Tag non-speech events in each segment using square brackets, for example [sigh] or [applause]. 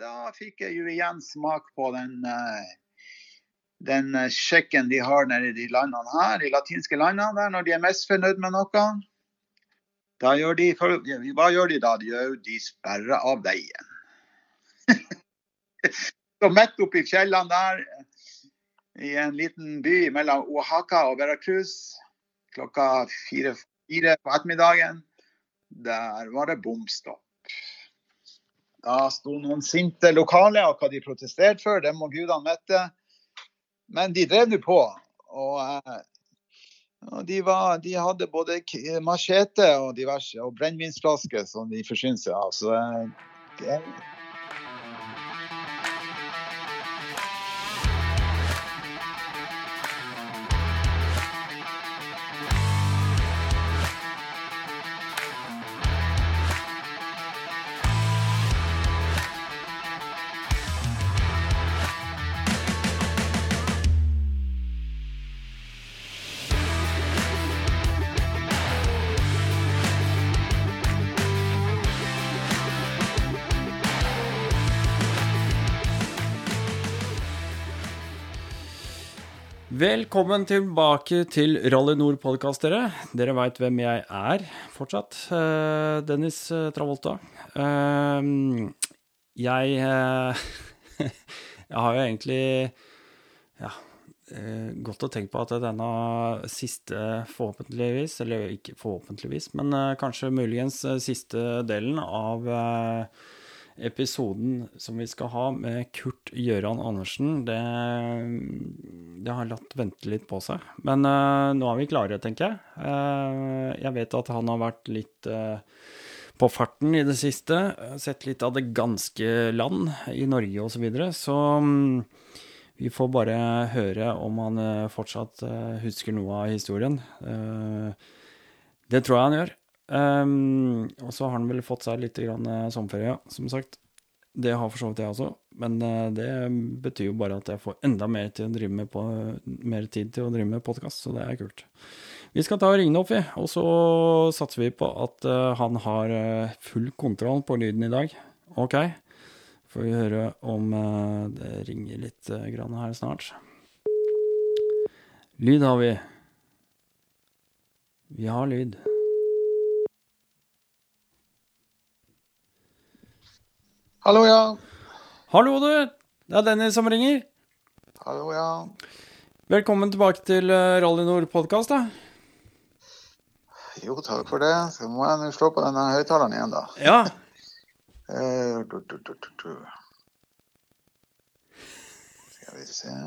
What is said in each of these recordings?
da fikk jeg jo igjen smak på den, eh, den eh, sjekken de har nede i de landene her, de latinske landene, der når de er misfornøyd med noe. Gjør de, hva gjør de da? De, gjør, de sperrer av veien. [laughs] Så midt oppi fjellene der, i en liten by mellom Oaxaca og Veracruz, klokka fire, fire på ettermiddagen, der var det bomstopp. Da sto noen sinte lokale, og hva de protesterte for, det må gudene vite. Men de drev nå på. Og, eh, og de, var, de, hadde både machete og diverse, og brennevinsflasker som de forsynte seg av. Så Velkommen tilbake til Rally Nord-podkast, dere. Dere veit hvem jeg er fortsatt. Uh, Dennis uh, Travolta. Uh, jeg [laughs] Jeg har jo egentlig ja, gått og tenkt på at denne siste, forhåpentligvis, eller ikke forhåpentligvis, men kanskje muligens siste delen av episoden som vi skal ha med Kurt Gjøran Andersen, det, det har latt vente litt på seg. Men uh, nå er vi klare, tenker jeg. Uh, jeg vet at han har vært litt uh, på farten i det siste. Sett litt av det ganske land i Norge osv. Så, videre. så um, vi får bare høre om han fortsatt husker noe av historien. det tror jeg han gjør. Um, og så har han vel fått seg litt grann uh, sommerferie, som sagt. Det har for så vidt jeg også, men uh, det betyr jo bare at jeg får enda mer, til å drive med på, mer tid til å drive med podkast, så det er kult. Vi skal ta og ringe opp, vi, og så satser vi på at uh, han har full kontroll på lyden i dag. OK? Får vi høre om det ringer litt grann her snart. Lyd har vi. Vi har lyd. Hallo, ja. Hallo, du. Det er Dennis som ringer. Hallo, ja. Velkommen tilbake til eh, Rally Nord-podkast, da. Jo, takk for det. Så må jeg nå slå på denne høyttaleren igjen, da. Ja. uh, du, du, du, Skal vi se [laughs]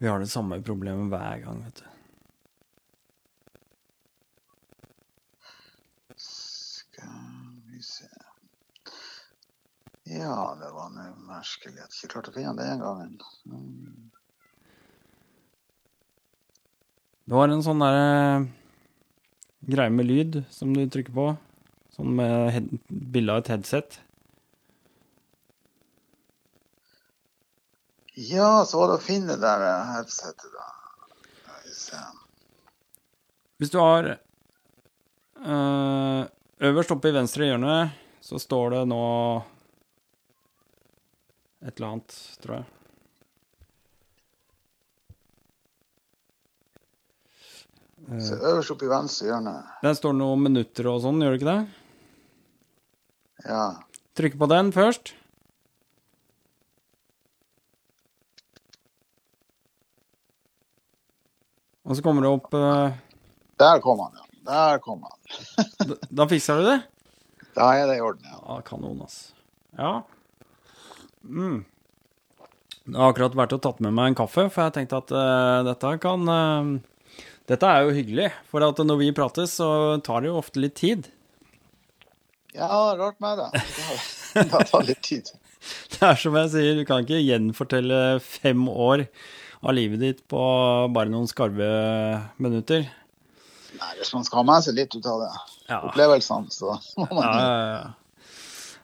Vi har det samme problemet hver gang, vet du. Ja, det var noe merkelig at jeg ikke klarte å finne den gangen. Mm. Det var en sånn derre uh, greie med lyd som du trykker på. Sånn med bilde av et headset. Ja, så var det å finne det der eh, headsetet, da. Hvis du har øh, Øverst oppe i venstre hjørne så står det nå et eller annet, tror jeg. Så øverst oppe i venstre hjørne. Den står det noen minutter og sånn, gjør det ikke det? Ja. Trykk på den først. Og så kommer det opp uh... Der kom han, ja. Der kom han. [laughs] da, da fikser du det? Da er det i orden, ja. ja kanon, altså. Ja. Mm. Jeg har akkurat vært og tatt med meg en kaffe, for jeg tenkte at uh, dette kan uh, Dette er jo hyggelig, for at når vi prates, så tar det jo ofte litt tid. Ja, rart med det. [laughs] Det tar litt tid. [laughs] det er som jeg sier, du kan ikke gjenfortelle fem år av livet ditt på bare noen skarve minutter. Nei, hvis man skal ha med seg litt ut av det, ja. opplevelsene, så må man ja, ja, ja.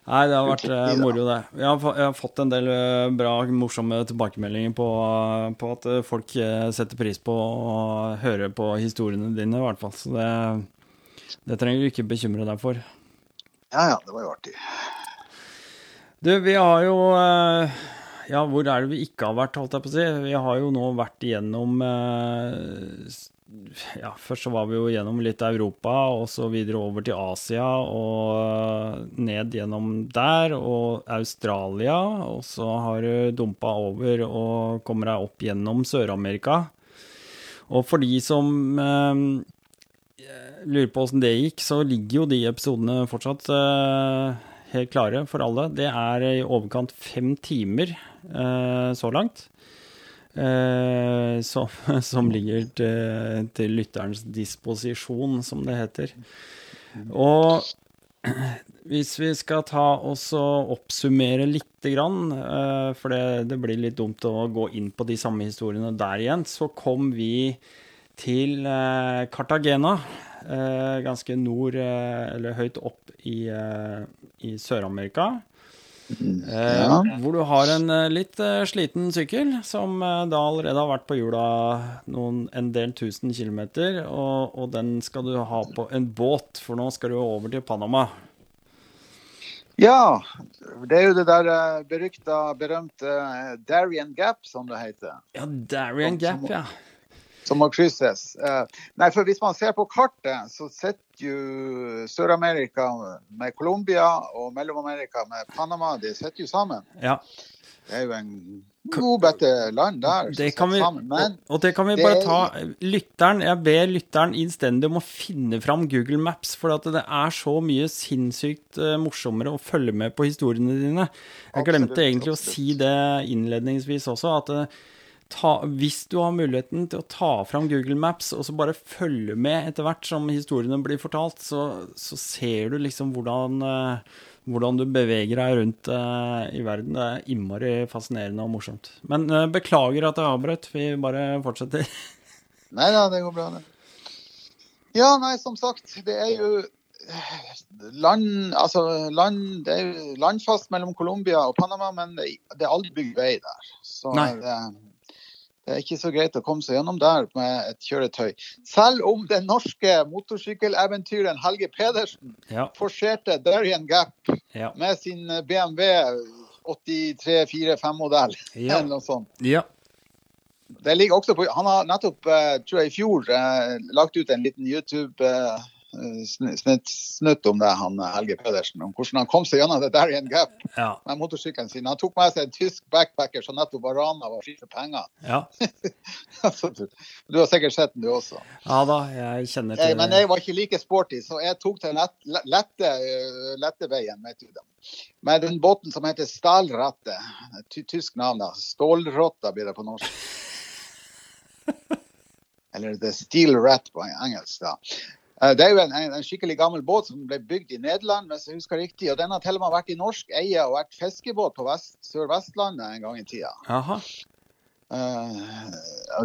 Nei, det har vært uh, moro, det. Jeg har, jeg har, fått en del uh, bra, morsomme tilbakemeldinger på, uh, på at folk setter pris på å høre på historiene dine, i hvert fall. Så det, Det trenger du ikke bekymre deg for. Ja ja, det var jo artig. Du, vi har jo eh, Ja, hvor er det vi ikke har vært, holdt jeg på å si? Vi har jo nå vært igjennom eh, ja, først så var vi jo gjennom litt Europa, og så videre over til Asia og ned gjennom der, og Australia. Og så har du dumpa over og kommer deg opp gjennom Sør-Amerika. Og for de som eh, lurer på åssen det gikk, så ligger jo de episodene fortsatt eh, helt klare for alle. Det er i overkant fem timer eh, så langt. Eh, som, [laughs] som, ligger til, til, lytterens disposisjon, som det heter. Og [clears throat] hvis vi skal ta oss og oppsummere lite grann, eh, for det, det, blir litt dumt å gå inn på de samme historiene der igjen, så kom vi til eh, Cartagena. Eh, ganske nord, eh, eller høyt opp i, eh, i Sør-Amerika. Ja. Hvor du har en litt sliten sykkel som da allerede har vært på hjula noen, en del tusen kilometer. Og, og, den skal du ha på en båt, for nå skal du over til Panama. Ja, det er jo det der berykta, berømte Darien Gap, som det heter. Ja, Darien Gap, ja som må krysses. Uh, nei, for Hvis man ser på kartet, så sitter jo Sør-Amerika med Colombia og Mellom-Amerika med Panama. De sitter jo sammen. Ja. Det er jo en god bette land der. Det kan vi, Men, og det kan vi bare ta lytteren, Jeg ber lytteren innstendig om å finne fram Google Maps, for det er så mye sinnssykt uh, morsommere å følge med på historiene dine. Jeg glemte absolutt, egentlig absolutt. å si det innledningsvis også, at uh, ta, hvis du har muligheten til å ta fram Google Maps og så bare følge med etter hvert som historiene blir fortalt, så, så ser du liksom hvordan, uh, hvordan, du beveger deg rundt uh, i verden. Det er innmari fascinerende og morsomt. Men uh, beklager at jeg avbrøt. Vi bare fortsetter. [laughs] nei da, det går bra, det. Ja, nei, som sagt, det er jo land, altså land, det er landfast mellom Colombia og Panama, men det, det er aldri bygd vei der. Så Nei. Det, det er ikke så greit å komme seg gjennom der med et kjøretøy. Selv om den norske motorsykkeleventyren Helge Pedersen ja. forserte Darien Gap ja. med sin BMW 8345-modell [laughs] ja. eller noe sånt. Ja. Det ligger også på, Han har nettopp, eh, tror jeg i fjor, eh, lagt ut en liten YouTube eh, snutt om det, han Helge Pedersen. Om hvordan han kom seg gjennom det der i en gap ja. med motorsykkelen sin. Han tok med seg en tysk backpacker som nettopp var rana og fri for penger. Ja. [laughs] du har sikkert sett den, du også. Ja da, jeg kjenner til det. Men jeg var ikke like sporty, så jeg tok den lett, lette, lette veien. Vet du det. Med den båten som heter Stahlrette. Tysk navn, da. Stålrotta blir det på norsk. [laughs] Eller The Steel Rat på engelsk. da. Eh, det er jo en, en, skikkelig gammel båt som ble bygd i Nederland, hvis jeg husker riktig. Og den har til og med vært i norsk eie og vært fiskebåt på Sør-Vestlandet en gang i tida. Aha. Uh,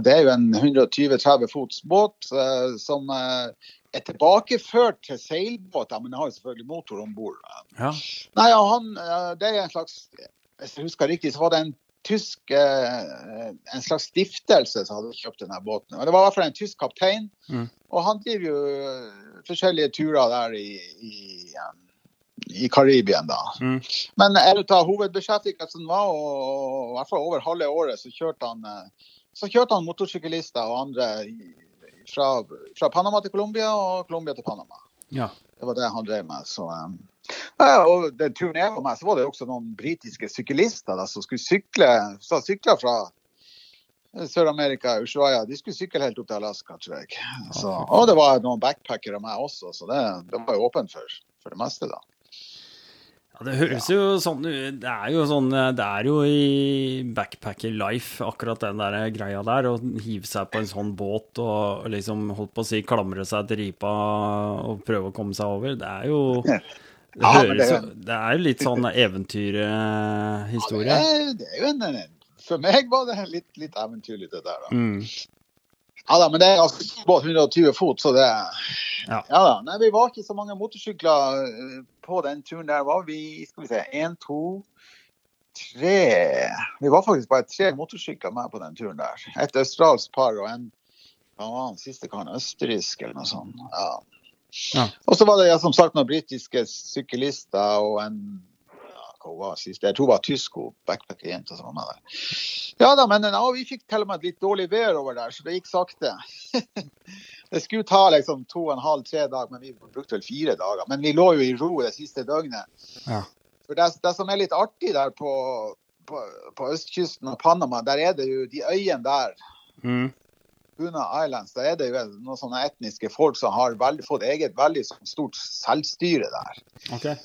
det er jo en 120-30 fots båt uh, som uh, er tilbakeført til seilbåter, men den har jo selvfølgelig motor om bord. Ja. Nei, han, det er en slags Hvis jeg husker riktig, så var det en tysk eh, en slags stiftelse som hadde kjøpt denne båten. Og Det var i hvert fall en tysk kaptein. Mm. Og han driver jo eh, forskjellige turer der i, i, i Karibien, da. Mm. Men en av hovedbeskjeftigelsene var, og, i hvert fall over halve året, så kjørte han, eh, så kjørte han motorsyklister og andre fra, fra Panama til Colombia og Colombia til Panama. Ja. Det var det han drev med. så... Um, ja, og den turen jeg var med, så var det også noen britiske syklister da, som skulle sykle, som sykla fra Sør-Amerika, Ushuaia. De skulle sykle helt opp til Alaska, tror jeg. Så, og det var noen backpackere med også, så det, det var jo åpent for, for det meste, da. Ja, det høres jo sånn ut. Det er jo sånn Det er jo i backpacker life, akkurat den der greia der. Å hive seg på en sånn båt og liksom, holdt på å si, klamre seg til ripa og prøve å komme seg over. Det er jo [laughs] Det, ja, høres, det, det, er jo litt sånn eventyrhistorie. Ja, det, er jo en, For meg var det litt, litt eventyrlig, det der. Da. Mm. Ja da, men det er altså båt 120 fot, så det Ja, ja da. Nei, vi var ikke så mange motorsykler eh, på den turen der. var vi skal vi se, én, to, tre Vi var faktisk bare tre motorsykler med på den turen der. Et australsk par og en hva var den siste karen? Østerriksk eller noe sånt. Ja. Ja. Og så var det ja, som sagt noen britiske syklister og en hva var sist? Jeg tror det var tysk og backpackerjente som var med der. Ja da, men ja, vi fikk til og med et litt dårlig vær over der, så det gikk sakte. [laughs] det skulle ta liksom to og en halv, tre dager, men vi brukte vel fire dager. Men vi lå jo i ro det siste døgnet. Ja. For det, det som er litt artig der på, på, på østkysten av Panama, der er det jo de øyene der Mm. Buna Islands, da er det jo noen sånne etniske folk som har veldig, fått eget veldig sånn stort selvstyre der. Okay.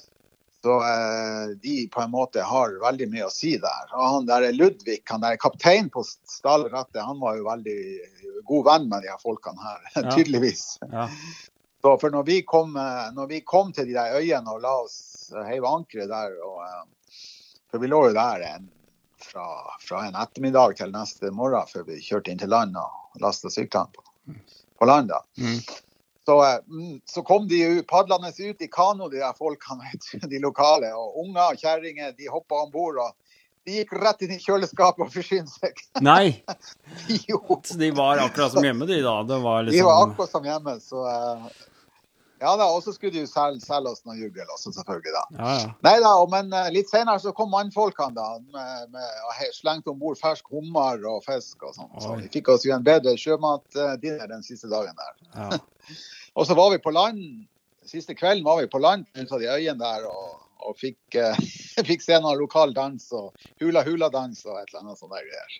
Så eh, de på en måte har veldig mye å si der. Og han der Ludvig, han der kaptein på Stallrattet, han var jo veldig god venn med de her folkene her, [laughs] Ja. tydeligvis. Ja. Så for når vi, kom, eh, når vi kom til de der øyene og la oss heve heive ankeret der og, eh, For vi lå jo der en, fra, fra en ettermiddag til neste morgen før vi kjørte inn til land og lasta syklene på, på land. da. Mm. Så, eh, mm, så kom de padlende ut i kano, de der folkene, [laughs] de lokale. Og unger og kjerringer de hoppa om bord. De gikk rett inn i kjøleskapet og forsynte seg. [laughs] Nei, jo, så de var akkurat som hjemme, de da. Det var de var liksom akkurat som hjemme. Så eh, ja da, og så skulle de jo selge, selge oss noe juggel også, selvfølgelig. da. Ja, ja. Nei da, men eh, litt senere så kom mannfolkene da, med, med og slengte om bord fersk hummer og fisk og sånn. Så vi fikk oss jo en bedre sjømatdinner den siste dagen der. ja. [laughs] Og så var vi på land, siste kvelden var vi på land ut av de øyene der og, og fikk, eh, [laughs] fikk se noe lokal dans og hula-hula-dans og et eller annet sånt der greier.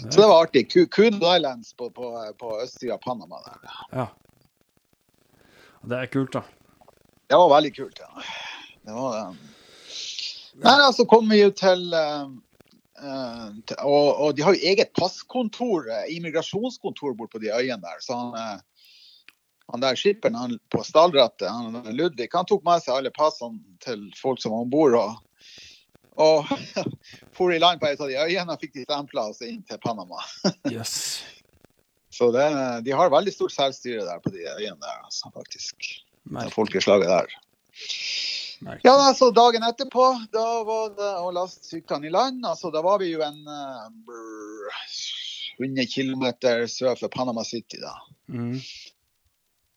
Så det var artig. Kun Coon Islands på, på, på østsida av Panama der. ja. Det er kult, da. Det var veldig kult, ja. Det var det. Nei, altså kom vi jo til til- og, og de har jo eget passkontor, eh, immigrasjonskontor bort på de øyene der. Så han, uh, han der skipperen han, på stallrattet, han Ludvig, han tok med seg alle passene til folk som var om bord. Og, og [laughs] for i land på et av de øyene og fikk de stempla oss inn til Panama. [laughs] Jøss. Så det, de har veldig stort selvstyre der på de øyene der, altså, faktisk. Det Merkelig. folkeslaget der. Merke. Ja, altså dagen etterpå, da var det å laste syklene i land. Altså, da var vi jo en brr, 100 km sør for Panama City, da. Mm.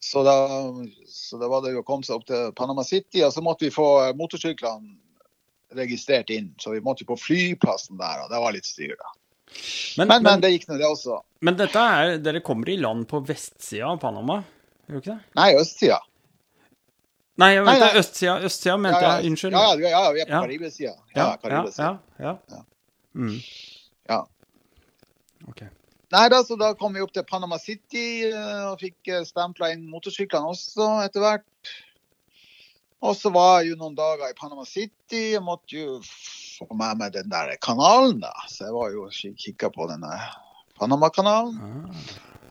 Så da, så da var det jo å komme seg opp til Panama City, og så måtte vi få motorsyklene registrert inn. Så vi måtte på flyplassen der, og det var litt styr, da. Men, Men, men det gikk nå, det også. men dette er Dere kommer i land på vestsida av Panama, gjør dere ikke det? Nei, østsida. Nei, jeg mente nei. østsida. Østsida mente jeg. Unnskyld. Ja, ja, ja, vi er på Ja. Karibesida. Ja, ja, ja, Karibesida. ja, ja. Mm. Ja. OK. Nei da, så da kom vi opp til Panama City eh, og fikk stempla inn motorsyklene også etter hvert. Og så var jeg jo noen dager i Panama City. Jeg måtte jo få med meg den der kanalen, da. Så jeg var jo og kikka på den der Panama-kanalen. Ah.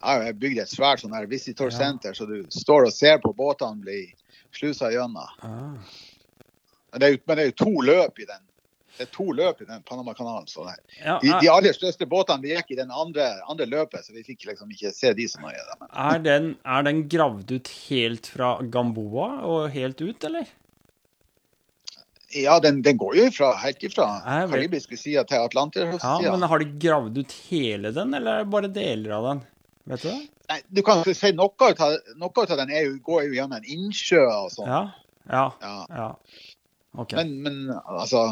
Jeg har bygd et svært sånn her visitor center, så du står og ser på båtene bli slusa gjennom. Ah. Men det er jo, men det jo to løp i den. Det er to løp i den Panama-kanalen. Ja, de, de er, aller største båtene de gikk i den andre, andre løpet, så vi fikk liksom ikke se de så nøye. er, den, er den gravd ut helt fra Gamboa og helt ut, eller? Ja, den, den går jo ifra, helt ifra karibiske sida til Ja, men har de gravd ut hele den, eller er bare deler av den? Vet du det? Nei, Du kan ikke si noe av, den jo, går jo gjennom en innsjø og sånn. Ja? Ja. Ja. ja. Okay. Men, men altså,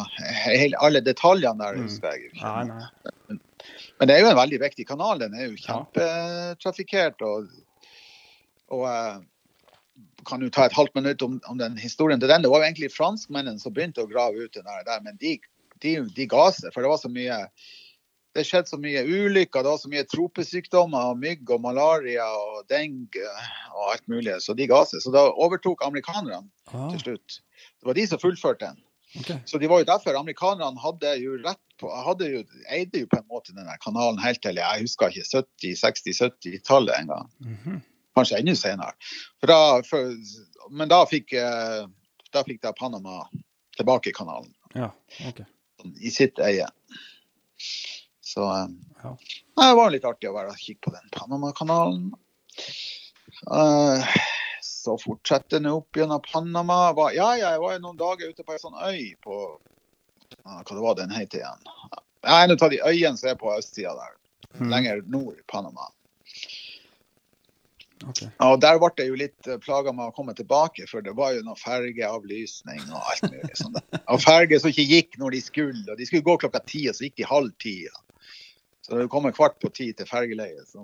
hele, alle detaljene der Mm. husker jeg ikke. Nei, nei. Men det er jo en veldig viktig kanal. Den er jo kjempetrafikkert. Og, og eh, kan jo ta et halvt minutt om, om den historien til den. Det var jo egentlig franskmennene som begynte å grave ut den der, men de, de, de ga seg. For det var så mye det skjedde så mye ulykker, det var så mye tropesykdommer, og mygg og malaria og dengue og alt mulig, så de ga seg. Så da overtok amerikanerne Ah, til slutt. Det var de som fullførte den. Okay. Så det var jo derfor amerikanerne hadde jo rett på, hadde jo, eide jo på en måte denne kanalen helt til jeg husker ikke 70-, 60-, 70-tallet en gang. Mhm. Kanskje enda senere. For da, for, men da fikk, eh, da fikk da Panama tilbake kanalen Ja, OK. sånn, i sitt eie. Så eh, Ja. det var litt artig å være og kikke på den Panama-kanalen. Eh, så fortsetter den opp gjennom Panama. Ja, ja, jeg var jo noen dager ute på ei sånn øy på Hva det var den het igjen? Ja, En av de øyene som er på østsida der. Mhm. Lenger nord i Panama. Ok. Og der ble jeg jo litt eh, plaga med å komme tilbake, for det var jo noe fergeavlysning og alt mulig sånn. Og ferger som ikke gikk når de skulle, og de skulle gå klokka ti, og så gikk de halv ti. Så det kom en kvart på ti til fergeleiet. Så...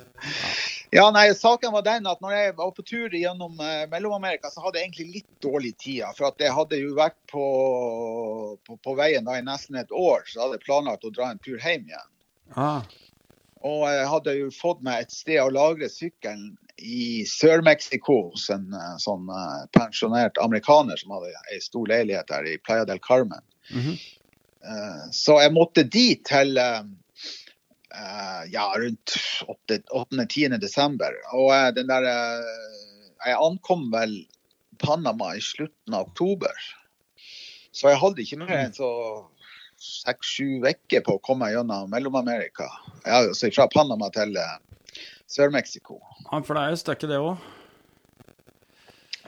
[laughs] ja, nei, saken var den at når jeg var på tur gjennom eh, Mellom-Amerika, så hadde jeg egentlig litt dårlig tid. For at jeg hadde jo vært på, på, på veien da i nesten et år, så hadde jeg planlagt å dra en tur hjem igjen. Ah, Og jeg hadde jo fått meg et sted å lagre sykkelen i Sør-Mexico hos en eh, sånn eh, pensjonert amerikaner som hadde ei stor leilighet der i Playa del Carmen. Mm -hmm. Så jeg måtte dit til ja, rundt 8.-10. desember. Og den der Jeg ankom vel Panama i slutten av oktober. Så jeg hadde ikke mer enn så seks-sju uker på å komme gjennom Mellom-Amerika. Ja, altså fra Panama til eh, Sør-Mexico. ja, for det er jo stykket, det òg.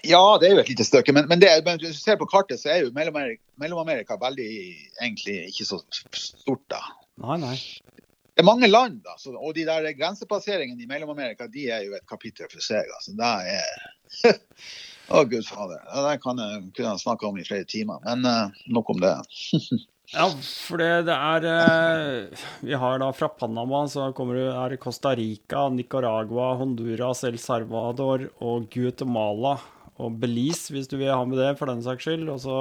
Ja, det er jo et lite stykke, men, men, det, men hvis du ser på kartet, så er jo Mellom-Amerika veldig egentlig ikke så stort, da. Nei, nei. Det er mange land, da, så, og de der grensepasseringene i Mellom-Amerika de er jo et kapittel for seg. altså. Det er [laughs] Å, gud fader. Det kan jeg, kunne snakka om i flere timer, men uh, nok om det. [laughs] Ja, for det, det er eh, Vi har da fra Panama, så kommer det er Costa Rica, Nicaragua, Honduras, El Salvador og Guatemala. Og Belize, hvis du vil ha med det, for den saks skyld. Og så,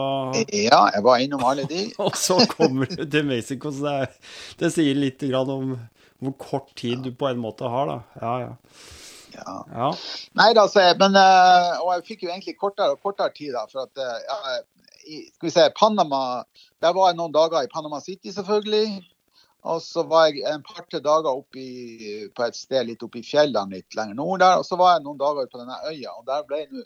Ja, jeg var innom alle de. [laughs] og så kommer du til Mexico, så det, er, det sier litt grann om hvor kort tid du på en måte har, da. Ja, ja. Ja. ja. Nei da, altså, men eh, Og jeg fikk jo egentlig kortere og kortere tid, da. For at eh, ja, Skal vi se, Panama Der var jeg noen dager i Panama City, selvfølgelig. Og så var jeg en par-tre dager oppe på et sted litt oppe i fjellene litt lenger nord der. Og så var jeg noen dager på denne øya. og der ble nå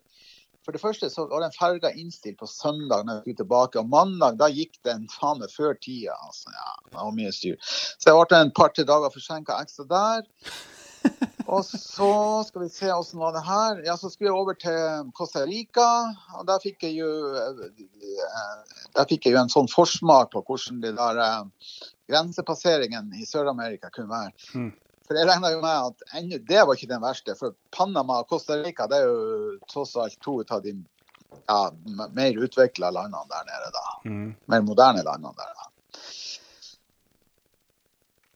for det første så var den ferga innstilt på søndag når jeg skulle tilbake. Og mandag da gikk den faen meg før tida. Altså, ja, det var mye styr. Så jeg ble en par-tre dager forsinka ekstra der. Og så skal vi se åssen var det her. Ja, så skulle jeg over til Costa Rica. Og der fikk jeg jo fikk jeg jo en sånn forsmak på hvordan de der eh, grensepasseringene i Sør-Amerika kunne være. Mm. For jeg regna jo med at ennå det var ikke den verste. For Panama og Costa Rica det er jo tross alt to av de ja, mer utvikla landene der nede, da. Mm. Mer moderne landene der. da.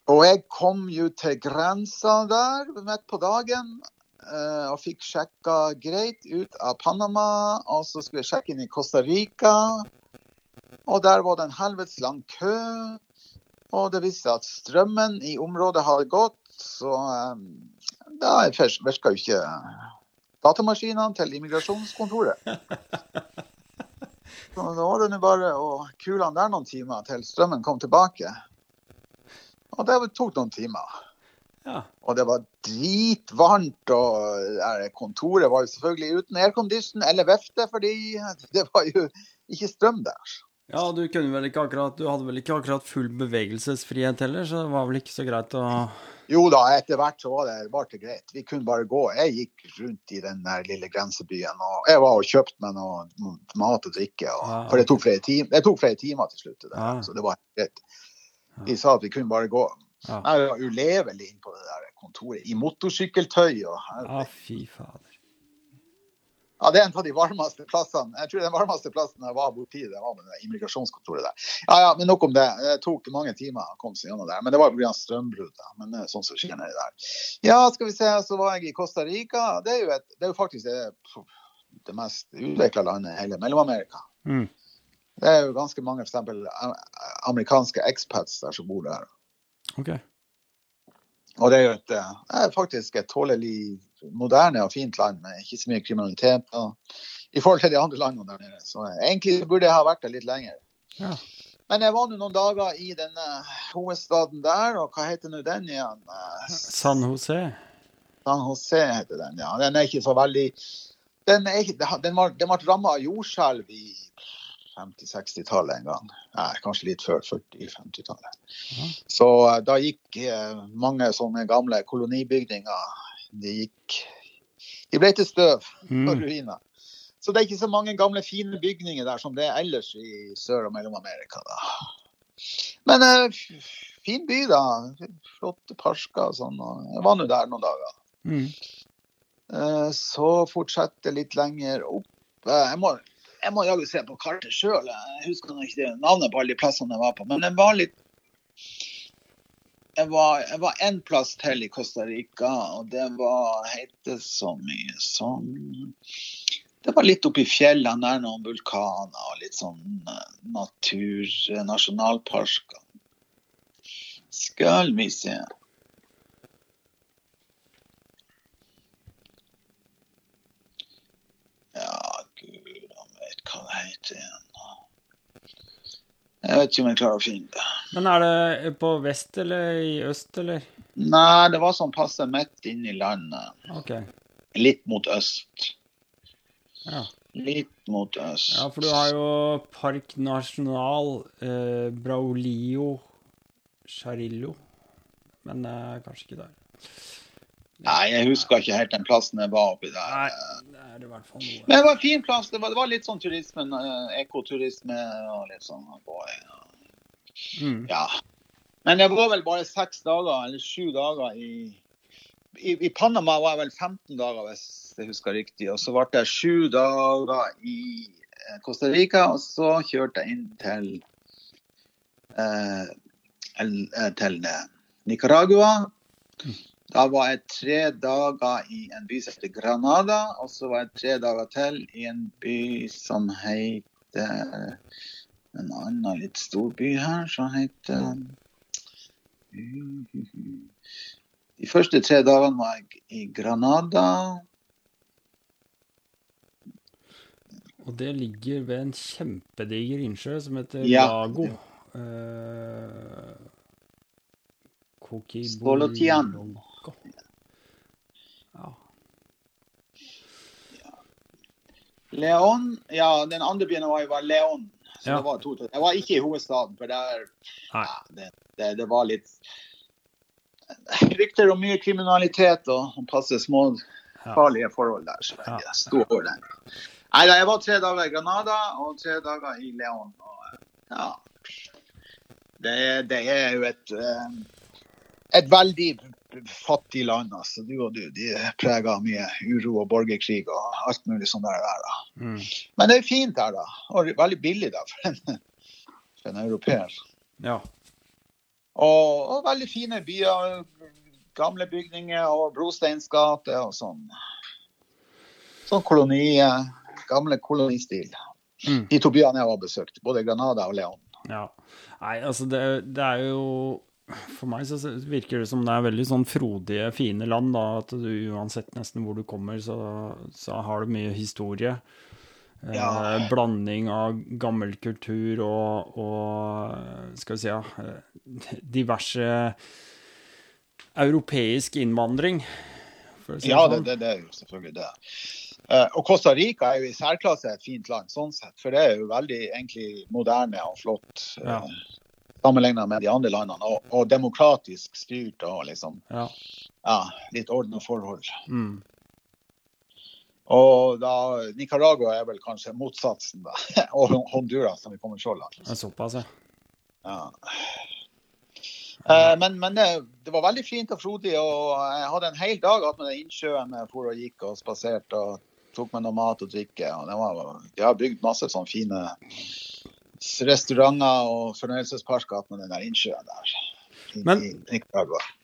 Og jeg kom jo til grensa der midt på dagen eh, og fikk sjekka greit ut av Panama. Og så skulle jeg sjekke inn i Costa Rica, og der var det en helvetes lang kø. Og det viste seg at strømmen i området hadde gått, så um, da virka jo ikke datamaskinene til immigrasjonskontoret. [laughs] Så da var det nå bare å kule han der noen timer til strømmen kom tilbake. Og det tok noen timer. ja. Og det var dritvarmt, og kontoret var jo selvfølgelig uten aircondition eller vifte, fordi [laughs] det var jo ikke strøm der. Ja, du akkurat Du hadde vel ikke akkurat full bevegelsesfrihet heller, så det var vel ikke så greit å Jo da, etter hvert så var det var det greit. Vi kunne bare gå. Jeg gikk rundt i den der lille grensebyen, og jeg var og kjøpte meg noe mat og drikke. Og, Ja. For det tok flere timer, det tok flere timer til slutt. Det Ja. Så det var greit. De sa at vi kunne bare gå. Ja. Jeg var ulevelig inne på det der kontoret, i motorsykkeltøy. og Ja, fy fader. Ja, Det er en av de varmeste plassene. Jeg tror den varmeste plassen jeg var borti, det var med det immigrasjonskontoret der. Ja, ja, men Nok om det. Det tok mange timer å komme seg gjennom der. Men det var pga. strømbrudd. Men det er sånn som skjer nedi der. Ja, skal vi se. Så var jeg i Costa Rica. Det er jo, et, det er jo faktisk det, det mest utvikla landet i hele Mellom-Amerika. Mm. Det er jo ganske mange for eksempel, amerikanske expats der som bor der. OK. Og det er jo et, eh, det er faktisk et tålelig moderne og fint land med ikke så mye kriminalitet i forhold til de andre landene der nede. Så eh, egentlig burde jeg ha vært der litt lenger. Ja. Men jeg var nå noen dager i denne hovedstaden der, og hva heter nå den igjen? Eh, San José. San José heter den, ja. Den er ikke så veldig Den, er den, var, den ble ramma av jordskjelv i 50-60-tallet en gang. Nei, kanskje litt før 40-50-tallet. Mm. Så eh, da gikk eh, mange sånne gamle kolonibygninger De gikk De ble til støv og Mm. ruiner. Så det er ikke så mange gamle, fine bygninger der som det er ellers i Sør- og Mellom-Amerika. da. Men eh, fin by, da. Flotte parker og sånn. Jeg var nå der noen dager. Mm. Eh, Så fortsetter litt lenger opp. Eh, Jeg må, jeg må jaggu se på kartet sjøl. Jeg husker ikke navnet på alle de plassene jeg var på. Men jeg var litt Jeg var, jeg en plass til i Costa Rica, og det var heter så mye som Det var litt oppi fjellene nær noen vulkaner og litt sånn eh, natur, eh, nasjonalparker. Skal vi se. Ja, gud, han vet hva det heter igjen. Jeg vet ikke om jeg klarer å finne det. Men er det på vest eller i øst, eller? Nei, det var sånn passe midt inne i landet. Okay. Litt mot øst. Ja. Litt mot øst. ja, for du har jo Park National eh, Braulio Charillo. Men eh, kanskje ikke der. Nei, jeg husker ikke helt den plassen jeg var oppi der. Nei, det er i hvert fall noe. Men det var en fin plass. Det var, det var litt sånn turisme, eh, ekoturisme og litt sånn. Mm. Ja. Men jeg var vel bare seks dager, eller sju dager i i, I Panama var jeg vel 15 dager, hvis jeg husker riktig. Og så ble jeg sju dager i eh, Costa Rica, og så kjørte jeg inn til eh, eh, til Nicaragua. Da var jeg tre dager i en by som heter Granada, og så var jeg tre dager til i en by som heter En annen litt stor by her som heter De første tre dagene var jeg i Granada. Og det ligger ved en kjempediger innsjø som heter Ja. Lago. Solotiano. Ja. Leon Ja, den andre byen var, var Leon. Så Ja. det var to, jeg var ikke i hovedstaden, for der ja, det, det, det var litt Rykter om mye kriminalitet og passe små farlige forhold der. Så jeg Ja. sto over der. Nei, da, jeg var tre dager i Granada og tre dager i Leon. Og, ja. det, det er jo et eh, et veldig fattig land. altså. Du og du, De er prega av mye uro og borgerkrig og alt mulig sånt der. der. Mm. Men det er fint her, da. Og veldig billig da, for en, [laughs] for en europeer. ja. Og, og veldig fine byer. Gamle bygninger og brosteinsgate og sånn. Sånn koloni, gamle kolonistil. Mm. De to byene jeg har besøkt, både Granada og Leon. Ja. Nei, altså det, det er jo For meg så virker det som det er veldig sånn frodige, fine land. da, At du uansett nesten hvor du kommer, så, så har du mye historie. Eh, Ja. blanding av gammel kultur og, og skal vi si ja, eh, diverse europeisk innvandring. si Ja, det, sånn. det, det er jo selvfølgelig det. Eh, og Costa Rica er jo i særklasse et fint land, sånn sett. For det er jo veldig egentlig moderne og flott. Ja. Sammenligna med de andre landene. Og, og demokratisk styrt og liksom Ja. ja, litt ordna forhold. Mm. Og da Nicaragua er vel kanskje motsatsen, da. [laughs] og Honduras, som vi kommer så langt. Såpass, ja. Eh, men men det, var veldig fint og frodig, og jeg hadde en hel dag med den innsjøen jeg for og gikk og spaserte og tok meg noe mat og drikke. Og var, de har bygd masse sånne fine restauranter og fornøyelsesparker med den der innsjøen der. i- Men- i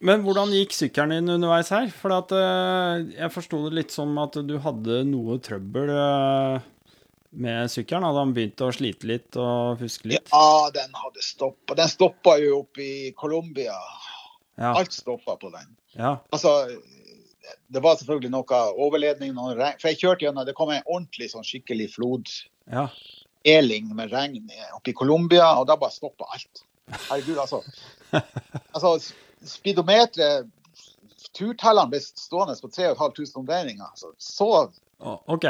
Men hvordan gikk sykkelen din underveis her? For at, uh, jeg forsto det litt som at du hadde noe trøbbel uh, med sykkelen. Hadde han begynt å slite litt og fuske litt? Ja, den hadde stoppa. Den stoppa jo oppe i Colombia. Ja. Alt stoppa på den. ja. Altså, det var selvfølgelig noe overledning. Noe regn. For jeg kjørte gjennom, det kom en ordentlig sånn skikkelig flod. ja. Med regn oppe i Colombia, og da bare stoppa alt. Herregud, altså. [laughs] altså speedometeret Turtellene ble stående på 3500 omdreininger. Altså, så OK.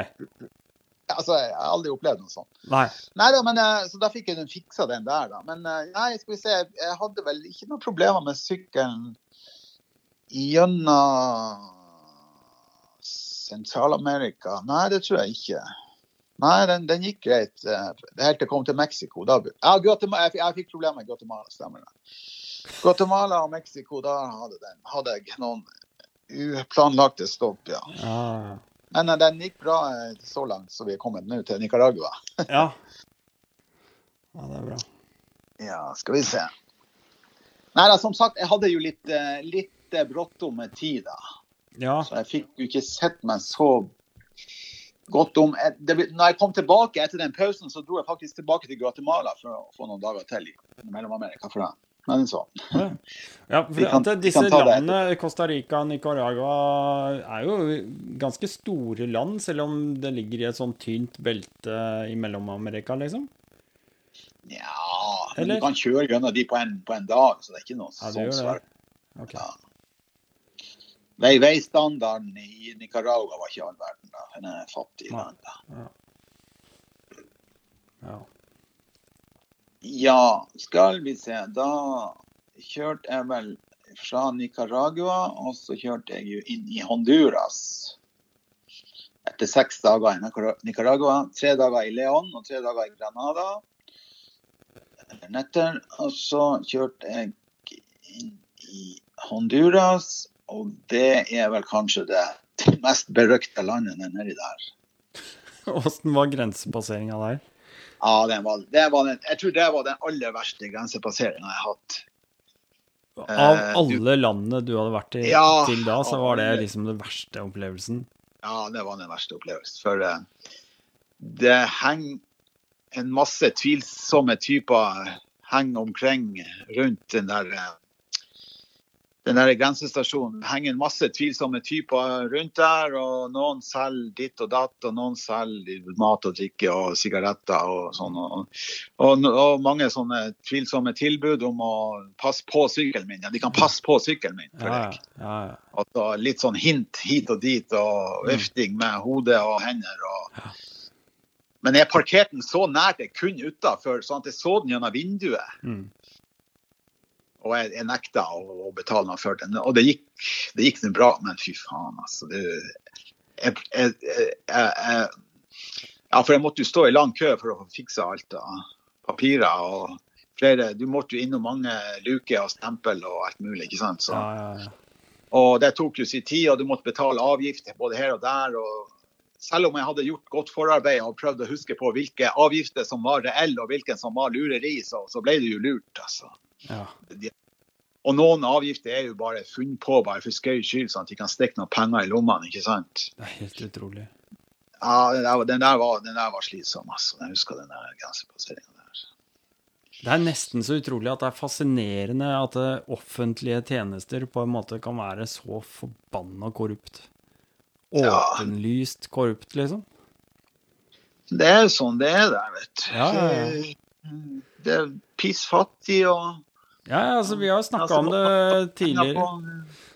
Altså, jeg har aldri opplevd noe sånt. Nei. Neida, men eh, Så da fikk jeg den fiksa den der, da. Men eh, nei, skal vi se. Jeg hadde vel ikke noen problemer med sykkelen gjennom Sentral-Amerika. Nei, det tror jeg ikke. Nei, den, den gikk greit. eh, Helt til jeg kom til Mexico. Da, ja, Guatemala, jeg, jeg fikk problemer med Guatemala, stemmer det. Guatemala og Mexico, da hadde, den, hadde jeg noen uplanlagte stopp, ja. Ja, Men eh, den gikk bra eh, så langt som vi er kommet nå til Nicaragua. [laughs] ja. Ja, det er bra. Ja, skal vi se. Nei da, som sagt, jeg hadde jo litt, litt bråttom med tid, da. Ja, Så jeg fikk jo ikke sett meg så godt om det, Når jeg kom tilbake etter den pausen, så dro jeg faktisk tilbake til Guatemala for å få noen dager til i Mellom-Amerika. for det. Men så. ja [laughs] for kan- at disse ta det landene, Costa Rica og Nicaragua, er jo ganske store land, selv om det ligger i et sånn tynt belte i Mellom-Amerika, liksom. Ja, men Eller? du kan kjøre gjennom de på en, på en dag, så det er ikke noe Ja, sånn svært. Ok. Ja. Vei, veistandarden i Nicaragua var ikke all verden, da. Den er fattig land. da. Ja. Ja, skal vi se. Da kjørte jeg vel fra Nicaragua, og så kjørte jeg jo inn i Honduras. Etter seks dager i Nicaragua, tre dager i León og tre dager i Granada. Netter, og så kjørte jeg inn i Honduras, og det er vel kanskje det mest berøkte landet nedi der. Åssen var grensepasseringa der? Ja, den var, det var den, jeg tror det var den aller verste grensepasseringa jeg har hatt. Av Eh, alle landene du hadde vært i Ja, til da, så var det liksom den verste opplevelsen. Ja, det var den verste opplevelsen. For eh, det henger en masse tvilsomme typer henger omkring rundt den der eh, den der grensestasjonen. Det henger masse tvilsomme typer rundt der, og noen selger ditt og datt, og noen selger mat og drikke og sigaretter og sånn. Og, og, og mange sånne tvilsomme tilbud om å passe på sykkelen min. Ja, de kan passe på sykkelen min for Ja, deg. ja, ja. Altså, litt sånn hint hit og dit, og vifting med hode og hender. Og... Men jeg parkerte den så nært jeg kunne utafor, sånn at jeg så den gjennom vinduet. Mm. Og jeg, jeg nekta å, å betale noe for den. Og det gikk, det gikk bra, men fy faen, altså. Det, jeg, jeg, jeg, ja, for jeg måtte jo stå i lang kø for å fikse alt av papirer. og flere, Du måtte jo innom mange luker og stempel og alt mulig. ikke sant? Så. ja, ja. Og det tok jo sin tid, og du måtte betale avgifter både her og der. og selv om jeg hadde gjort godt forarbeid og prøvd å huske på hvilke avgifter som var reelle og hvilken som var lureri, så, så ble det jo lurt. altså. Ja. Og noen avgifter er jo bare funnet på bare for skøys skyld, sånn at de kan stikke noen penger i lommene. ikke sant? Det er helt utrolig. Ja, Den der, var- den der, var, den der var slitsom, altså. Jeg husker den der grensepasseringa der. Det er nesten så utrolig at det er fascinerende at eh, offentlige tjenester på en måte kan være så forbanna korrupt. Åpenlyst korrupt, liksom. Det er sånn det er der, vet du. Ja, ja, ja. Det er pissfattig og Ja, altså vi har snakka om det tidligere.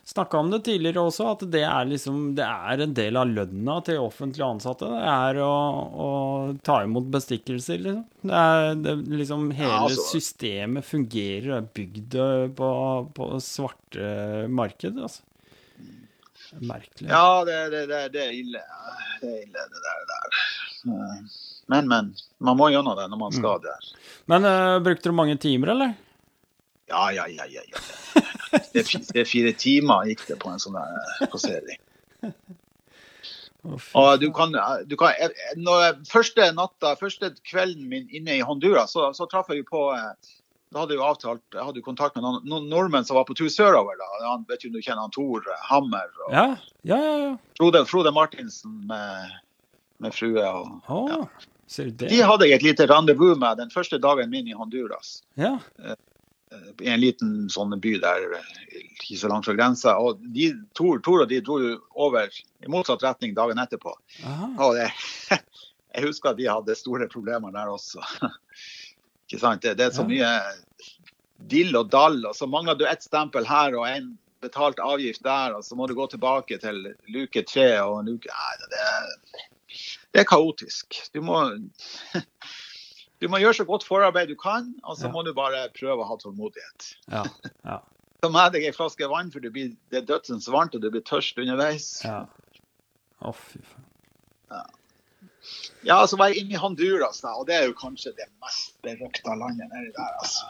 Snakka om det tidligere også, at det er liksom Det er en del av lønna til offentlig ansatte. Det er å, å ta imot bestikkelser, liksom. Det er, det, liksom hele Ja, altså. systemet fungerer, og er bygd eh, på, på svarte marked, altså. Merkelig. Ja, det, det, det, det er ille. Det er ille, det der. der. Men, men. Man må gjennom det når man Mm. skal der. Men uh, brukte du mange timer, eller? Ja, ja, ja. ja, ja. Det er, det er fire timer gikk det på en sånn der passering. Og du kan, du kan når Første natta, første kvelden min inne i Honduras, så, så traff jeg jo på eh, da hadde jeg jo avtalt, jeg hadde jo kontakt med noen, noen nordmenn som var på tur sørover. da. Han, vet jo, du kjenner han Tor Hammer og Ja, ja, ja. ja. Frode, Frode Martinsen med, med frue. og oh, Ja. De hadde jeg et lite rendezvous med den første dagen min i Honduras. Ja. I en liten sånn by der ikke så langt fra grensa. Og de, Tor, Tor og de dro over i motsatt retning dagen etterpå. Aha. Og det, [laughs] jeg husker at de hadde store problemer der også. [laughs] Ikke sant? Det, det er så mye dill og dall, og så mangler du ett stempel her og en betalt avgift der, og så må du gå tilbake til luke tre og en Nei, det, det er kaotisk. Du må, [laughs] du må gjøre så godt forarbeid du kan, og så Ja. må du bare prøve å ha tålmodighet. Ja. Ja. [laughs] Ta med deg ei flaske vann, for blir, det er dødsens varmt og du blir tørst underveis. ja. Å, fy faen. Ja, så var jeg inne i Honduras, da, og det er jo kanskje det mest berøkta landet nedi der. altså.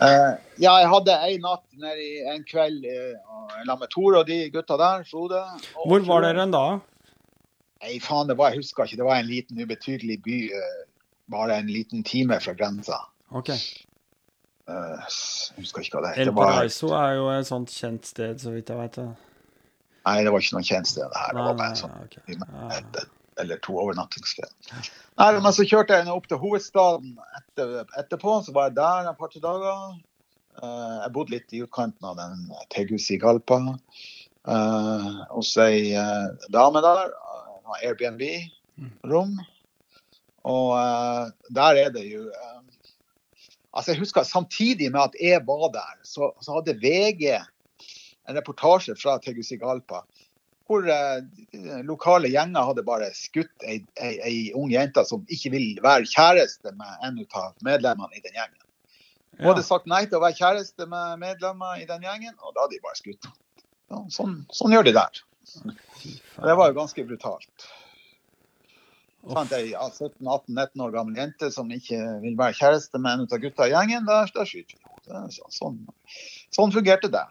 Uh, [laughs] ja, jeg hadde en natt nede i en kveld uh, sammen med Tor og de gutta der. Frode. Hvor var dere da? Nei, faen, det var, jeg husker ikke. Det var en liten, ubetydelig by. Uh, bare en liten time fra grensa. Ok. Uh, jeg husker ikke hva det heter. El Paraiso er jo et sånt kjent sted, så vidt jeg vet. Nei, det var ikke noe kjent sted. det her. Det var bare sånn, okay. et, eller to overnattingssted. Nei, men så kjørte jeg opp til hovedstaden etter, etterpå. Så var jeg der et par-tre dager. Uh, jeg bodde litt i utkanten av den Tegucigalpa uh, hos ei uh, dame der. Airbnb-rom. Og der er det jo Altså, jeg husker Samtidig med at jeg var der, så, så hadde VG en reportasje fra Tegucigalpa hvor eh, lokale gjenger hadde bare skutt ei, ei, ei, ung jente som ikke vil være kjæreste med en av medlemmene i den gjengen. Hun hadde sagt nei til å være kjæreste med medlemmer i den gjengen, og da hadde de bare skutt ja, sånn, sånn, gjør de der. Det var jo ganske brutalt. Sant, ei ja, 17-18-19 år gammel jente som ikke vil være kjæreste med en av gutta i gjengen, da, da skyter vi henne. Sånn, sånn fungerte det.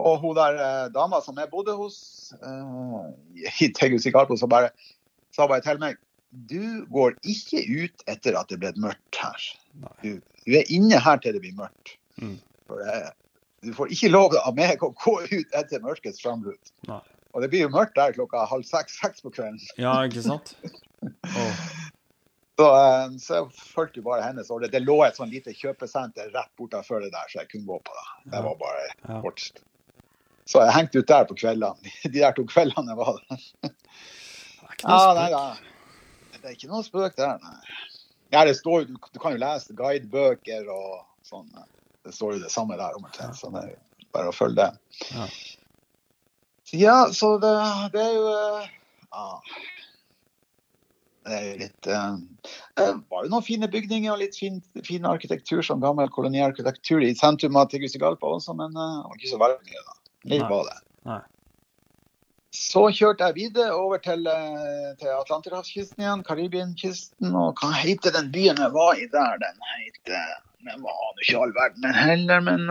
Og hun der eh, dama som jeg bodde hos eh, i Tegucigalpo, så bare sa bare til meg du går ikke ut etter at det ble mørkt her. Du, du, er inne her til det blir mørkt. Mm. For det, du får ikke lov av meg å gå ut etter mørkets frambrudd. Og det blir jo mørkt der klokka halv seks-seks på kvelden. Ja, ikke sant? [laughs] Oh. Så, eh, så, jeg fulgte bare hennes ordre. Det lå et sånn lite kjøpesenter rett bortenfor det der, så jeg kunne gå på det. Det var bare ja. Så jeg hengte ut der på kveldene. [laughs] De der to kveldene jeg var der. [laughs] Det er Ja, nei. Det er ikke noe spøk der, nei. Ja, det står, du, du kan jo lese guidebøker og sånn. Det står jo det samme der omtrent. Så det er bare å følge det. Ja, ja så det, det, er jo eh, ja, det er jo litt uh, Det var jo noen fine bygninger og litt fin, fin arkitektur, som gammel koloniarkitektur i sentrum av Tegucigalpa også, men uh, det var ikke så veldig mye, da. Litt var det. Nei. Så kjørte jeg videre over til, uh, til Atlanterhavskysten igjen, Karibien-kysten. Og hva heter den byen jeg var i der? Den heter Den var ikke all verden heller, men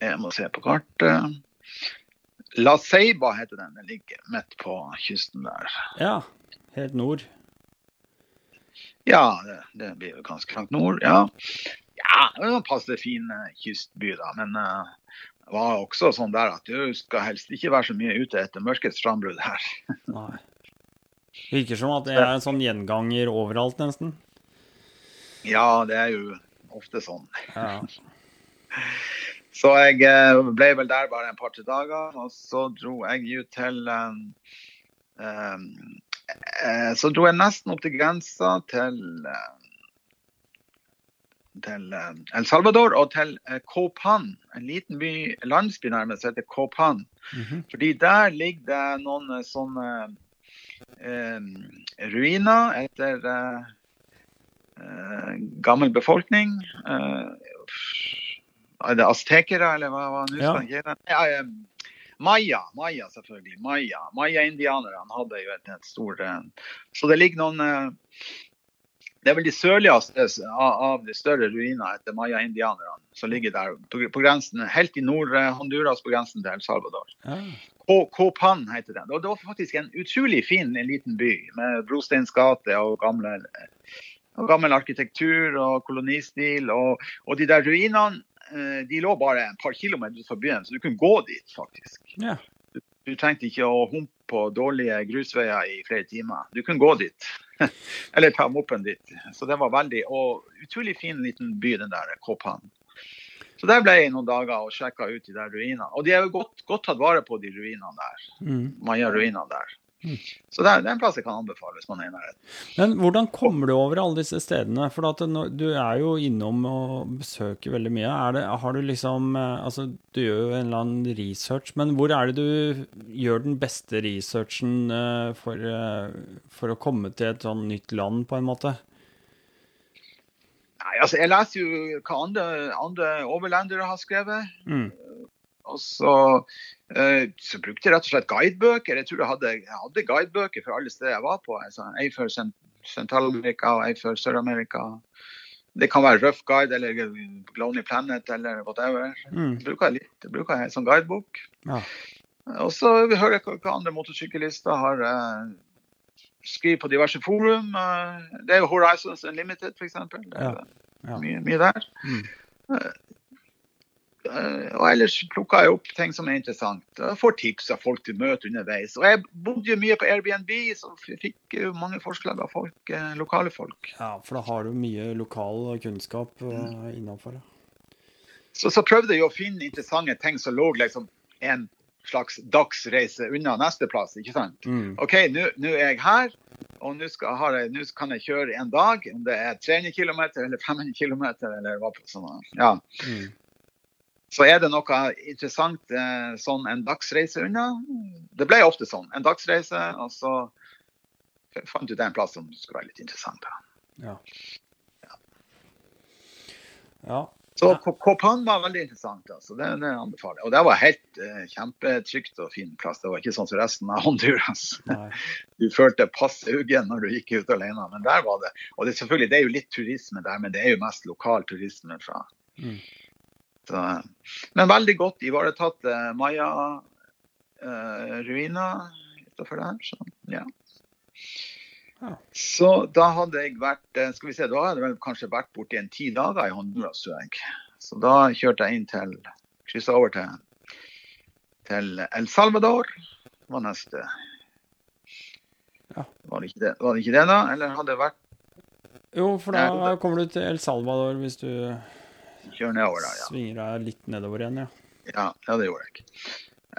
Jeg må se på kartet. La Seiba heter den. Den ligger midt på kysten der. Ja, helt nord. Ja, det, det blir jo ganske langt nord. Ja, ja det er en passe fin uh, kystby, da. Men uh, det var også sånn der at du skal helst ikke være så mye ute etter mørkets frambrudd her. [laughs] Nei. Virker som at det er en sånn gjenganger overalt, nesten. Ja, det er jo ofte sånn. Ja. [laughs] Så jeg eh, ble vel der bare en par-tre dager, og så dro jeg jo til um, um, Så dro jeg nesten opp til grensa til til El Salvador og til Copan, en liten by, landsby nærmest, heter Copan. Mm -hmm. Fordi der ligger det noen sånne eh, ruiner etter eh, gammel befolkning. Eh, er det aztekere, eller hva, hva det? ja. ja, Maya, Maya selvfølgelig. Maya. Maya-indianerne hadde jo et, et stort eh, Så det ligger noen eh, Det er vel de sørligste av de større ruinene etter maya-indianerne som ligger der på, på grensen, helt i Nord-Honduras, på grensen til El Salvador. Ja. Copan heter den. Og det var faktisk en utrolig fin liten by med brosteinsgate og gamle og gammel arkitektur og kolonistil. Og, og de der ruinene Eh, de lå bare et par kilometer fra byen, så du kunne gå dit, faktisk. Ja. Du, du, trengte ikke å humpe på dårlige grusveier i flere timer. Du kunne gå dit. [laughs] Eller ta moppen dit. Så det var veldig Og utrolig fin liten by, den der Kåpan. Så der ble jeg noen dager og sjekka ut de der ruinene. Og de er jo godt, godt tatt vare på, de ruinene der. Mm. Maya-ruinene der. Så det er, det er, en plass jeg kan anbefale hvis man er i nærheten. Men hvordan kommer du over alle disse stedene? For du er jo innom og besøker veldig mye. Det, har du liksom eh, Altså, du gjør jo en eller annen research, men hvor er det du gjør den beste researchen eh, for, eh, for å komme til et sånn nytt land, på en måte? Nei, altså, jeg leser jo hva andre, andre overlendere har skrevet. Mm. Og så, uh, så, brukte jeg rett og slett guidebøker. Jeg tror jeg hadde, jeg hadde guidebøker for alle steder jeg var på. Ei for Sentral-Amerika og ei for Sør-Amerika. Det kan være Rough Guide eller Lonely Planet eller whatever. Mm. Bruker jeg litt. Bruker jeg som guidebok. Ja. Og så hører jeg hva andre motorsyklister har uh, skrevet på diverse forum. Uh, det er jo Horizons Unlimited, f.eks. Ja. Ja. mye, mye der. Mm. Eh, og ellers plukka jeg opp ting som er interessant. Jeg får tips av folk til møte underveis. Og jeg bodde jo mye på Airbnb, så fikk jo mange forslag av folk, eh, lokale folk. ja, for da har du mye lokal kunnskap mm. innafor. Så, så prøvde jeg å finne interessante ting som lå liksom en slags dagsreise unna neste plass, ikke sant? Mm. OK, nå er jeg her, og nå kan jeg kjøre en dag, om det er 300 km eller 500 km eller hva sånn. Ja. Mm. Så er det noe interessant eh, sånn en dagsreise unna. Det ble ofte sånn. En dagsreise, og så fant du deg en plass som skulle være litt interessant. Da. Ja. Ja. Så Kopan var veldig interessant. Altså. Det, det anbefaler jeg. Og det var helt eh, kjempetrygt og fin plass. Det var ikke sånn som resten av Honduras. Nei. [laughs] Du følte pass uggen når du gikk ut alene. Men der var det. Og det, selvfølgelig, det er jo litt turisme der, men det er jo mest lokal turisme fra Mm. Så, men veldig godt ivaretatt eh, Maya-ruiner utafor der. Så, ja. Så da hadde jeg vært eh, skal vi se, da hadde jeg vel kanskje vært borti en ti dager i Honduras. Så da kjørte jeg inn til Kryssa over til, til El Salvador. var neste. Ja. Var, det det, var det ikke det, da? Eller hadde det vært Jo, for da kommer du til El Salvador hvis du kjøre nedover der, ja. svinger deg litt nedover igjen, ja. Ja, ja, det gjorde jeg.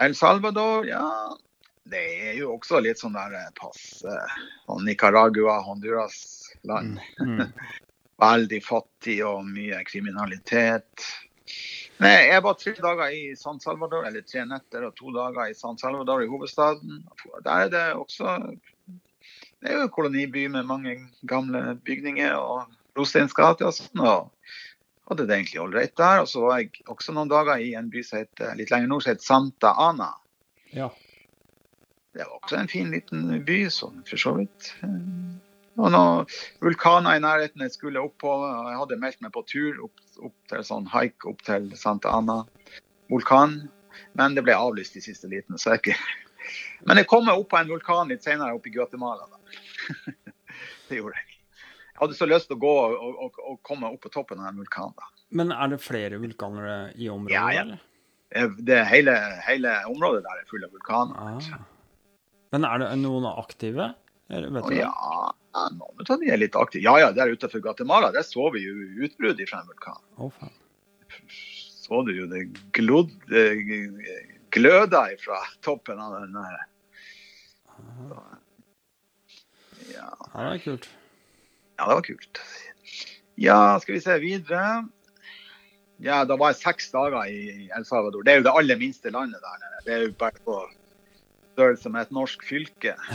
El Salvador, ja Det er jo også litt sånn der eh, pass sånn Nicaragua, Honduras-land. Mm. [laughs] Veldig fattig og mye kriminalitet. Nei, jeg var tre dager i San Salvador, eller tre netter og to dager i San Salvador i hovedstaden. Der er det også Det er jo en koloniby med mange gamle bygninger og rosteinsgater og sånn. og hadde det egentlig ålreit der. Og så var jeg også noen dager i en by som heter, litt lenger nord som heter Santa Ana. Ja. Det var også en fin liten by, sånn for så vidt. Og noen vulkaner i nærheten jeg skulle opp på. Jeg hadde meldt meg på tur opp, opp til sånn haik opp til Santa Ana vulkan. Men det ble avlyst i siste liten. så jeg ikke... [laughs] Men jeg kom meg opp på en vulkan litt senere oppe i Guatemala. Da. [laughs] det gjorde jeg. Hadde så lyst til å gå og, og, og komme opp på toppen av den vulkanen. da. Men er det flere vulkaner i området, Ja, ja. eller? Det, hele, hele området der er fullt av vulkaner. Ah. Men er det noen aktive? Vet du ja, noen av de er litt aktive. Ja, ja, der utenfor Guatemala der så vi jo utbrudd fra en vulkan. Å, faen. Så du jo det glod, eh, gløda fra toppen av den der. Ja, Ja, det er kult. Ja, det var kult. Ja, skal vi se videre. Ja, da var jeg seks dager i El Salvador. Det er jo det aller minste landet der nede. Det er jo bare på størrelse med et norsk fylke. [laughs]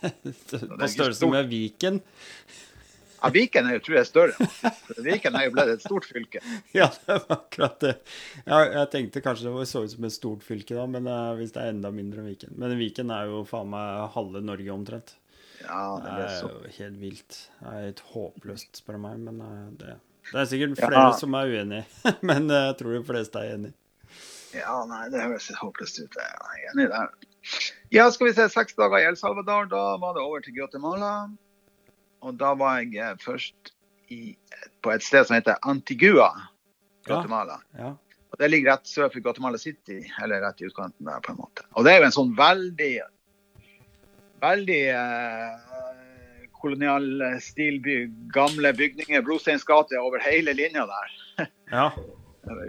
På størrelse med Viken. Ja, Viken er jo, tror jeg, er større. Viken er jo blitt et stort fylke. [laughs] Ja, det var akkurat det. Ja, jeg tenkte kanskje det så ut som et stort fylke, da, men uh, hvis det er enda mindre enn Viken. Men Viken er jo faen meg halve Norge omtrent. Ja, det er så. jo helt vilt. Det er helt håpløst, spør du meg. Men eh, det, det er sikkert Ja. flere som er uenig, [laughs] men eh, jeg tror de fleste er enig. Ja, nei, det høres litt håpløst ut. Jeg er enig der. Ja, skal vi se. Seks dager i El Salvador. Da var det over til Guatemala. Og da var jeg eh, først i, på et sted som heter Antigua, Guatemala. Ja. Og Det ligger rett sør for Guatemala City, eller rett i utkanten der, på en måte. Og det er jo en sånn veldig, veldig eh, kolonial stilby. Gamle bygninger, brosteinsgate over hele linja der. [laughs] ja.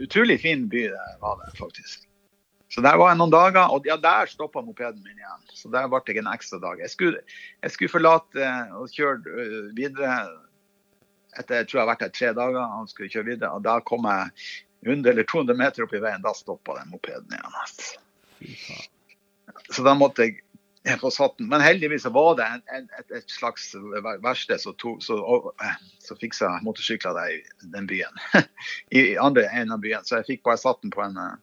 Utrolig fin by det var det, faktisk. Så der var jeg noen dager, og ja, der stoppa mopeden min igjen. Så der ble jeg en ekstra dag. Jeg skulle, jeg skulle forlate eh, og kjøre øh, videre etter jeg tror jeg har vært der tre dager og skulle kjøre videre. Og da kom jeg 100 eller 200 meter opp i veien. Da stoppa den mopeden igjen. altså. Så da måtte jeg jeg Satten. Men heldigvis var det en, en, et, et slags ver- verksted som eh, fiksa motorsykler der i den byen. [laughs] I andre enden av byen. Så jeg fikk bare satt den på en eh,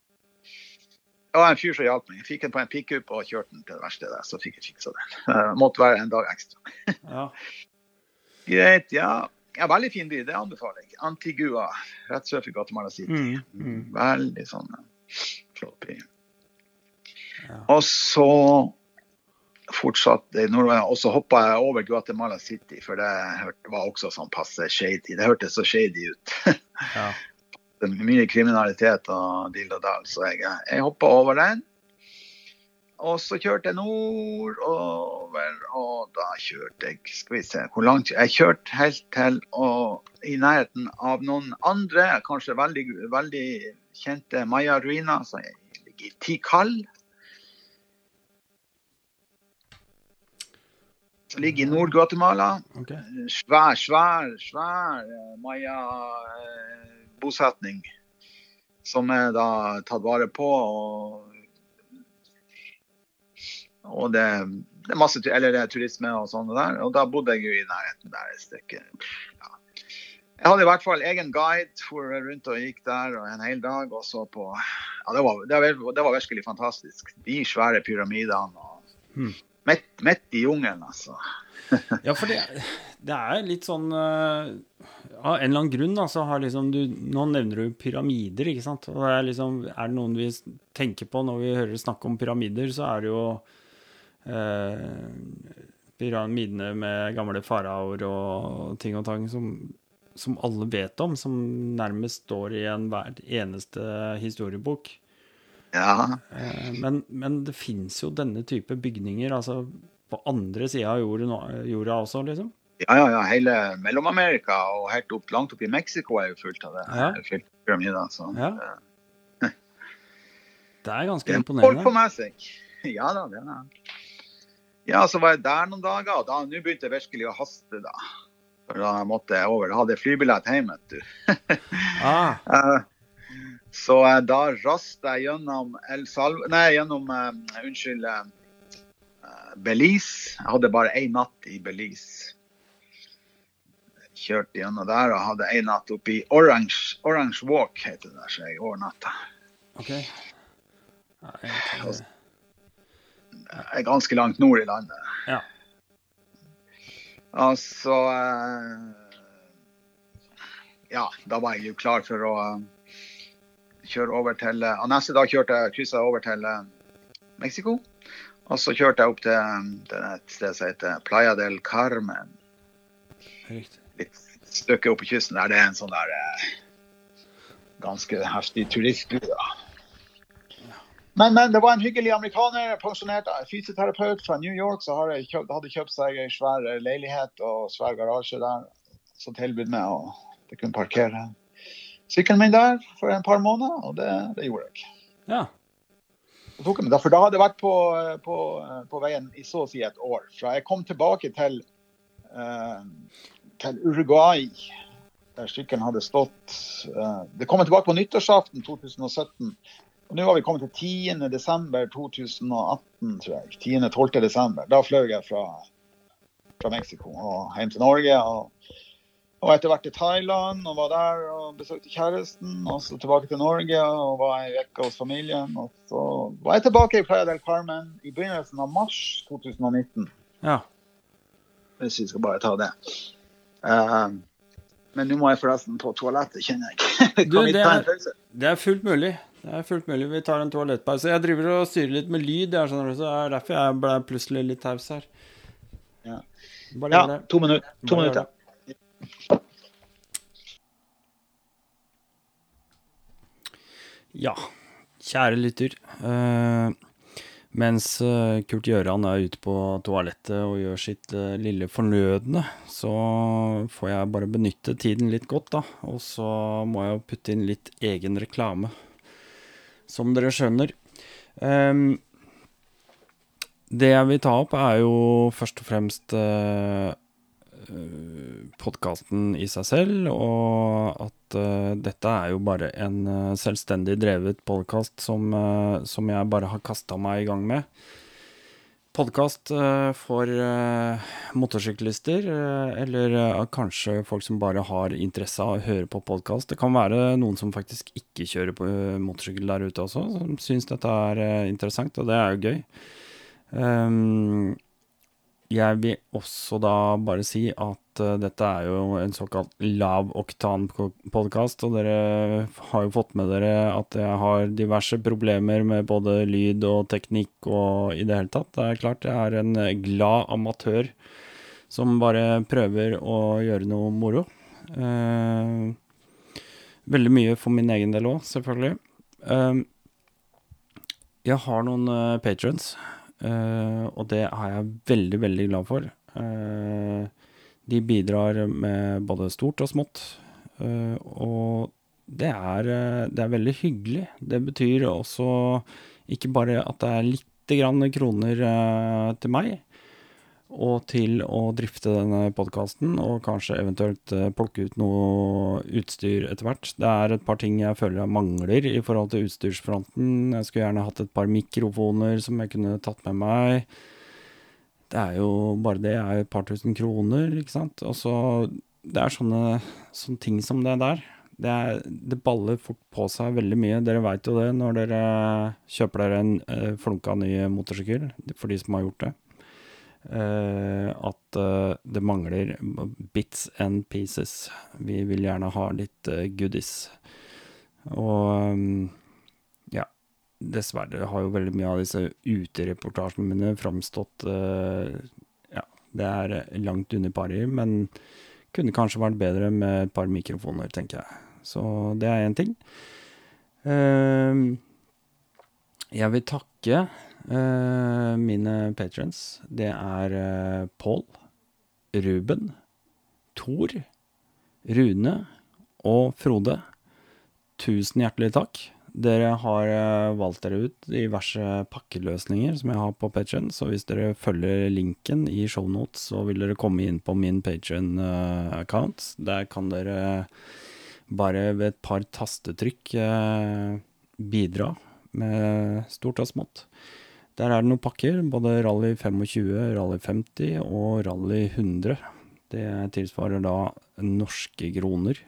Det var en fyr som hjalp meg. Jeg fikk den på en pickup og kjørte den til det verkstedet. Så fikk jeg fiksa den. [laughs] Måtte være en dag ekstra. [laughs] Ja. Greit, ja. ja, veldig fin by. Det anbefaler jeg. Antigua, rett sør for Guatemala City. Mm, mm. Veldig sånn eh, flott by. Ja. Og så fortsatte og så hoppa jeg over Guatemala City, for det var også sånn passe shady. Det hørtes så shady ut. [laughs] Ja. det er mye kriminalitet og dill og dall, så jeg, jeg hoppa over den. Og så kjørte jeg nordover, og da kjørte jeg Skal vi se hvor langt Jeg kjørte helt til og i nærheten av noen andre, kanskje veldig, veldig kjente Maya Ruina, som ligger i Tikal. Ligger i Nord-Guatemala. Okay. Svær, svær, svær eh, Maya-bosetning. Som er da tatt vare på. Og, og det, det er masse eller det er turisme og sånn der. Og da bodde jeg jo i nærheten der et stykke. Ja. Jeg hadde i hvert fall egen guide, for rundt og gikk der og en hel dag og så på Ja, det var, det var, det var virkelig fantastisk. De svære pyramidene. og Hmm. Midt, midt i jungelen, altså. [laughs] Ja, for det, det er litt sånn uh, Av en eller annen grunn, da, så har liksom du Nå nevner du pyramider, ikke sant? Og det er liksom Er det noen vi tenker på når vi hører snakk om pyramider, så er det jo uh, pyramidene med gamle faraoer og ting og tang som, som alle vet om, som nærmest står i enhver eneste historiebok. Ja. Eh, Men, men det fins jo denne type bygninger altså på andre sida av jorda, jorda også, liksom. Ja, ja, ja. Hele Mellom-Amerika og helt opp, langt opp i Mexico er jo fullt av det. Ja. Fylt pyramider. Så. Ja. [laughs] Det er ganske Det er folk imponerende. får seg. Ja da, det er det. Ja, så var jeg der noen dager, og da nå begynte jeg virkelig å haste, da. For da måtte jeg over. Da hadde jeg flybillett hjem, vet du. [laughs] Ah, Eh, Så eh, da raste jeg gjennom El Salv... Nei, gjennom eh, Unnskyld. eh, Belize. Jeg hadde bare én natt i Belize. Kjørte gjennom der og hadde én natt oppe i Orange, Orange Walk, heter det der, så jeg overnatta. OK. Ja, jeg- Jeg er ganske langt nord i landet. Ja. Og så eh, Ja, da var jeg jo klar for å kjøre over til eh, og Neste dag kjørte jeg kryssa over til eh, Mexico. Og så kjørte jeg opp til til er et sted som heter Playa del Carmen. Riktig. Litt stykke opp på kysten der. Det er en sånn der eh, ganske heftig turistby. Men, men det var en hyggelig amerikaner, pensjonert fysioterapeut fra New York, som hadde kjøpt, hadde kjøpt seg en svær leilighet og svær garasje der. Så tilbød meg å kunne parkere sykkelen min der for en par måneder, og det, det gjorde jeg. Ja. Jeg tok meg for da hadde jeg vært på, på, på veien i så å si et år. Fra jeg kom tilbake til, uh, til Uruguay, der sykkelen hadde stått. uh, det kom jeg tilbake på nyttårsaften 2017. Og nå har vi kommet til 10. desember 2018, tror jeg. 10.-12. desember. Da fløy jeg fra, fra Mexico og hjem til Norge. Og, og etter hvert til Thailand og var der og besøkte kjæresten. Og så tilbake til Norge og var ei uke hos familien. Og så var jeg tilbake i Playa del Carmen i begynnelsen av mars 2019. ja. Hvis vi skal bare ta det. Uh, men nå må jeg forresten på toalettet, kjenner jeg. [laughs] Du, vi det ta en pause? Det er fullt mulig. Det er fullt mulig. Vi tar en toalettpause. Jeg driver og styrer litt med lyd, jeg du, så det er derfor jeg ble plutselig litt taus her. Ja. Ja, to minutter. To minutter. Ja, kjære lytter. Uh, mens eh, Kurt Gjøran er ute på toalettet og gjør sitt uh, lille fornødne, så får jeg bare benytte tiden litt godt, da. Og så må jeg jo putte inn litt egen reklame, som dere skjønner. Um, det jeg vil ta opp, er jo først og fremst uh, podkasten i seg selv, og at uh, dette er jo bare en uh, selvstendig drevet podkast som, uh, som jeg bare har kasta meg i gang med. Podkast for eh, motorsyklister, eh, eller eh, kanskje folk som bare har interesse av å høre på podkast. Det kan være noen som faktisk ikke kjører på eh, motorsykkel der ute også, som syns dette er eh, interessant, og det er jo gøy. Um, jeg vil også da bare si at uh, dette er jo en såkalt lav oktan-podkast, og dere har jo fått med dere at jeg har diverse problemer med både lyd og teknikk og i det hele tatt. Det er klart jeg er en glad amatør som bare prøver å gjøre noe moro. Uh, veldig mye for min egen del òg, selvfølgelig. Uh, jeg har noen patrons. Uh, og det er jeg veldig, veldig glad for. Uh, de bidrar med både stort og smått. Uh, og det er, det er, veldig hyggelig. Det betyr også ikke bare at det er lite grann kroner til meg, og til å drifte denne podkasten, og kanskje eventuelt uh, plukke ut noe utstyr etter hvert. Det er et par ting jeg føler jeg mangler i forhold til utstyrsfronten. Jeg skulle gjerne hatt et par mikrofoner som jeg kunne tatt med meg. Det er jo bare det er et par tusen kroner, ikke sant. Og så Det er sånne, sånne ting som det der. Det, er, det, baller fort på seg veldig mye. Dere veit jo det når dere kjøper dere en uh, flunka ny motorsykkel, for de som har gjort det. Uh, at uh, det mangler bits and pieces. Vi vil gjerne ha litt uh, goodies. Og um, ja, dessverre har jo veldig mye av disse utereportasjene mine framstått Ja, det er langt under pari, men kunne kanskje vært bedre med et par mikrofoner, tenker jeg. Så det er én ting. jeg vil takke Uh, mine patrons, det er uh, Pål, Ruben, Thor, Rune og Frode. Tusen hjertelig takk. Dere har uh, valgt dere ut diverse pakkeløsninger som jeg har på Patrion, så hvis dere følger linken i shownotes, så vil dere komme inn på min Patrion-account. Der kan dere bare ved et par tastetrykk bidra med stort og smått. Der er det noen pakker, både Rally 25, Rally 50 og Rally 100. Det tilsvarer da norske kroner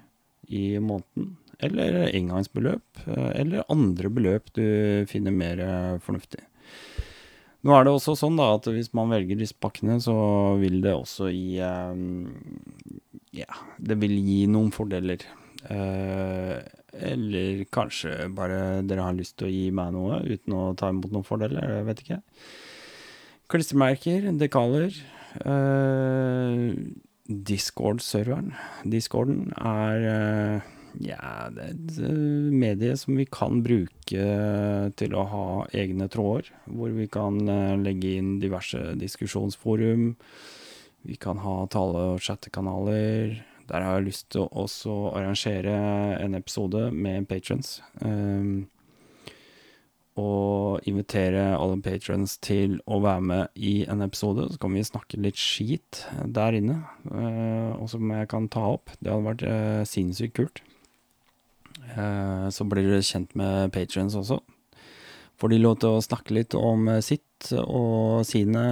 i måneden. Eller engangsbeløp, eller andre beløp du finner mer fornuftig. Nå er det også sånn da at hvis man velger disse pakkene, så vil det også gi um, Ja, det vil gi noen fordeler. Eller kanskje bare dere har lyst til å gi meg noe uten å ta imot noen fordeler, jeg vet ikke. Klistremerker, dekaler. Uh, Discord-serveren. Discorden er uh, ja, det er et uh, medie som vi kan bruke til å ha egne tråder. Hvor vi kan legge inn diverse diskusjonsforum. Vi kan ha tale- og chattekanaler. Der har jeg lyst til å også arrangere en episode med patrons. Um, og invitere alle patrons til å være med i en episode. Så kan vi snakke litt skit der inne, uh, og som jeg kan ta opp. Det hadde vært uh, sinnssykt kult. Uh, så blir dere kjent med patrons også. Får de lov til å snakke litt om sitt og sine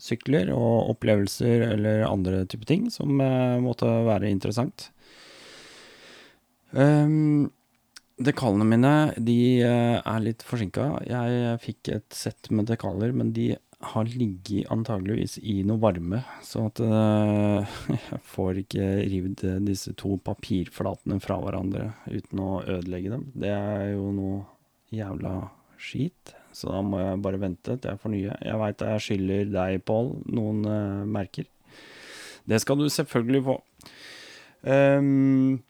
sykler og opplevelser eller andre typer ting som uh, måtte være interessant. Um, dekalene mine de uh, er litt forsinka. Jeg fikk et sett med dekaler, men de har ligget antageligvis i noe varme, så at uh, [laughs] jeg får ikke rivd disse to papirflatene fra hverandre uten å ødelegge dem. Det er jo noe jævla skit. Så da må jeg bare vente til jeg får nye. Jeg veit jeg skylder deg, Pål, noen uh, merker. Det skal du selvfølgelig få. Um,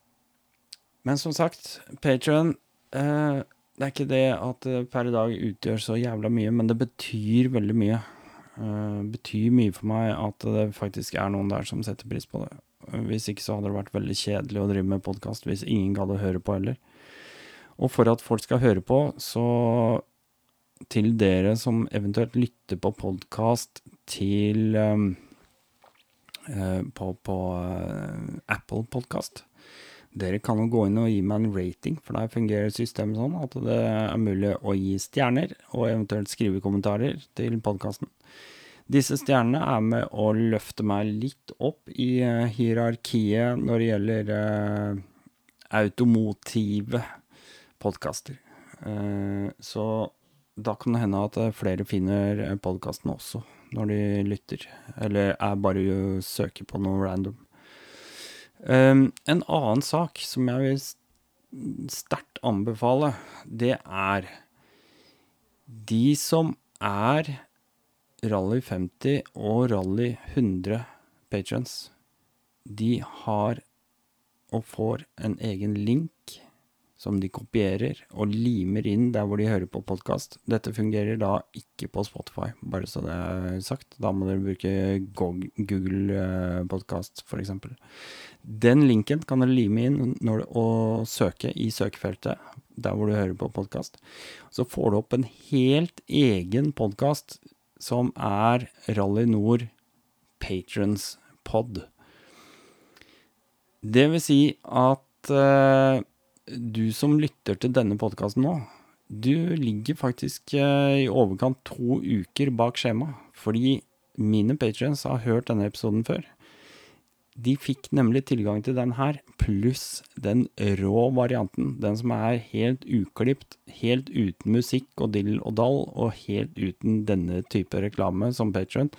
men som sagt, Patrion uh, eh, Det er ikke det at det per i dag utgjør så jævla mye, men det betyr veldig mye. Uh, betyr mye for meg at det faktisk er noen der som setter pris på det. Hvis ikke så hadde det vært veldig kjedelig å drive med podkast hvis ingen gadd å høre på heller. Og for at folk skal høre på, så til dere som eventuelt lytter på podkast til um, uh, på, på uh, Apple Podkast. Dere kan jo gå inn og gi meg en rating, for der fungerer systemet sånn at det er mulig å gi stjerner, og eventuelt skrive kommentarer til podkasten. Disse stjernene er med å løfte meg litt opp i uh, hierarkiet når det gjelder automotive podkaster. så da kan det hende at eh, flere finner eh, podkasten også. når de lytter, eller er bare å søke på noe random. Um, en annen sak som jeg vil sterkt anbefale, det er de som er Rally 50 og Rally 100 patrons. De har og får en egen link som de kopierer og limer inn der hvor de hører på podkast. Dette fungerer da ikke på Spotify, bare så det er sagt. Da må dere bruke Google eh, Podkast, f.eks. Den linken kan dere lime inn når, og søke i søkefeltet der hvor du hører på podkast. Så får du opp en helt egen podkast som er Rally Nord Patrons Pod. Det vil si at uh, du som lytter til denne podkasten nå, du ligger faktisk uh, i overkant to uker bak skjema. Fordi mine patrients har hørt denne episoden før. De fikk nemlig tilgang til den her, pluss den rå varianten. Den som er helt uklipt, helt uten musikk og dill og dall, og helt uten denne type reklame som patron.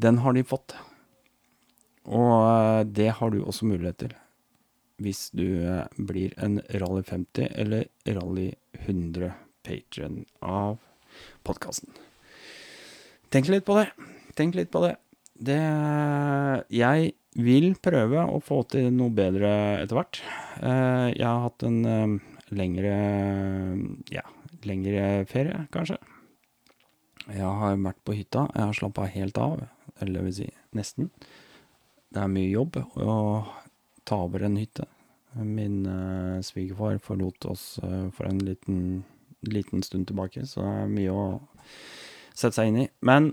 Den har de fått. Og eh, det har du også mulighet til hvis du eh, blir en Rally 50 eller Rally 100 patron av podkasten. Tenk litt på det. Tenk litt på det. Det Jeg vil prøve å få til noe bedre etter hvert. Eh, jeg har hatt en lengre ja, lengre ferie, kanskje. Jeg har vært på hytta. Jeg har slappa helt av, eller det vil si nesten. Det er mye jobb å ta over en hytte. Min uh, svigerfar forlot oss uh, for en liten, liten, stund tilbake, så det er mye å sette seg inn i. Men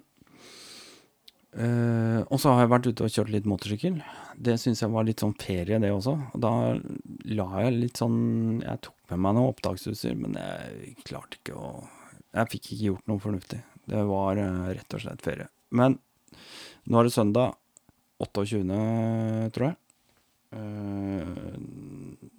uh, Og så har jeg vært ute og kjørt litt motorsykkel. Det syns jeg var litt sånn ferie, det også. Og da la jeg litt sånn Jeg tok med meg noe opptaksutstyr, men jeg klarte ikke å Jeg fikk ikke gjort noe fornuftig. Det var rett og slett ferie. Men nå er det søndag. 28., tror jeg. Uh,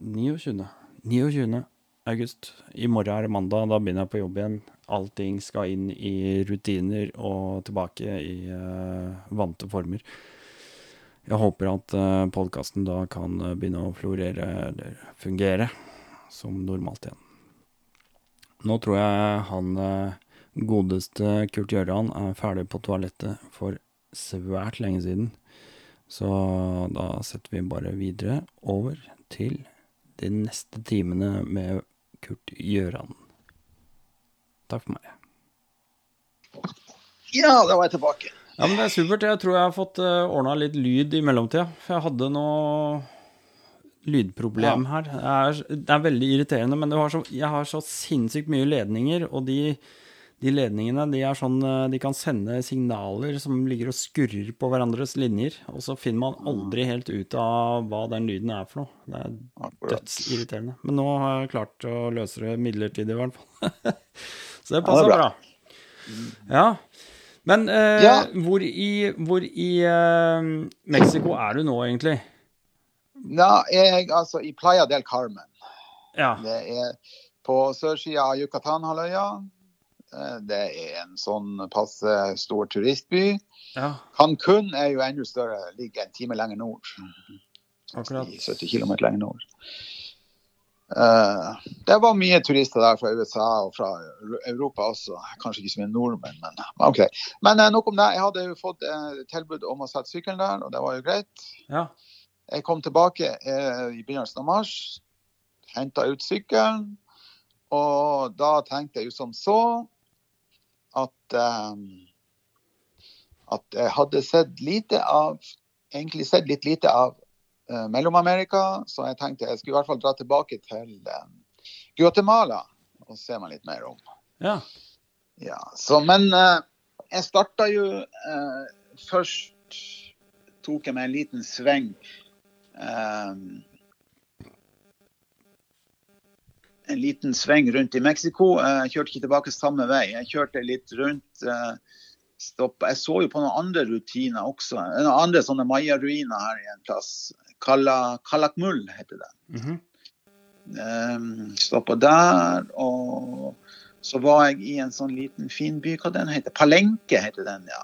29. 29. august. I morgen er det mandag, da begynner jeg på jobb igjen. Allting skal inn i rutiner og tilbake i uh, vante former. Jeg håper at uh, eh, podkasten da kan begynne å florere, eller fungere, som normalt igjen. Nå tror jeg han uh, godeste Kurt Gjøran er ferdig på toalettet for svært lenge siden. Så da setter vi bare videre over til de neste timene med Kurt Gjøran. Takk for meg. Ja, da var jeg tilbake. Ja, men Det er supert. Jeg tror jeg har fått eh, ordna litt lyd i mellomtida. For jeg hadde noe lydproblem ja. her. Det er, det er, veldig irriterende, men har så, jeg har så sinnssykt mye ledninger, og de de ledningene de, er sånn, eh, de kan sende signaler som ligger og skurrer på hverandres linjer, og så finner man aldri helt ut av hva den lyden er for noe. Det er dødsirriterende. Men nå har jeg klart å løse det midlertidig, i hvert fall. [laughs] så det passer ja, bra. Ja. Men eh, ja. hvor i, hvor i eh, Mexico er du nå, egentlig? Ja, jeg, altså i Playa del Carmen. Ja. Det er på sørsida av Yucatan-halvøya. Eh, det er en sånn passe stor turistby. Ja. Cancún er jo enda større, ligger en time lenger nord. Akkurat. 70 km lenger nord. Uh, det var mye turister der fra USA og fra Europa også. Kanskje ikke så mye nordmenn, men OK. Men uh, nok om det. Jeg hadde jo fått uh, tilbud om å sette sykkelen der, og det var jo greit. Ja. Jeg kom tilbake i begynnelsen av mars, henta ut sykkelen, og da tenkte jeg jo som så at, um, at jeg hadde sett lite av Egentlig sett litt lite av uh, Mellom-Amerika, så jeg tenkte jeg skulle i hvert fall dra tilbake til um, Guatemala og se meg litt mer om. Ja. ja så, men uh, jeg starta jo uh, Først tok jeg meg en liten sving. Um, en liten sving rundt i Mexico. Jeg kjørte ikke tilbake samme vei. Jeg kjørte litt rundt. Eh, Stopp. Jeg så jo på noen andre rutiner også. Noen andre sånne mayaruiner her i en plass. Kalakmul heter det. Mm -hmm. Stoppa der og så var jeg i en sånn liten fin by. Hva den heter Palenke heter den, ja.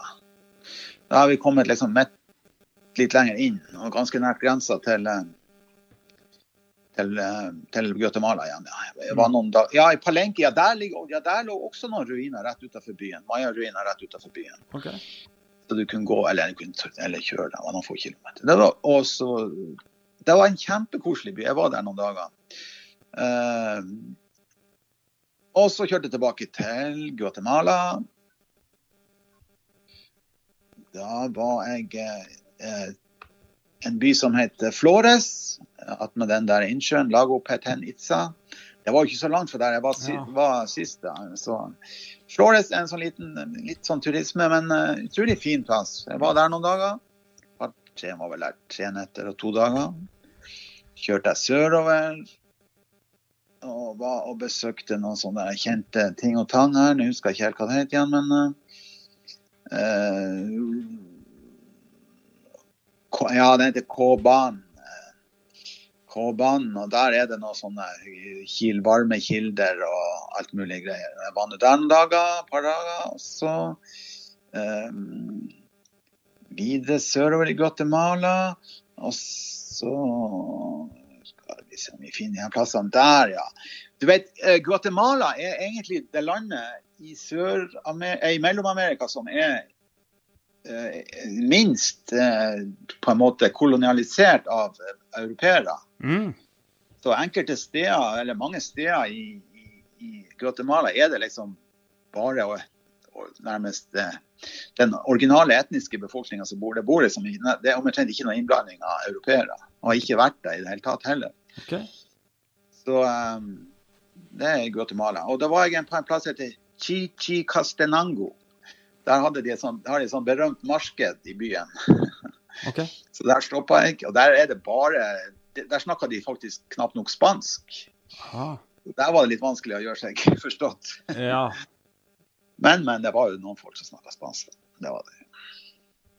Da har vi kommet liksom midt, litt lenger inn, og ganske nært grensa til, eh, til, eh, til Guatemala igjen. Ja. Noen dag, ja, i Palenque ja der, ligger, ja, der lå også noen ruiner rett utenfor byen. Maya-ruiner rett utenfor byen. Okay. Så du kunne gå, eller, eller kjøre, det var noen få kilometer. Det var, også, det var en kjempekoselig by. Jeg var der noen dager. Uh, og så kjørte jeg tilbake til Guatemala. Da var jeg eh, en by som heter Flores, attmed den der innsjøen, Lago Peten Itza. Det var jo ikke så langt fra der jeg var, Ja. var sist. da. Så Flores er en sånn liten, litt sånn turisme, men uh, utrolig fin plass. Jeg var der noen dager. Tre, var vel der tre netter og to dager. Kjørte jeg sørover og var og besøkte noen sånne kjente ting og tang her. Nå husker jeg ikke helt hva det het igjen, men K- Ja, den heter K-banen. K-banen, og der er det noen sånne kil, varme kilder og alt mulig greier. Jeg var nå dager, et par dager, og så um, videre sørover i Guatemala. Og så skal vi se om vi finner de plassene der, ja. Du vet, eh, Guatemala er egentlig det landet i, eh, i Mellom-Amerika som er minst eh, på en måte kolonialisert av eh, europeere. Mm. Så enkelte steder, eller mange steder i, i, i Guatemala er det liksom bare å, å nærmest eh, den originale etniske befolkninga som bor der. Bor liksom, det er omtrent ikke noe innblanding av europeere. Og har ikke vært der i det hele tatt heller. Okay. Så um, det er Guatemala. Og da var jeg på en plass som heter Chichicastenango. Der hadde de et sånt, har de et sånt berømt marked i byen. [laughs] Okay. Så der stoppa jeg. Og der er det bare Der snakka de faktisk knapt nok spansk. Aha. Der var det litt vanskelig å gjøre seg [laughs] forstått. Ja. Men, men det var jo noen folk som snakka spansk. Det var det.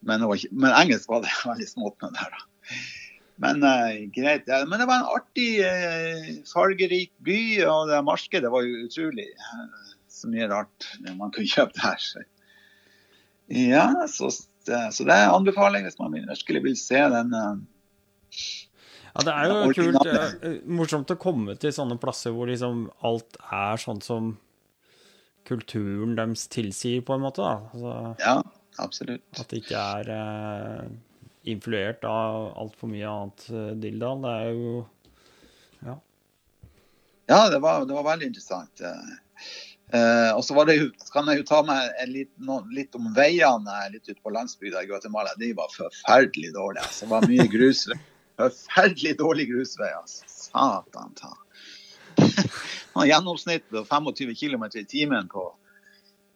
Men, det var ikke, men engelsk var det [laughs] veldig smått med der, da. Men uh, greit. Ja, men det var en artig, uh, fargerik by, og det markedet var jo utrolig. Uh, Så mye rart man kunne kjøpe der. Ja, så, så det anbefaler jeg hvis man virkelig vil se den. eh, Ja, det er jo kult, eh, morsomt å komme til sånne plasser hvor liksom alt er sånn som kulturen deres tilsier, på en måte. Altså, Ja, absolutt. at det ikke er eh, influert av altfor mye annet eh, dilldall. Det er jo Ja, det var, det var veldig interessant. Eh, eh, og så var det jo, kan jeg jo ta meg litt, no, litt om veiene litt ute på landsbygda i Guatemala. De var forferdelig dårlige. Altså. Det var mye [laughs] grusvei. Forferdelig dårlige grusveier. Altså. Satan ta. Og Gjennomsnitt på 25 km i timen på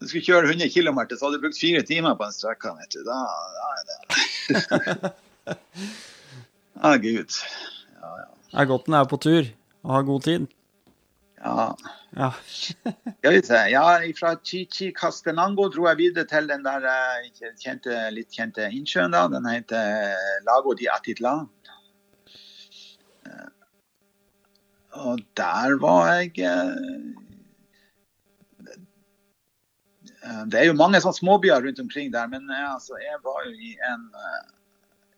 Du skulle kjøre 100 km, så hadde du brukt fire timer på en strekka. vet du. Da, da er det Å, [laughs] gud. er godt den er på tur og har god tid. Ja. Ja. [laughs] Skal vi se. Ja, fra Chichi Castenango dro jeg videre til den der eh, kjente, litt kjente innsjøen. da. Den heter eh, Lago di Atitlan. Eh, Og der var jeg Det er jo mange sånne småbyer rundt omkring der, men jeg, altså, jeg var jo i en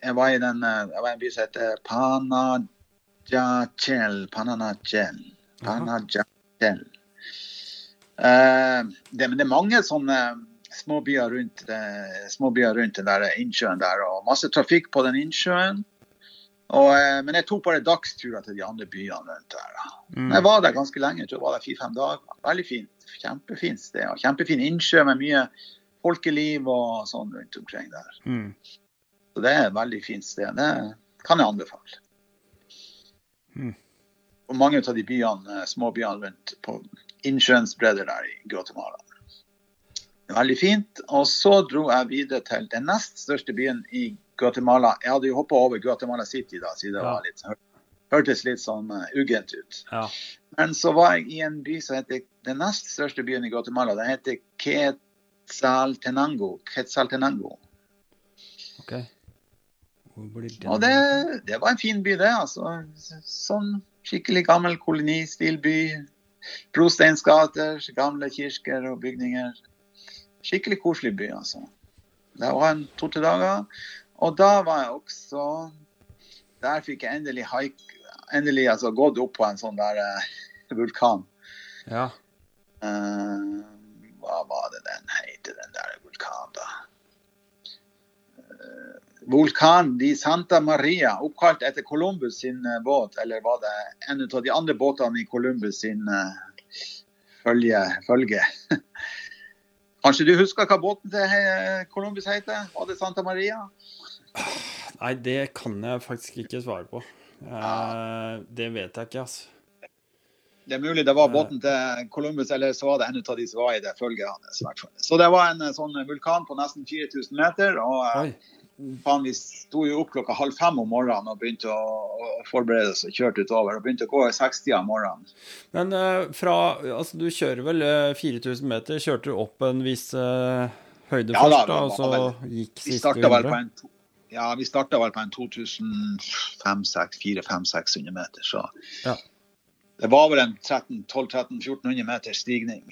Jeg var i den, jeg var i en by som heter Panajachel. Pananachel. Panajachel. Uh, det, men det er mange sånne småbyer rundt, uh, småbyer rundt den der innsjøen der, og masse trafikk på den innsjøen. Og, uh, men jeg tok bare dagsturer til de andre byene rundt der. Mm. Jeg var der ganske lenge, jeg tror jeg var der fire-fem dager. Veldig fint. Kjempefint sted. og Kjempefin innsjø med mye folkeliv og sånn rundt omkring der. Mm. Så det er et veldig fint sted. Det kan jeg anbefale. Mm. Og mange av de byene, eh, småbyene rundt på innsjøens bredder der i Guatemala. Det Veldig fint. Og så dro jeg videre til den nest største byen i Guatemala. Jeg hadde jo hoppa over Guatemala City da, siden det var litt, hørtes litt sånn uh, ugent ut. Ja. Men så var jeg i en by som heter den nest største byen i Guatemala. Den heter Quetzaltenango. Quetzaltenango. Okay. Det? Og det, det var en fin by, det. altså. Sånn skikkelig gammel kolonistilby. brosteinsgater, gamle kirker og bygninger. Skikkelig koselig by, altså. Det var en to-tre dager. Og da var jeg også Der fikk jeg endelig haik, endelig altså gått opp på en sånn der eh, vulkan. Ja. Uh, hva var det den heter, den der vulkanen, da? Eh, Vulkan di Santa Maria, oppkalt etter Columbus sin eh, båt, eller var det en av de andre båtene i Columbus sin eh, følge? følge. [laughs] Kanskje du husker hva båten til Columbus heter? Var det Santa Maria? Nei, det kan jeg faktisk ikke svare på. Eh, det vet jeg ikke, altså. Det er mulig det var båten til Columbus, eller så var det en av de som var i det følget hans. Så det var en eh, sånn vulkan på nesten 4000 meter. og eh, Oi. Vi sto jo opp klokka halv fem om morgenen og begynte å, forberede oss og kjørte utover. og Begynte å gå i 60 om morgenen. Men eh, fra Altså, du kjører vel eh, 4000 meter. Kjørte du opp en viss uh, høyde Ja først, da, og så vel, gikk siste starta vel på 100? en to- ja, vi starta vel på en 2500-400-600 meter. Så Ja. det var vel en 1200-1400 meter stigning.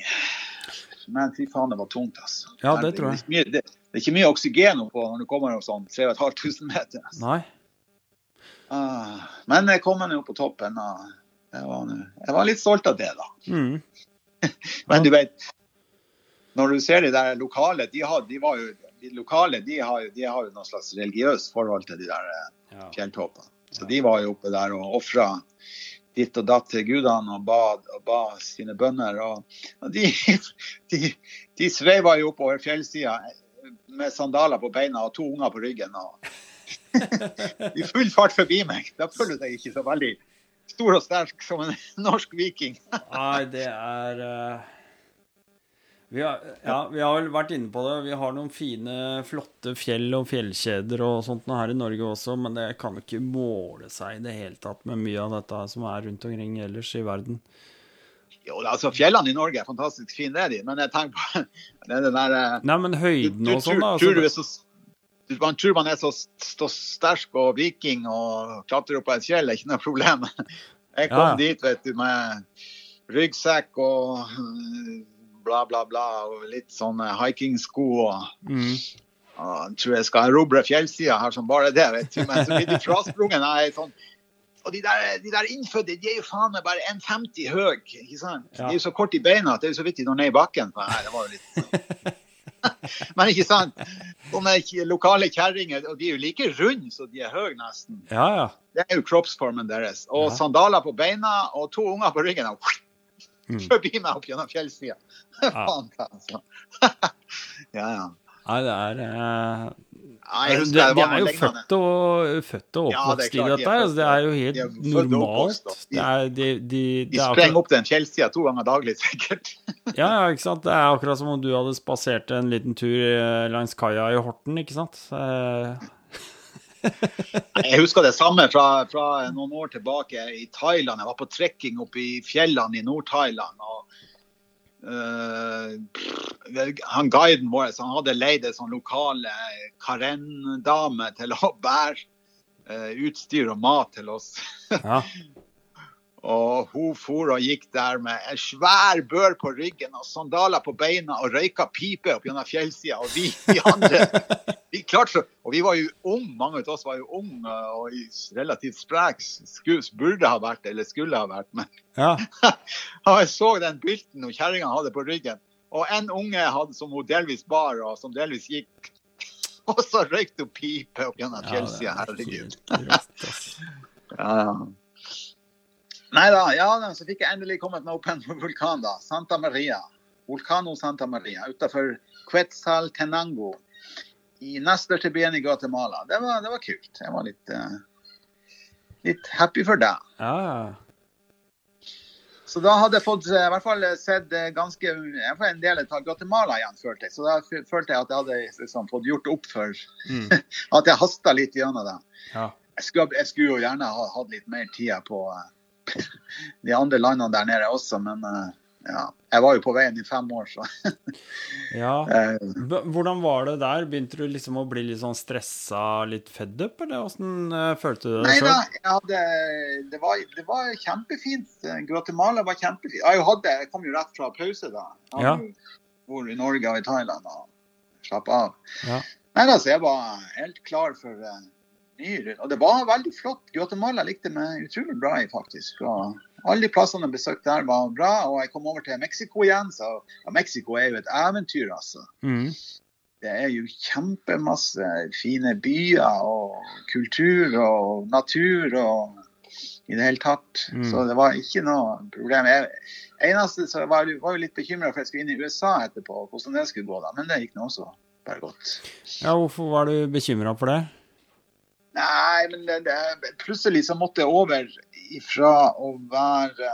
Men fy faen, det var tungt, altså. Ja, det tror jeg. Det det, er ikke mye oksygen oppå når du kommer opp sånn 3500 meter. Altså. Nei. Uh, men jeg kom nå på toppen. Og jeg, var, jeg var litt stolt av det, da. Mm. [laughs] Men du vet, når du ser de der lokale, de, har, de var jo de lokale de har, de har jo noe slags religiøst forhold til de der eh, Ja. fjelltoppene. Så de var jo oppe der og ofra ditt og datt til gudene og ba, og ba sine bønner. Og, og de, [laughs] de, de sveiva jo oppover fjellsida med sandaler på beina og to unger på ryggen. Og [laughs] I full fart forbi meg. Da følte jeg ikke så veldig stor og sterk som en norsk viking. [laughs] Nei, det er uh... vi har, ja, vi har vel vært inne på det. Vi har noen fine, flotte fjell og fjellkjeder og sånt her i Norge også, men det kan ikke måle seg i det hele tatt med mye av dette som er rundt omkring ellers i verden. Jo, altså Fjellene i Norge er fantastisk fine, det er de. Men jeg tenker på [laughs] det er den der eh, Nei, men høyden og sånn, da. tror, du Altså, er så, du, man tror man er så, så sterk og viking og klatrer opp på et fjell, det er ikke noe problem. [laughs] Jeg kom Ja, dit vet du, med ryggsekk og øh, bla, bla, bla, og litt sånne hikingsko. og mm, og jeg tror jeg skal erobre fjellsida her som bare det. vet du, Men så blir de [laughs] frasprungen. Jeg er sånn og de der, de der innfødte de er jo faen meg bare 1,50 høy. ikke sant? Ja. De er jo så kort i beina at det er jo så vidt de når ned i bakken. her. Det var jo litt... [laughs] Men ikke sant? Sånne lokale kjerringer, og de er jo like runde som de er høye nesten. ja, ja. Det er jo kroppsformen deres. Og Ja. sandaler på beina og to unger på ryggen. Og Mm. [laughs] forbi meg opp gjennom fjellsida. [laughs] Faen, altså. ja, ja. Nei, det er eh, Jeg det de er jo født og, født og Ja, det i de dette. altså, det er jo De helt er normalt. oppvokst, Det er, de, de, De er sprenger opp den fjellsida to ganger daglig, sikkert. [laughs] ja, ja, ikke sant? Det er akkurat som om du hadde spasert en liten tur eh, langs kaia i Horten, ikke sant? Eh, Jeg husker det samme fra, fra noen år tilbake i Thailand. Jeg var på trekking oppe i fjellene i Nord-Thailand. og pff, han Guiden vår han hadde leid en sånn lokal karendame Karen-dame til å [laughs] bære uh, utstyr og mat til oss. ja. [laughs] Og hun for og gikk der med en svær bør på ryggen og sandaler på beina og røyka pipe opp gjennom fjellsida. Og vi, vi andre vi klarte så, Og vi var jo unge, mange av oss var jo unge og i- relativt spreke. Burde ha vært, eller skulle ha vært. Men ja. [laughs] og jeg så den bylten kjerringa hadde på ryggen. Og en unge hadde, som hun delvis bar, og som delvis gikk. Og så røykte hun pipe opp gjennom fjellsida. er Herregud. [laughs] Ja, ja. Nei da, ja, så fikk jeg endelig kommet meg opp en vulkan, da. Santa Maria. Vulcano Santa Maria utenfor Quetzaltenango i neststørste byen i Guatemala. Det var, det var kult. Jeg var litt, uh, litt happy for det. Ja. Så da hadde jeg fått eh, i hvert fall sett eh, ganske jeg får en del av Guatemala igjen, følte jeg. Så da følte jeg at jeg hadde liksom, fått gjort opp for Mm. [laughs] at jeg hasta litt gjennom det. ja. Jeg skulle, jeg skulle jo gjerne ha hatt litt mer tid på eh, de andre landene der nede også, men eh, ja. Jeg var jo på veien i fem år, så [laughs] Ja. eh, Hvordan var det der? Begynte du liksom å bli litt sånn stressa, litt fed up, eller åssen eh, følte du det Nei da, ja, det, det, var, det var kjempefint. Guatemala var kjempefint. Jeg, hadde, jeg kom jo rett fra pause da. Jeg Ja. bor i Norge og i Thailand og slapp av. Ja. Nei da, så jeg var helt klar for uh, ut. Og det var veldig flott. Guatemala likte meg utrolig bra i, faktisk. Og alle de plassene jeg besøkte der var bra. Og jeg kom over til Mexico igjen, så ja, Mexico er jo et eventyr, altså. Mm. Det er jo kjempemasse fine byer og kultur og natur og i det hele tatt. Mm. Så det var ikke noe problem. Jeg, eneste så var jeg var jo litt bekymra for jeg skulle inn i USA etterpå, hvordan det skulle gå da. Men det gikk nå også bare godt. ja, hvorfor var du bekymra for det? Nei, men det, det, plutselig så måtte jeg over ifra å være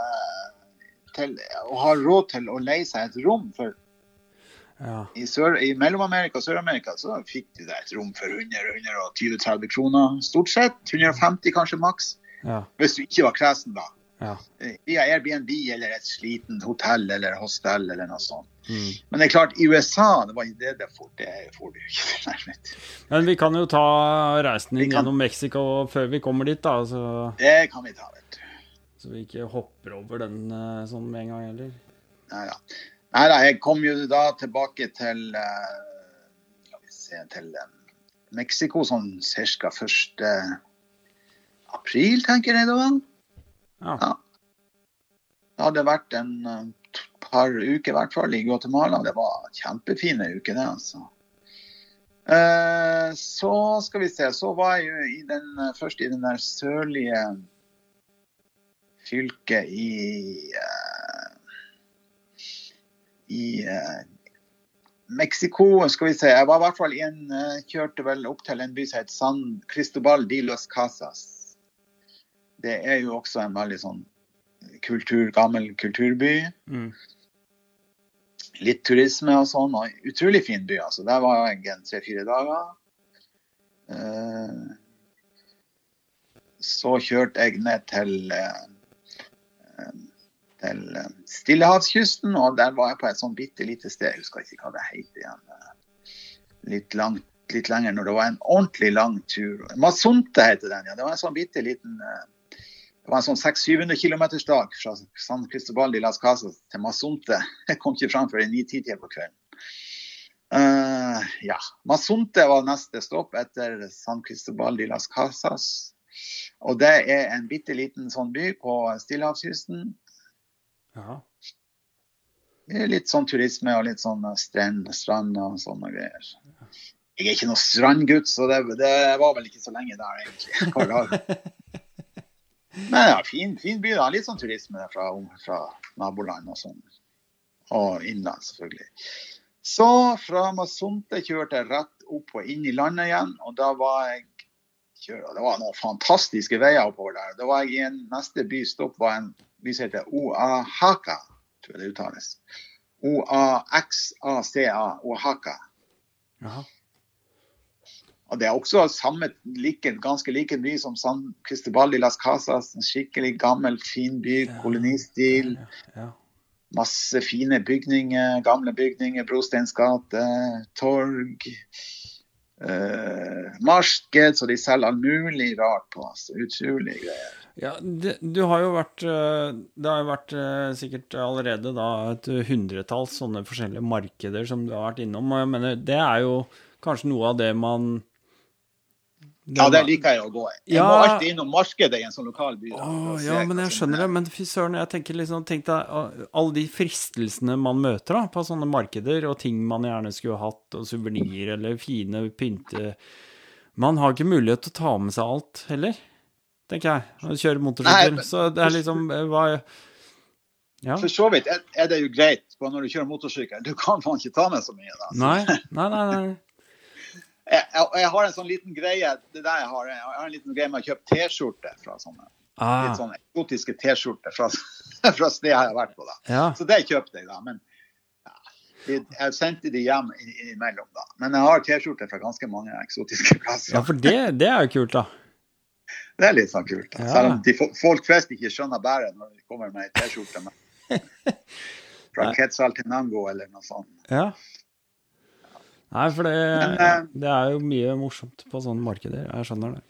til å ha råd til å leie seg et rom for Ja. I, Sør- i Mellom-Amerika og Sør-Amerika så fikk du deg et rom for 100-120-30 kroner. Stort sett. 150 kanskje maks. Ja. Hvis du ikke var kresen, da. Ja. Via Airbnb eller et sliten hotell eller hostell eller noe sånt. Mm. Men det er klart, i USA det var det det får, det får du ikke. [laughs] nærmest. Men vi kan jo ta reisen inn gjennom Mexico før vi kommer dit, da. Så, Det kan vi ta, vet du. så vi ikke hopper over den eh, sånn med en gang heller. Nei da. Nei da, jeg kom jo da tilbake til uh, se Til eh, Mexico sånn ca. 1. april, tenker jeg det var. Ja. Ja. Hadde vært en eh, par uker i hvert fall i Guatemala. Det var kjempefine uker, det, altså. Eh, så skal vi se, så var jeg jo i den, eh, først i den der sørlige fylket i eh, I Mexico, skal vi se. Jeg var i hvert fall i en Kjørte vel opp til en by som het San Cristobal de los Casas. Det er jo også en veldig sånn kultur, gammel kulturby. Mm. Litt turisme og sånn. og Utrolig fin by, altså. Der var jeg en tre-fire dager. Eh, så kjørte jeg ned til eh, eh, til eh, Stillehavskysten, og der var jeg på et sånn bitte lite sted. Jeg husker ikke hva det heter igjen. Litt, langt, litt lenger når det var en ordentlig lang tur. Masonte heter den, ja. Det var en sånn bitte liten Det var en sånn 600-700 km dag fra San Cristobal de las Casas til Masonte. Jeg kom ikke fram før i 9-10-tida på kvelden. Uh, ja. Masonte var neste stopp etter San Cristobal de las Casas. Og det er en bitte liten sånn by på Stillehavskysten. Ja. Litt sånn turisme og litt sånn strand, strand og sånne greier. Jeg er ikke noe strandgutt, så det, det var vel ikke så lenge der, egentlig. [laughs] Men ja, fin, fin by. da. Litt sånn turisme fra, fra naboland og sånn. Og innland, selvfølgelig. Så fra Masonte kjørte jeg rett opp og inn i landet igjen, og da var jeg kjør, Det var noen fantastiske veier oppover der. Da var jeg i en neste bystopp var en by som heter Oaxaca, tror jeg det uttales. O-A-X-A-C-A, Oaxaca. Jaha. Og Det er også samme, like, ganske like by som San Cristobal de las Casas. En skikkelig gammel, fin by, kolonistil. Masse fine bygninger, gamle bygninger. Brosteins gate, torg. Uh, marked, så de selger all mulig rart på. oss. Utrolig greier. Ja, det, du har jo vært eh, Det har jo vært eh, sikkert allerede da et hundretalls sånne forskjellige markeder som du har vært innom. Og jeg mener, det er jo kanskje noe av det man Ja, det liker jeg å gå i. Jeg Ja. må alltid innom markedet i en sånn lokal by. Åh, ja, men jeg skjønner er. det. Men fy søren, jeg tenker liksom Tenk deg alle de fristelsene man møter da, på sånne markeder, og ting man gjerne skulle hatt, og suvenirer eller fine pynte Man har ikke mulighet til å ta med seg alt heller, tenker jeg. Å kjøre motorsykkel. Men- Så det er liksom eh, hva Ja. For så vidt er, det jo greit når du kjører motorsykkel. Du kan faen ikke ta med så mye. da. Så Nei, nei, nei. nei. Jeg, jeg, jeg har en sånn liten greie det der jeg har, jeg har en liten greie med å kjøpe T-skjorte fra sånne Ah, litt sånn eksotiske T-skjorter fra, [laughs] fra steder jeg har vært på. da. ja. Så det kjøpte jeg, da. Men ja, jeg sendte de hjem innimellom, da. Men jeg har T-skjorter fra ganske mange eksotiske plasser. ja, for det, det er jo kult, da. Det er litt sånn kult. da. Ja. Selv om de, folk flest ikke skjønner bæret når de kommer med ei T-skjorte. [laughs] Fra. Quetzaltenango eller noe sånt. Ja. Nei, for det, Men, eh, det er jo mye morsomt på sånne markeder. Jeg skjønner det.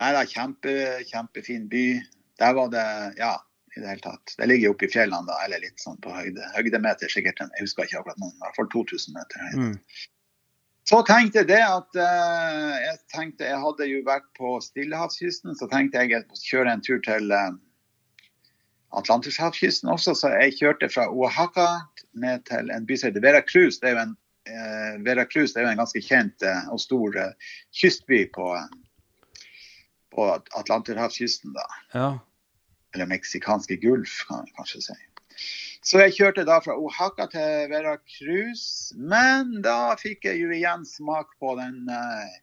Nei, det er kjempe, kjempefin by. Der var det Ja, i det hele tatt. Det ligger jo oppe i fjellene, da, eller litt sånn på høyde, høydemeter, sikkert. Jeg husker ikke akkurat noen, i hvert fall 2000 meter. høyde. Mm. Så tenkte jeg det at uh, jeg tenkte jeg hadde jo vært på Stillehavskysten, så tenkte jeg å kjøre en tur til uh, Atlanterhavskysten også. Så jeg kjørte fra Oaxaca ned til en by som heter Veracruz. Det er jo en, eh, Veracruz det er jo en ganske kjent eh, og stor eh, kystby på, på Atlanterhavskysten. da Ja. eller meksikanske Gulf, kan man kanskje si. Så jeg kjørte da fra Oaxaca til Veracruz, men da fikk jeg jo igjen smak på den, eh,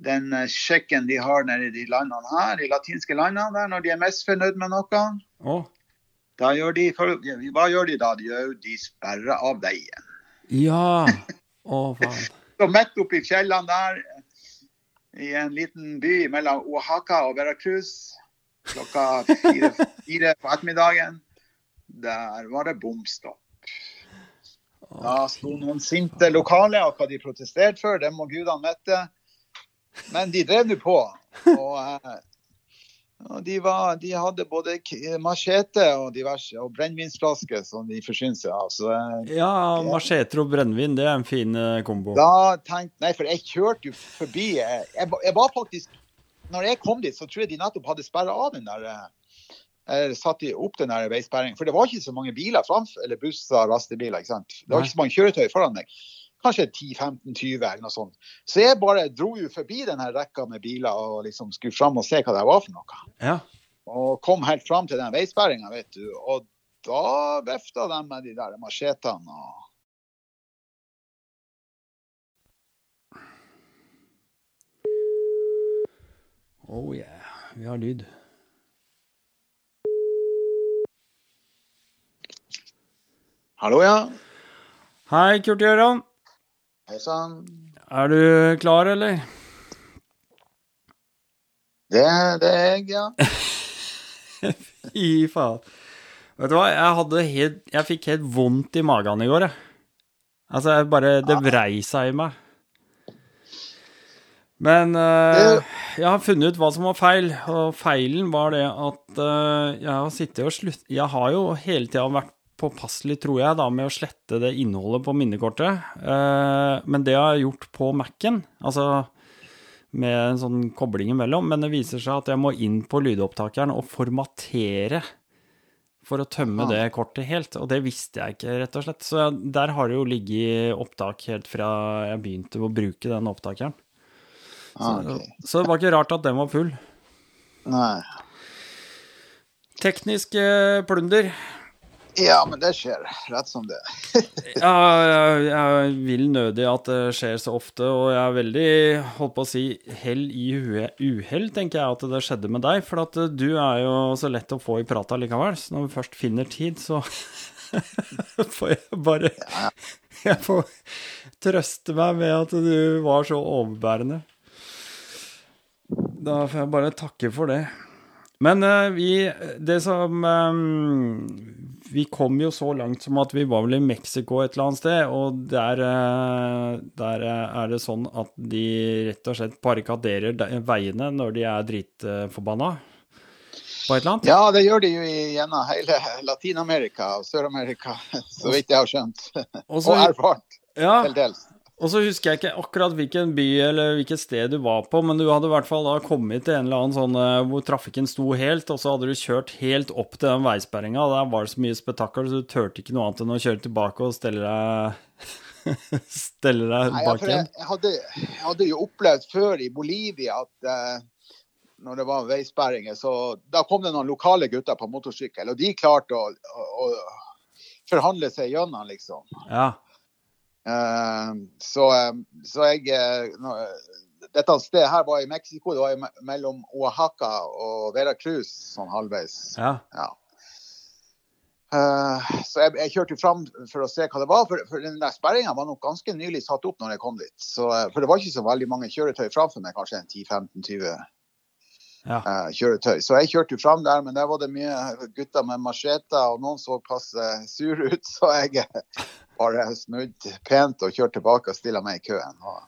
den sjekken de har nede i de landene her, de latinske landene der, når de er mest fornøyd med noe. Oh. Da gjør de, hva gjør de da? De, gjør, de sperrer av veien. Ja. Å, faen. [laughs] Så midt oppi fjellene der, i en liten by mellom Oaxaca og Veracruz, klokka fire, [laughs] fire på ettermiddagen, der var det bomstopp. Da sto noen sinte lokale, og hva de protesterte for, det må gudene vite. Men de drev nå på. Og, eh, de, var, de hadde både machete og diverse, og brennevinsflasker som de forsynte seg av. Så eh, Ja, macheter og brennevin, det er en fin eh, kombo. Da tenkte Nei, for jeg kjørte jo forbi eh, Jeg, var- jeg var faktisk Når jeg kom dit, så tror jeg de nettopp hadde sperra av den der eller satt de opp den veisperringen. For det var ikke så mange biler framfor, eller busser, lastebiler. ikke sant? Det var ikke så mange kjøretøy foran meg. Kanskje 10-15-20 eller noe sånt. Så jeg bare dro jo forbi denne rekka med biler og liksom skulle fram og se hva det var for noe. Ja. Og kom helt fram til den veisperringa, vet du. Og da vifta de med de der machetene og Oh yeah. Vi har lyd. Hallo, ja. Hei, Kurt Gøran. Hei sann. Er du klar, eller? Det, det er jeg, ja. [laughs] Fy faen. Vet du hva, jeg hadde helt Jeg fikk helt vondt i magen i går, jeg. Altså, jeg bare Det vrei seg i meg. Men uh, jeg har funnet ut hva som var feil, og feilen var det at uh, jeg har sittet og slutt... Jeg har jo hele tida vært påpasselig, tror jeg, da, med å slette det innholdet på minnekortet. Eh, men det har jeg gjort på Mac-en, altså med en sånn kobling imellom, men det viser seg at jeg må inn på lydopptakeren og formatere for å tømme Ah. det kortet helt, og det visste jeg ikke, rett og slett. Så jeg- der har det jo ligget opptak helt fra jeg begynte å bruke den opptakeren. Ah, ok. Så det var ikke rart at den var full. Nei. Teknisk eh, plunder. Ja, men det skjer. Rett som det. [laughs] Ja, jeg, jeg vil nødig at det skjer så ofte, og jeg er veldig, holdt på å si, hell i uhell, tenker jeg at det skjedde med deg. For at eh, du er jo så lett å få i prata likevel, så når vi først finner tid, så [laughs] får jeg bare Jeg får trøste meg med at du var så overbærende. Da får jeg bare takke for det. Men uh, vi Det som eh, Vi kom jo så langt som at vi var vel i Mexico et eller annet sted, og der, eh, der eh, er det sånn at de rett og slett barrikaderer veiene når de er dritforbanna på et eller annet. Ja, det gjør de jo gjennom hele Latin-Amerika og Sør-Amerika, så vidt jeg har skjønt. Og Og erfart, ja, til dels. Og så husker jeg ikke akkurat hvilken by eller hvilket sted du var på, men du hadde i hvert fall da kommet til en eller annen sånn eh, hvor trafikken sto helt, og så hadde du kjørt helt opp til den veisperringa, og der var det så mye spetakkel, så du turte ikke noe annet enn å kjøre tilbake og stelle deg [laughs] Stelle deg bak igjen. jeg, hadde, jeg hadde jo opplevd før i Bolivia at eh, når det var veisperringer, så da kom det noen lokale gutter på motorsykkel, og de klarte å, å, å forhandle seg gjennom, liksom. Ja. Eh, så, eh, så jeg eh, nå, Dette stedet her var i Mexico, det var i me- mellom Oaxaca og Veracruz, sånn halvveis. ja. Ja. Uh, så jeg, jeg kjørte fram for å se hva det var, for, for den der sperringa var nok ganske nylig satt opp når jeg kom dit. Så, eh, for det var ikke så veldig mange kjøretøy framfor meg, kanskje en 10-15-20 Ja. uh, kjøretøy. Så jeg kjørte fram der, men der var det mye gutter med macheter, og noen så passe sure ut, [laughs] så jeg eh, bare snudd pent og kjørt tilbake og stilla meg i køen. Og,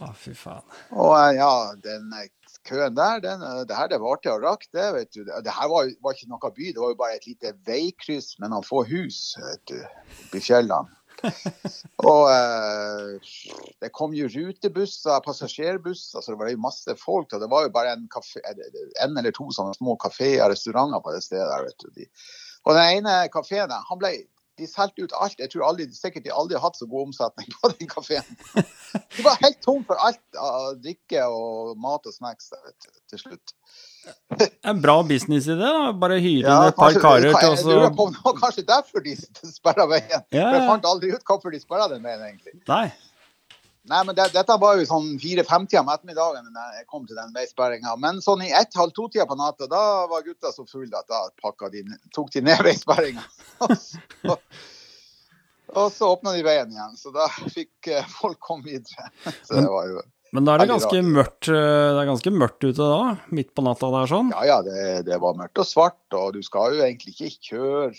Å, fy faen. og eh, ja, den eh, køen der, den, eh, det her det varte og rakk, det, vet du. Det her var, var ikke noe by, det var jo bare et lite veikryss med noen få hus, vet du, oppi fjellene. [laughs] Og eh, det kom jo rutebusser, passasjerbusser, så det var jo masse folk. Og det var jo bare en, kafé, en eller to sånne små kafeer og restauranter på det stedet. vet du. De. Og den ene kafeen han ble de solgte ut alt. Jeg tror aldri, sikkert de aldri har hatt så god omsetning på den kafeen. De var helt tom for alt av drikke og mat og snacks der, vet du, til slutt. En bra businessidé, da. Bare hyre Ja, inn et par karer til jeg å lurer på om det var kanskje derfor de [laughs] sperra veien. Ja, ja. Jeg fant aldri ut hvorfor de sperra den veien, egentlig. Nei. Nei, men det, Dette var jo sånn fire-fem-tida om ettermiddagen da jeg kom til den veisperringa. Men sånn i ett-halv to-tida på natta, da var gutta så fulle at da de, tok de ned [laughs] veisperringa. Og så, og så åpna de veien igjen, så da fikk eh, folk komme videre. [laughs] Så det var jo Men da er det ganske mørkt, eh, det er ganske mørkt ute da? Midt på natta der sånn? Ja ja, det, det var mørkt og svart, og du skal jo egentlig ikke kjøre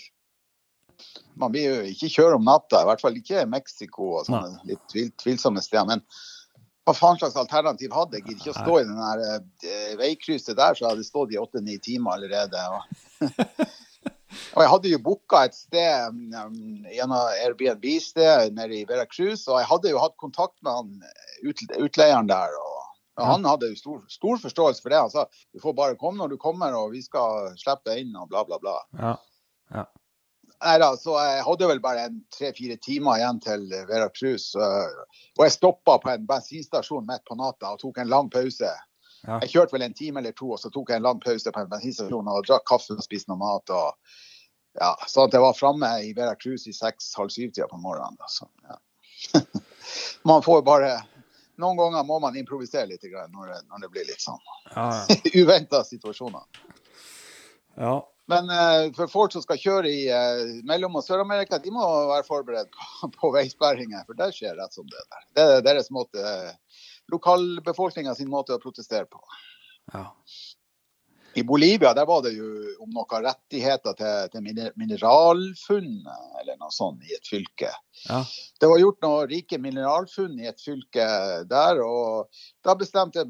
Man blir jo ikke kjørt om natta, i hvert fall ikke i Mexico og sånne litt tvil, tvilsomme steder. Men hva faen slags alternativ hadde jeg? Gidder ikke å stå i den der eh, veikrysset der, så jeg hadde stått i åtte-ni timer allerede. Og, [laughs] og jeg hadde jo booka et sted um, gjennom Airbnb-sted nede i Veracruz, og jeg hadde jo hatt kontakt med han ut, utleieren der. og ja. Han hadde jo stor, stor forståelse for det. Han sa du får bare komme når du kommer, og vi skal slippe deg inn og bla, bla, bla. Ja. Ja. Nei da, så jeg hadde vel bare en tre-fire timer igjen til Veracruz. Cruz. Og jeg stoppa på en bensinstasjon midt på natta og tok en lang pause. Ja. Jeg kjørte vel en time eller to, og så tok jeg en lang pause på en bensinstasjon og drakk kaffe og spiste noe mat. og ja, Så at jeg var framme i Veracruz i seks-halv syv-tida på morgenen. Så, ja. [laughs] Man får bare Noen ganger må man improvisere litt når det, når det blir litt sånn Ja, ja. [laughs] uventa situasjoner. ja. Men eh, for folk som skal kjøre i eh, Mellom- og Sør-Amerika, de må være forberedt på, [laughs] på veisperringer. For det skjer rett som det der. Det er deres måte, lokalbefolkninga sin måte å protestere på. ja. I Bolivia der var det jo om noen rettigheter til, til mineralfunn eller noe sånt i et fylke. ja. Det var gjort noen rike mineralfunn i et fylke der, og da bestemte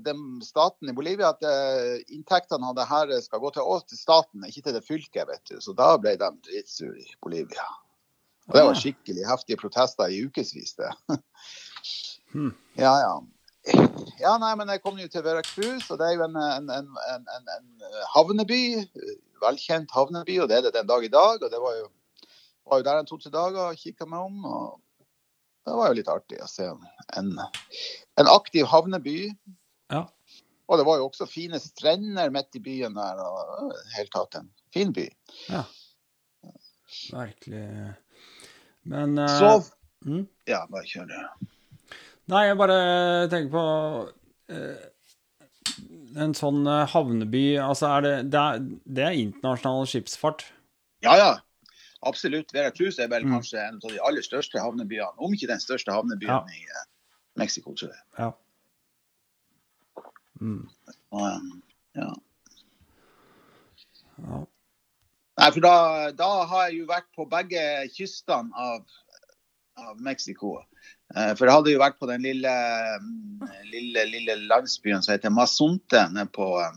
staten i Bolivia at eh, inntektene av det her skal gå til oss, til staten, ikke til det fylket, vet du. Så da ble de dritsure i Bolivia. Og det var Ah. skikkelig heftige protester i ukevis, det. Hmm. Ja, ja. Ja, nei, men jeg kom jo til Veracruz, og det er jo en, en, en, en, havneby. Velkjent havneby, og det er det den dag i dag. Og det var jo, var jo der en to-tre dager og kikka meg om. og Det var jo litt artig å se en, en aktiv havneby. Ja. Og det var jo også fine strender midt i byen der. og helt tatt en fin by. ja. Virkelig. Men uh, Så mm. Ja, bare kjør. det. Nei, jeg bare tenker på eh, En sånn eh, havneby Altså, er det, det, er, det er internasjonal skipsfart? Ja, ja. Absolutt. Veracruz er vel Mm. kanskje en av de aller største havnebyene, om ikke den største havnebyen Ja. i eh, Mexico, tror jeg. Ja. Mm. Um, ja. ja. Nei, for da, da har jeg jo vært på begge kystene av, av Mexico. Eh, For jeg hadde jo vært på den lille, mm, lille, lille landsbyen som heter Masonte, nede på eh,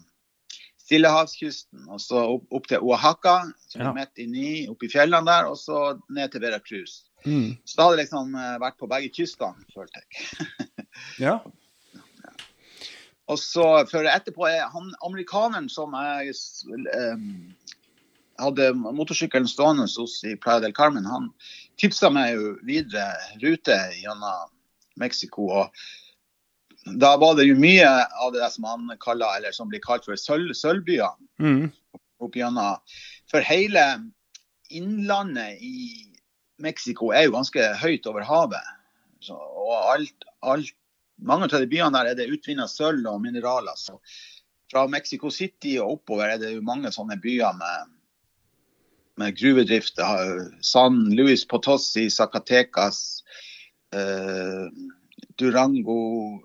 Stillehavskysten. Og så opp, opp til Oaxaca, som Ja. er midt inni, oppe i fjellene der, og så ned til Veracruz. Mm. Så da hadde jeg liksom eh, vært på begge kystene, følte jeg. [laughs] ja. Og så for etterpå er han amerikaneren som jeg um, hadde motorsykkelen stående hos i Playa del Carmen, han tipsa meg jo videre rute gjennom Mexico. Og da var det jo mye av det som han kaller, eller som blir kalt for sølv, sølvbyene. Mm. opp gjennom. For hele innlandet i Mexico er jo ganske høyt over havet. Så, og alt, alt, mange av de byene der er det utvinna sølv og mineraler. Så fra Mexico City og oppover er det jo mange sånne byer med, med gruvedrift. San Luis Potosí, Zacatecas, eh, Durango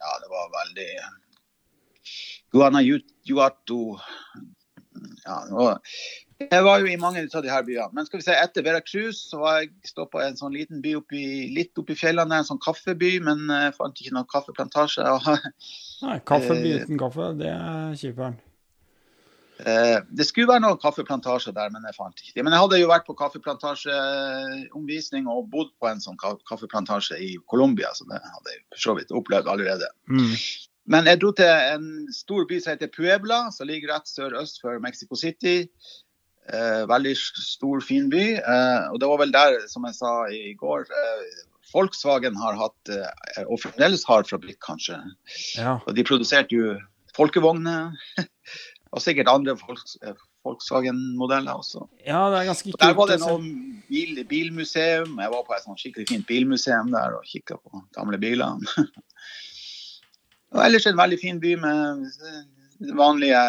Ja, det var veldig Guanajuato ja, jeg var jo i mange av de her byene. Men skal vi se, etter Veracruz så var jeg stoppa i en sånn liten by oppi, litt oppi fjellene, en sånn kaffeby, men jeg fant ikke noen kaffeplantasje. Nei, kaffeby uten kaffe, det er kjiperen. Det skulle være noen kaffeplantasjer der, men jeg fant ikke det. Men jeg hadde jo vært på kaffeplantasjeomvisning og bodd på en sånn kaffeplantasje i Colombia, så det hadde jeg for så vidt opplevd allerede. Mm. Men jeg dro til en stor by som heter Puebla, som ligger rett sørøst for Mexico City. Eh, veldig stor, fin by. Eh, og det var vel der, som jeg sa i går, eh, Volkswagen har hatt, eh, og fremdeles har fabrikk, kanskje. Ja. Og de produserte jo folkevogner. [laughs] og sikkert andre eh, Volkswagen-modeller også. ja, det er ganske kult. der var det noe bil, bilmuseum. Jeg var på et skikkelig fint bilmuseum der og kikka på gamle biler. [laughs] og ellers en veldig fin by med vanlige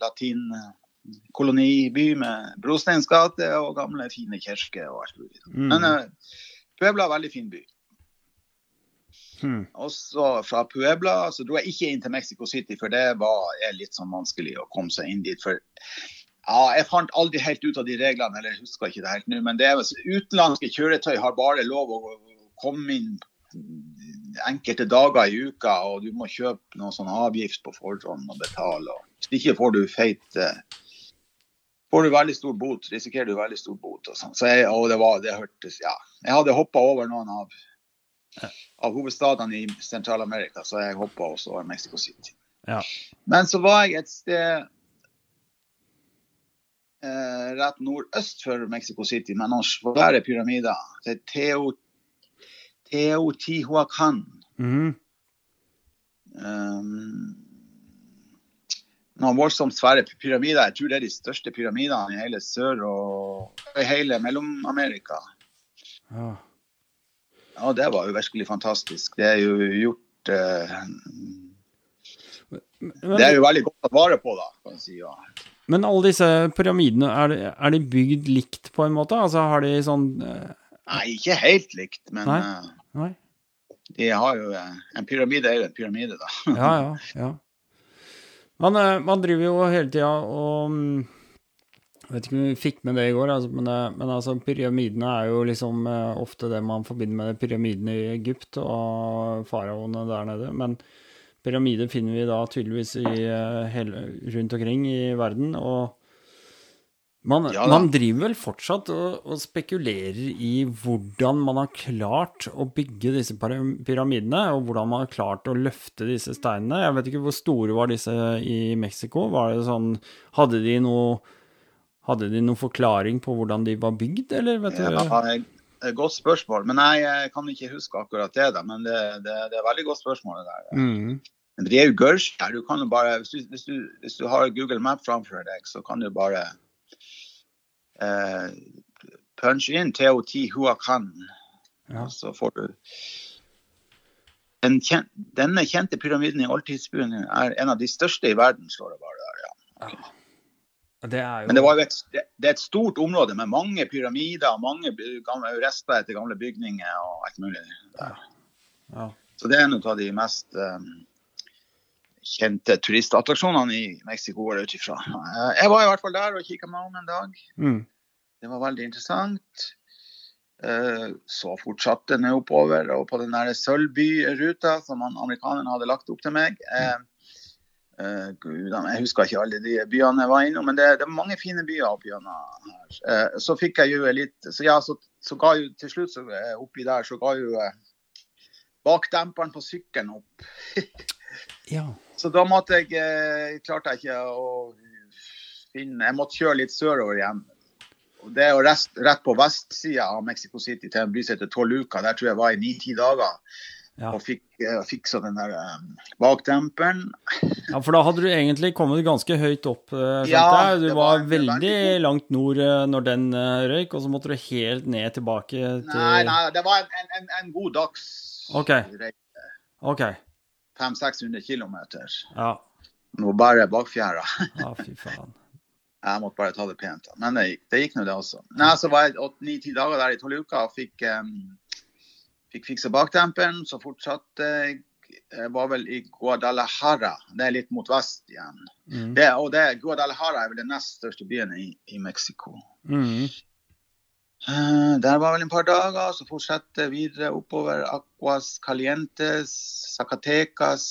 latin koloniby med brosteinsgate og gamle, fine kirker og alt mulig. Mm. Men uh, Puebla er en veldig fin by. Hmm. Og så fra Puebla så dro jeg ikke inn til Mexico City, for det var, er litt sånn vanskelig å komme seg inn dit. For ja, jeg fant aldri helt ut av de reglene, eller jeg husker ikke det helt nå. Men det er, utenlandske kjøretøy har bare lov å komme inn enkelte dager i uka, og du må kjøpe noen sånn avgift på forhånd og betale. Hvis ikke får du feit eh, får du veldig stor bot, risikerer du veldig stor bot. Og sånn. Så jeg, og det var, det hørtes, ja. Jeg hadde hoppa over noen av av hovedstadene i Sentral-Amerika, så jeg hoppa også over Mexico City. Ja. Men så var jeg et sted eh, rett nordøst for Mexico City med noen svære pyramider. Det er Teo, Teotihuacan. Mhm. Um, noen voldsomt svære pyramider. Jeg tror det er de største pyramidene i hele Sør- og i hele Mellom-Amerika. Ja. Ja, det var jo virkelig fantastisk. Det er jo gjort eh, Det er jo veldig godt å vare på, da. kan man si. Ja. men alle disse pyramidene, er de, er de bygd likt på en måte? Altså har de sånn eh, Nei, ikke helt likt, men Nei. eh, Nei? de har jo eh, En pyramide er jo en pyramide, da. Ja, ja, ja. Man, eh, man driver jo hele tida og mm, Jeg vet ikke om vi fikk med det i går, altså, men, men altså, pyramidene er jo liksom eh, ofte det man forbinder med pyramidene i Egypt og faraoene der nede. Men pyramider finner vi da tydeligvis i, eh, hele, rundt omkring i verden. og man, Ja man driver vel fortsatt og, og spekulerer i hvordan man har klart å bygge disse pyramidene, og hvordan man har klart å løfte disse steinene. Jeg vet ikke hvor store var disse i Mexico. Var det sånn Hadde de noe hadde de noen forklaring på hvordan de var bygd, eller vet du? Ja, godt spørsmål. Men nei, jeg kan ikke huske akkurat det. da, Men det, det, det er et veldig godt spørsmål. det der. Mm. Men de er jo Gørskjær. Du kan jo bare, hvis du, hvis, du, hvis du har Google Map framfor deg, så kan du bare eh, punch inn Teotihuacan. Ja. Og så får du Den kjen, Denne kjente pyramiden i oldtidsbyen er en av de største i verden, står det bare der. ja. Det jo Men det, var jo et, det det er et stort område med mange pyramider og mange gamle, rester etter gamle bygninger og alt mulig. der. ja. Så det er en av de mest um, kjente turistattraksjonene i Mexico, går utifra. ut ifra. Eh, Jeg var i hvert fall der og kikka meg om en dag. Mm. Det var veldig interessant. Eh, Så fortsatte den oppover og på den sølvbyruta som han- hadde lagt opp til meg. Eh, eh, Gud, jeg husker ikke alle de byene jeg var innom, men det, det er mange fine byer opp gjennom her. Uh, Så fikk jeg jo litt Så ja, så, så ga jo til slutt så, eh, oppi der så ga jo uh, bakdemperen på sykkelen opp. [laughs] ja. Så da måtte jeg klarte jeg ikke å finne Jeg måtte kjøre litt sørover igjen. Og det er jo rest, rett på vestsida av Mexico City til en by som heter Toluca. Der tror jeg var i ni-ti dager Ja. og fikk eh, fiksa den der eh, bakdemperen. ja, for da hadde du egentlig kommet ganske høyt opp, eh, skjønte Ja, jeg. Du var, var- veldig langt nord når den røyk, og så måtte du helt ned tilbake til Nei, nei, det var en, en, en, god dags Ok. reise. OK. 500-600 km. Ja. Nå bare bakfjæra. ja, fy faen. [laughs] Jeg måtte bare ta det pent. Men det gikk, det gikk nå, det også. Nei, Så var jeg åtte-ni-ti dager der i tolv uker og fikk, um, fikk fiksa bakdemperen. Så fortsatte jeg jeg var vel i Guadalajara. Det er litt mot vest igjen. Mm. Det, og det, Guadalajara er vel den nest største byen i, i Mexico. Mm. Eh, der var vel en par dager, så fortsatte videre oppover Aquas, Calientes, Zacatecas.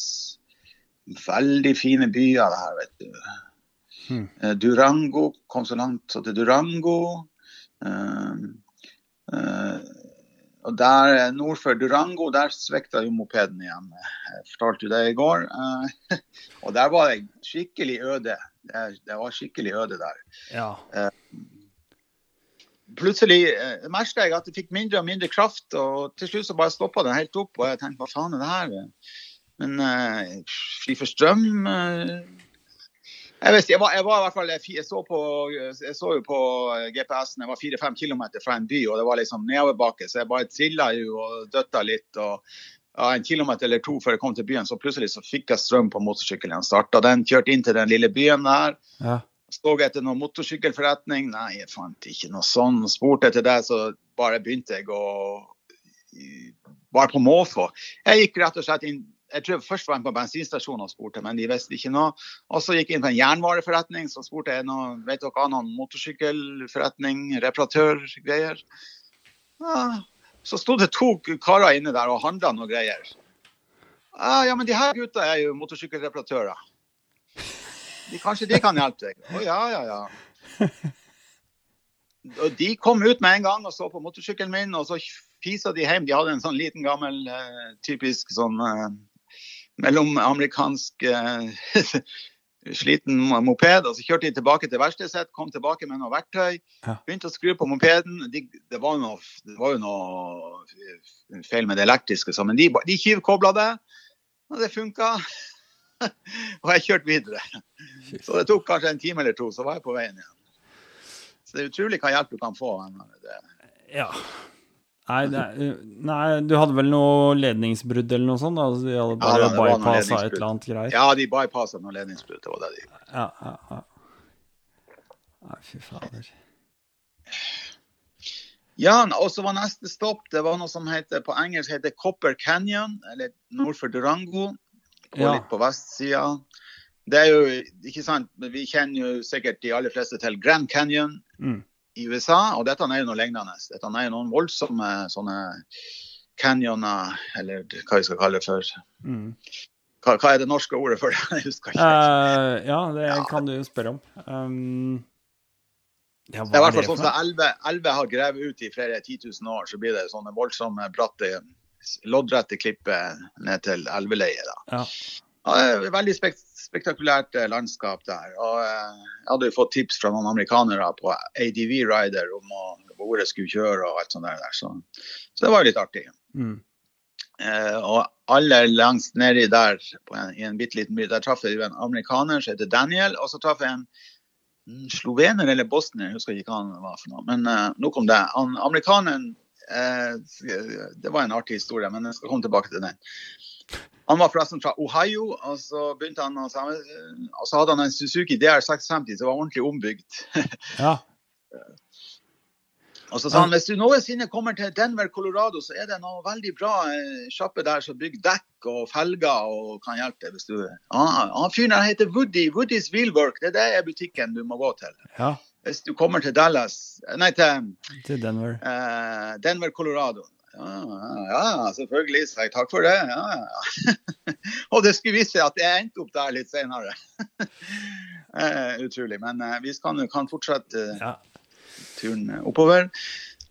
Veldig fine byer det her, vet du. Eh, Durango, kom så langt så til Durango. Uh, eh, og der eh, nord for Durango, der svikta jo mopeden igjen. Jeg fortalte jo det i går. Eh, [laughs] og der var det skikkelig øde. Det, var skikkelig øde der. Ja. Plutselig eh, merket jeg at jeg fikk mindre og mindre kraft, og til slutt så bare stoppa den helt opp. Og jeg tenkte hva faen er det her? Men fri for strøm Jeg vet jeg var, jeg var i hvert fall jeg så, på, jeg så jo på GPS-en, jeg var fire-fem kilometer fra en by, og det var liksom nedoverbakke, så jeg bare trilla jo og døtta litt. og ja, En kilometer eller to før jeg kom til byen, så plutselig så fikk jeg strøm på motorsykkelen. Starta den, kjørte inn til den lille byen der. ja. Så etter noen motorsykkelforretning. Nei, jeg fant ikke noe sånn. Spurte etter det, så bare begynte jeg å Bare på måfå. Jeg gikk rett og slett inn jeg tror først var jeg på bensinstasjonen og spurte, men de visste ikke noe. Og så gikk jeg inn på en jernvareforretning, så spurte jeg noe, vet dere av noen motorsykkelforretning, reparatørgreier. Ja, så sto det to karer inne der og handla noe greier. Ja, men de her gutta er jo motorsykkelreparatører. De, kanskje de kan hjelpe deg? Å ja, ja, ja. Og de kom ut med en gang og så på motorsykkelen min, og så fisa de hjem. De hadde en sånn liten, gammel, eh, typisk sånn eh, mellomamerikansk [laughs] eh, sliten moped. Og så kjørte de tilbake til verkstedet sitt, kom tilbake med noe verktøy. Begynte å skru på mopeden. De, det, var noe, det var jo noe feil med det elektriske, så, men de, de tyvkobla det, og det funka. [laughs] og jeg kjørte videre. Så det tok kanskje en time eller to, så var jeg på veien igjen. Så det er utrolig hva hjelp du kan få. Det, ja. Nei, er, nei, du hadde vel noe ledningsbrudd eller noe sånt? Altså, de hadde bare noe bypassa et eller annet greier? ja, de bypassa noe ledningsbrudd. Det var det de gjorde. Ja, ja, ja. Nei, fy fader. Ja, og så var neste stopp det var noe som heter, på engelsk heter Copper Canyon, eller nord for Durango. Går Ja. litt på vestsida. Det er jo, ikke sant, men Vi kjenner jo sikkert de aller fleste til Grand Canyon Mm. I USA, og dette er jo noe lignende. Dette er jo noen voldsomme sånne canyoner, eller hva vi skal kalle det for. Mm. Hva, hva er det norske ordet for det? [laughs] Jeg husker ikke. Uh, ja, det Ja. kan du spørre om. Um, ja, Det er i hvert er fall sånn som elver elve, elve har grevet ut i flere 10 000 år, så blir det sånne voldsomme, bratte, loddrette klipper ned til elveleiet. Ja. Ja, det er veldig spekt spektakulært eh, landskap der. Og eh, jeg hadde jo fått tips fra noen amerikanere på ADV Rider om å, hvor jeg skulle kjøre og alt sånt der. Så, så det var jo litt artig. Mm. Eh, og aller langs nedi der, på en, i en bitte liten by, der traff jeg en amerikaner som heter Daniel. Og så traff jeg en slovener eller bosnier, jeg husker ikke hva han var for noe. Men eh, nok om det. Han, amerikaneren eh, Det var en artig historie, men jeg skal komme tilbake til den. Han var forresten fra Ohio, og så begynte han å samme, og så hadde han en Suzuki DR650 som var ordentlig ombygd. [laughs] Ja. Og så sa han hvis du noensinne kommer til Denver, Colorado, så er det noe veldig bra eh, sjappe der som bygger dekk og felger og kan hjelpe deg. hvis du... Han, han fyren der heter Woody. Woodys Wheelwork. Det er det butikken du må gå til. ja. Hvis du kommer til Dallas Nei, til Til Denver. eh, Denver, Colorado. Ja, selvfølgelig. sa jeg takk for det. Ja, ja. [laughs] og det skulle vise seg at jeg endte opp der litt senere. [laughs] eh, utrolig. Men eh, vi kan, kan fortsette eh, Ja. turen oppover.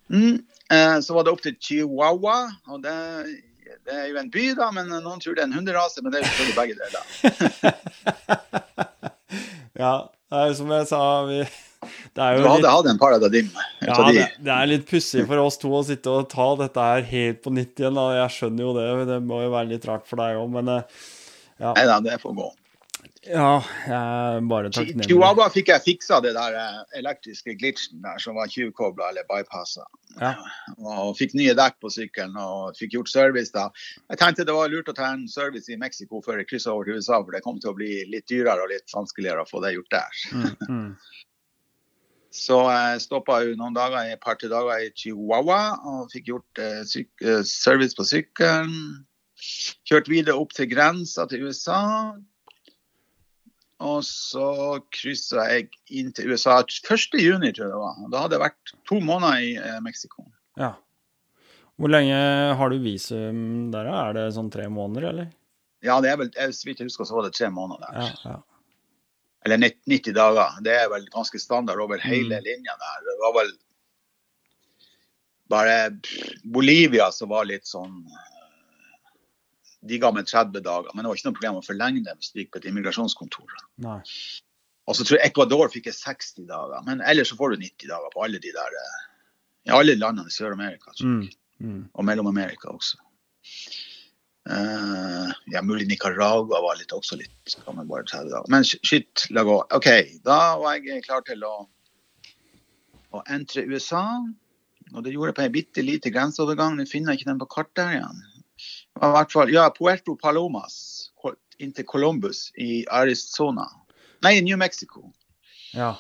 Mm. Eh, så var det opp til Chihuahua. og det, det er jo en by, da, men noen tror det er en hunderase. Men det er jo selvfølgelig begge deler. [laughs] ja. Det er som jeg sa, vi Du hadde litt hatt en paradigm. ja, av de. det, det er litt pussig for oss to å sitte og ta dette her helt på nytt igjen. Da. Jeg skjønner jo det, det må jo være litt rart for deg òg, men ja. Nei da, det får gå. ja, jeg bare takknemlig. Chihuahua fikk jeg fiksa det der eh, elektriske glitchen der som var tjuvkobla eller bypassa. Ja. Og fikk nye dekk på sykkelen og fikk gjort service da. Jeg tenkte det var lurt å ta en service i Mexico før jeg kryssa over til USA, for det kom til å bli litt dyrere og litt vanskeligere å få det gjort der. Mm, mm. Så jeg stoppa noen dager, et par-tre dager i Chihuahua og fikk gjort eh, eh, service på sykkelen. Kjørt videre opp til grensa til USA. Og så kryssa jeg inn til USA 1. juni, tror jeg det var. Da hadde jeg vært to måneder i eh, Mexico. Ja. Hvor lenge har du visum der. Er det sånn tre måneder, eller? Ja, det er vel, jeg, så vidt jeg husker, så var det tre måneder der. Ja, ja. Eller 90 dager. Det er vel ganske standard over hele linja der. Det var vel bare Bolivia som var litt sånn De ga meg 30 dager, men det var ikke noe problem å forlenge det hvis du gikk på et immigrasjonskontor. Nei. Og så tror jeg Ecuador fikk 60 dager, men ellers så får du 90 dager på alle de der eh, i alle landene i Sør-Amerika. Mm. Mm. Og Mellom-Amerika også. Eh, ja, mulig Nicaragua var litt, også litt bare 30 dager. Men shit, la gå. OK, da var jeg klar til å, å entre USA. Og det gjorde jeg på en bitte lite grenseovergang. Nå finner jeg ikke den på kartet her igjen. I hvert fall, ja, Puerto Palomas inntil Columbus i Arizona. Nei, New Mexico. Ja.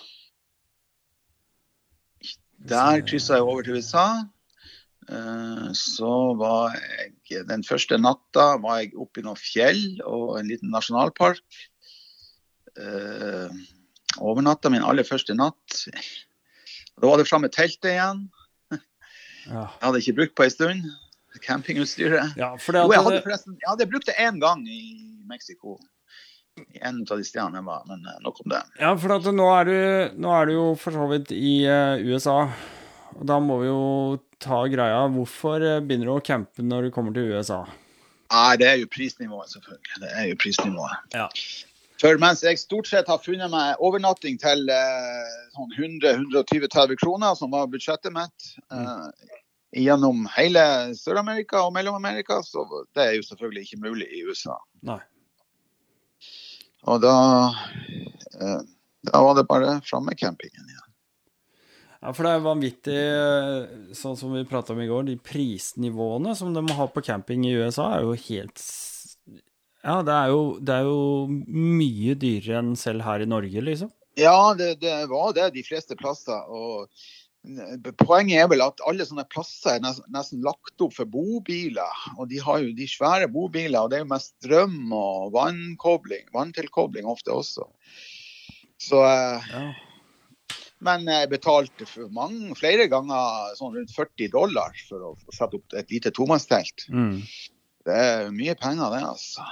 Der kryssa jeg over til USA. Eh, Så var jeg Den første natta var jeg oppe i noen fjell og en liten nasjonalpark. Eh, Overnatta min aller første natt. Da var det framme teltet igjen. Ja, Jeg hadde ikke brukt på en stund. Campingutstyret. ja Jo, jeg hadde forresten Jeg hadde brukt det én gang i Mexico. I en av de stedene jeg var, men eh, nok om det. ja, for nå, er du, nå er du jo for så vidt i USA. Og da må vi jo ta greia. Hvorfor eh, begynner du å campe når du kommer til USA? Nei, det er jo prisnivået, selvfølgelig. Det er jo prisnivået. Ja. For mens jeg stort sett har funnet meg overnatting til eh, sånn 100-120-30 kroner, som var budsjettet mitt, eh, gjennom hele Sør-Amerika og Mellom-Amerika, så det er jo selvfølgelig ikke mulig i USA. Nei. Og da, eh, da var det bare framme campingen igjen. Ja, for det er vanvittig, eh, sånn som vi prata om i går, de prisnivåene som de må ha på camping i USA, er jo helt Ja, det er jo, det er jo mye dyrere enn selv her i Norge, liksom. Ja, det, det var det de fleste plasser. og Poenget er vel at alle sånne plasser er nesten, nesten lagt opp for bobiler. Og de har jo de svære bobiler, og det er jo mest strøm og vannkobling, vanntilkobling ofte også. Så, eh, Ja. Men jeg betalte mange, flere ganger sånn rundt 40 dollar for å sette opp et lite tomannstelt. Mm. Det er mye penger, det, altså.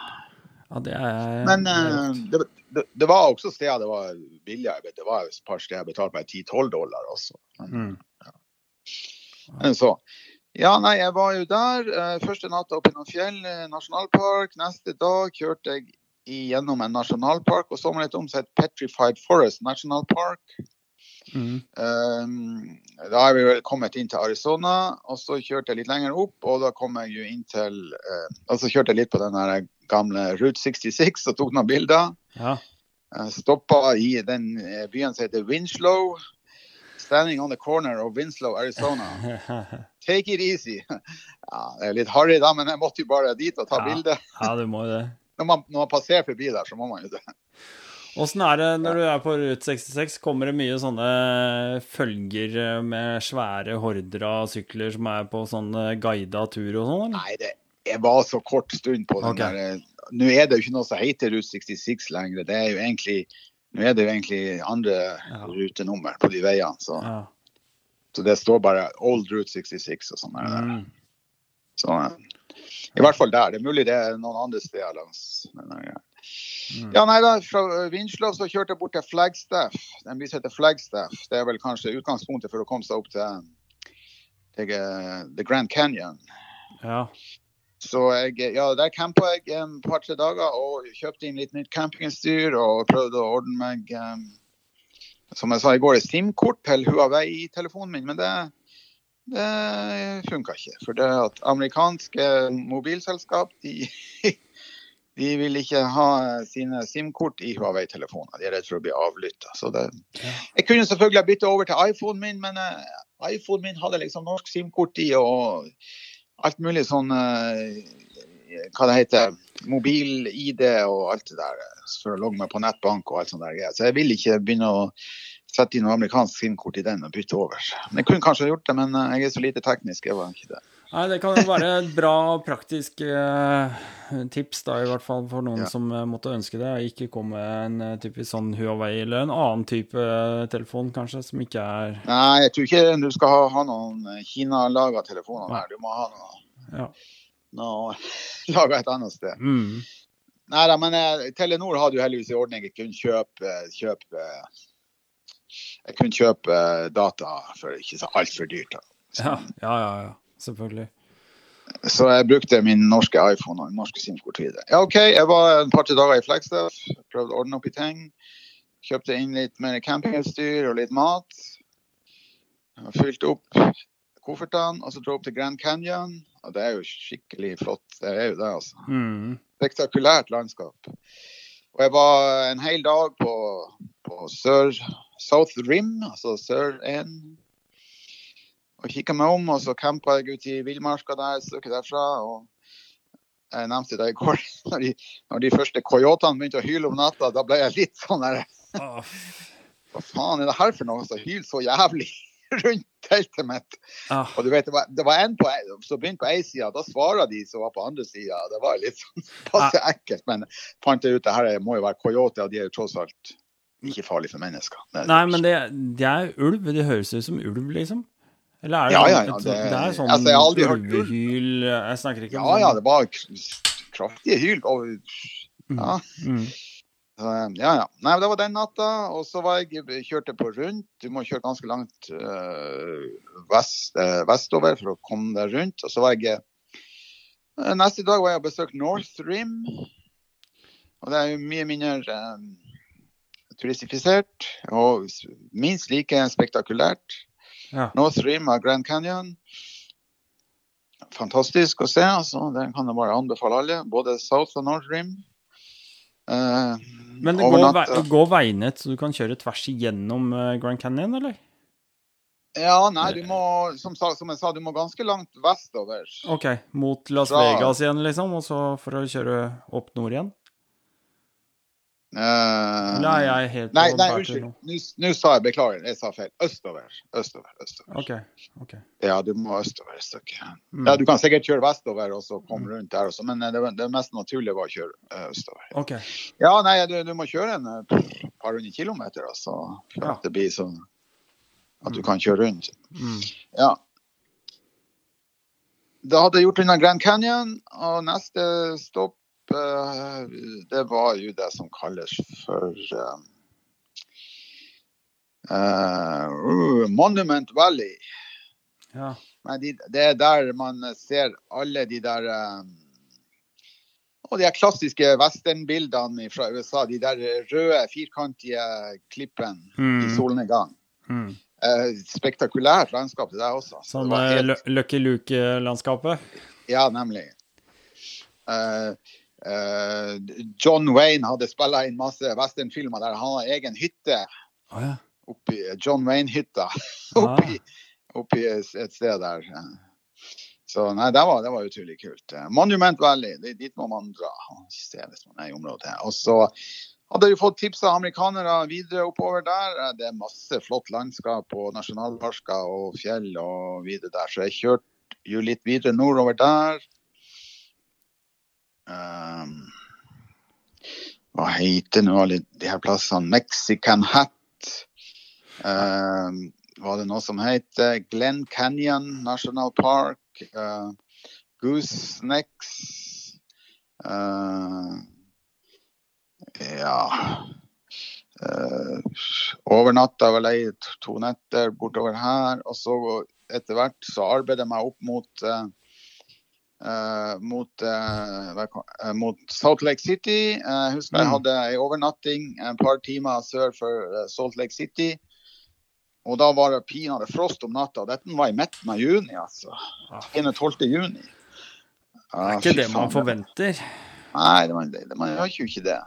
Ja, det er Men det eh, det, det, det var også steder det var billigere. Det var et par steder jeg betalte bare 10-12 dollar også. Men, Mm. men så. Ja, nei, jeg var jo der. eh, Første natta oppe i noen fjell, eh, nasjonalpark. Neste dag kjørte jeg gjennom en nasjonalpark og så meg litt om seg et Petrified Forest National Park. Mm. Um, da er vi vel kommet inn til Arizona, og så kjørte jeg litt lenger opp. Og da kom jeg jo inn til uh, Og så kjørte jeg litt på den gamle Route 66 og tok noen bilder. Ja. Jeg stoppa i den eh, byen som heter Winslow. Standing on the corner of Winslow, Arizona. [laughs] Take it easy. Ja, det er litt harry da, men jeg måtte jo bare dit og ta Ja. bilde. ja, du må jo det. Når man, når man passerer forbi der, så må man jo det. Åssen er det når du er på Rute 66? Kommer det mye sånne følger med svære horder av sykler som er på sånn guida tur og sånn. Nei, det jeg var så kort stund på den okay. der. eh, Nå er det jo ikke noe som heter Route 66 lenger. Det er jo egentlig, nå er det jo egentlig andre Ja. rutenummer på de veiene. Så, Ja. så det står bare Old Route 66 og sånn. Mm. Så, eh, I hvert fall der. Det er mulig det er noen andre steder langs Men, ja. Mm. Ja, nei da, Fra Vinslov så kjørte jeg bort til Flagstaff. Den byen heter Flagstaff. Det er vel kanskje utgangspunktet for å komme seg opp til, til uh, The Grand Canyon. ja. Så jeg, ja, der campa jeg et par-tre dager og kjøpte inn litt nytt campingutstyr og prøvde å ordne meg um, Som jeg sa i går, et SIM-kort til Huawei-telefonen min, men det, det funka ikke. For det at amerikanske mobilselskap de, de vil ikke ha sine SIM-kort i Huawei-telefoner. De er redd for å bli avlytta. Så det Ja. Jeg kunne selvfølgelig ha bytta over til iPhonen min, men eh, iPhonen min hadde liksom norsk SIM-kort i og alt mulig sånn eh, Hva det heter Mobil-ID og alt det der. eh, For å logge meg på nettbank og alt sånt der. Så jeg vil ikke begynne å sette inn noe amerikansk SIM-kort i den og bytte over. Men Jeg kunne kanskje ha gjort det, men jeg er så lite teknisk. Jeg var ikke det. Nei, det kan jo være et bra praktisk eh, tips, da, i hvert fall for noen Ja. som eh, måtte ønske det. Ikke komme med en eh, typisk sånn Huawei eller en annen type eh, telefon, kanskje, som ikke er Nei, jeg tror ikke du skal ha, ha noen Kina-laga telefoner Nei. der. Du må ha noe, Ja. noe [laughs] laga et annet sted. Mm. Nei da, men eh, Telenor hadde jo heldigvis i ordning. Jeg kunne kjøpe, kjøpe Jeg kunne kjøpe data for ikke så altfor dyrt. Da. Ja, ja, ja, ja. Selvfølgelig. Så jeg brukte min norske iPhone og min norske SIM-kort videre. Ja, OK, jeg var et par-tre dager i Flagstaff. Prøvde å ordne opp i ting. Kjøpte inn litt mer campingutstyr og litt mat. Fylte opp koffertene og så dro opp til Grand Canyon. Og det er jo skikkelig flott. Det er jo det, altså. Mm. spektakulært landskap. Og jeg var en hel dag på, på sør, South Rim, altså sør 1. Og kikka meg om, og så campa jeg ute i villmarka der stykke derfra. Og jeg nevnte det i går. [laughs] Når de, når de første coyotene begynte å hyle om natta, da ble jeg litt sånn der Hva faen er det her for noe som hyler så jævlig [laughs] rundt teltet mitt? ah, Og du vet, det var, det var en på, som begynte på ei side, da svarer de som var på andre sida. Det var litt sånn [laughs] passe ekkelt, men fant jeg ut det her må jo være coyote, og de er jo tross alt ikke farlige for mennesker. Er- Nei, men det, det er ulv. Det høres ut som ulv, liksom. Eller er det, Ja, sånn- ja, ja, det- det er sånn altså, jeg har aldri hørt hyl. ulvehyl Jeg snakker ikke om Ja, ja, det var kraftige hyl. Og, ja, Mm. så, ja, ja. Nei, det var den natta, og så var jeg kjørte på rundt. Du må kjøre ganske langt øh, vest, øh, vestover for å komme deg rundt. Og så var jeg øh, Neste dag var jeg og besøkte North Rim. Og det er jo mye mindre øh, turistifisert og minst like spektakulært. Ja. North Rim av Grand Canyon. Fantastisk å se. altså. Den kan jeg bare anbefale alle. Både South og North Rim. Eh, Men det går, vei, går veinett så du kan kjøre tvers igjennom eh, Grand Canyon, eller? Ja, nei, du må, som, som jeg sa, du må ganske langt vestover. OK. Mot Las Vegas igjen, liksom, og så for å kjøre opp nord igjen? Eh, jeg er helt nei, nei, unnskyld. nå? Sa jeg beklager, jeg sa feil. Østover. Østover. østover. Okay. Okay. Ja, du må østover et stykke. Mm. Ja, du kan sikkert kjøre vestover og så komme rundt der også, men eh, det, det mest naturlige var å kjøre eh, østover. Okay. Ja, nei, du, du må kjøre en par hundre kilometer, altså, for Ja. at det blir sånn at du kan kjøre rundt. Mm. Ja. Da hadde jeg gjort unna Grand Canyon, og neste stopp det var jo det som kalles for uh, eh, Monument Valley. Ja. De, det er der man ser alle de der um, og de klassiske westernbildene fra USA. De der røde, firkantige klippene i Mm. solnedgang. Mm. Uh, spektakulært landskap det der også. Sånn eh, helt- Lucky Luke-landskapet? Ja, nemlig. Eh, eh, John Wayne hadde spilla inn masse westernfilmer der han har egen hytte Oh, ja. oppi John Wayne-hytta. [laughs] Ah. oppi, oppi et sted der. Så nei, det var, det var utrolig kult. Eh, Monument Valley, det, dit må man dra se hvis man er i området. Og så hadde jeg fått tips av amerikanere videre oppover der. Eh, Det er masse flott landskap og nasjonalparker og fjell og videre der. Så jeg kjørte jo litt videre nordover der. Um, hva heter nå alle de her plassene? Mexican Hat. Um, var det noe som heter Glen Canyon National Park. Uh, Goosenecks. Uh, ja uh, Overnatta vel ei to netter bortover her. Og så etter hvert så arbeider jeg meg opp mot uh, uh, mot, uh, mot Salt Lake City. Uh, husker jeg Mm. hadde en overnatting et par timer sør for Salt Lake City. Og da var det pinadø frost om natta. Dette var i midten av juni, altså. Ah. 21. juni. Det er ikke det man forventer. Nei, det man gjør jo ikke det.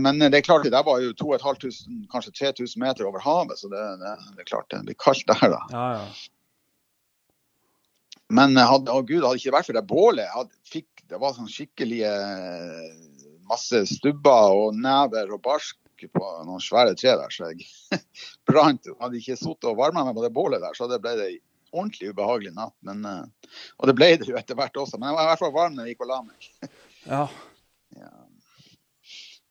Men det er klart, det der var jo 2500, kanskje 3000 meter over havet, så det, det, det er klart det blir kaldt der, da. Ja, ja. Men hadde, å Gud, hadde ikke vært for det bålet hadde, fikk, Det var sånn skikkelig masse stubber og never og barsk på noen svære tre der, så jeg [laughs] brant. Hadde ikke sittet og varma meg på det bålet der, så det ble det ordentlig ubehagelig natt. Men, eh, og det ble det jo etter hvert også. Men jeg var i hvert fall varm når jeg gikk og la meg. [laughs] Ja. Ja.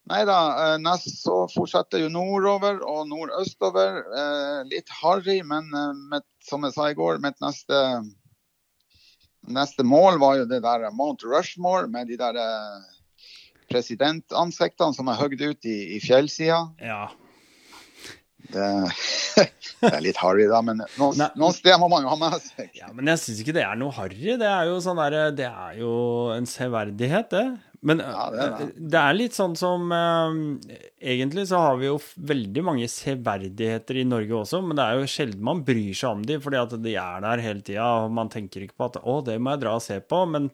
Nei da, eh, nest så fortsetter jo nordover og nordøstover. Eh, litt harry, men med, som jeg sa i går, mitt neste, neste mål var jo det der Mount Rushmore med de der eh, presidentansiktene som er hogd ut i, i fjellsida. ja. Det, [laughs] det er litt harry, da, men noen, Nei. noen steder må man jo ha med seg. Ja, men jeg syns ikke det er noe harry. Det sånn Det er jo en severdighet, det. Men Ja, det er det. eh, det er litt sånn som eh, Egentlig så har vi jo veldig mange severdigheter i Norge også, men det er jo sjelden man bryr seg om de, fordi at de er der hele tida, og man tenker ikke på at 'å, det må jeg dra og se på', men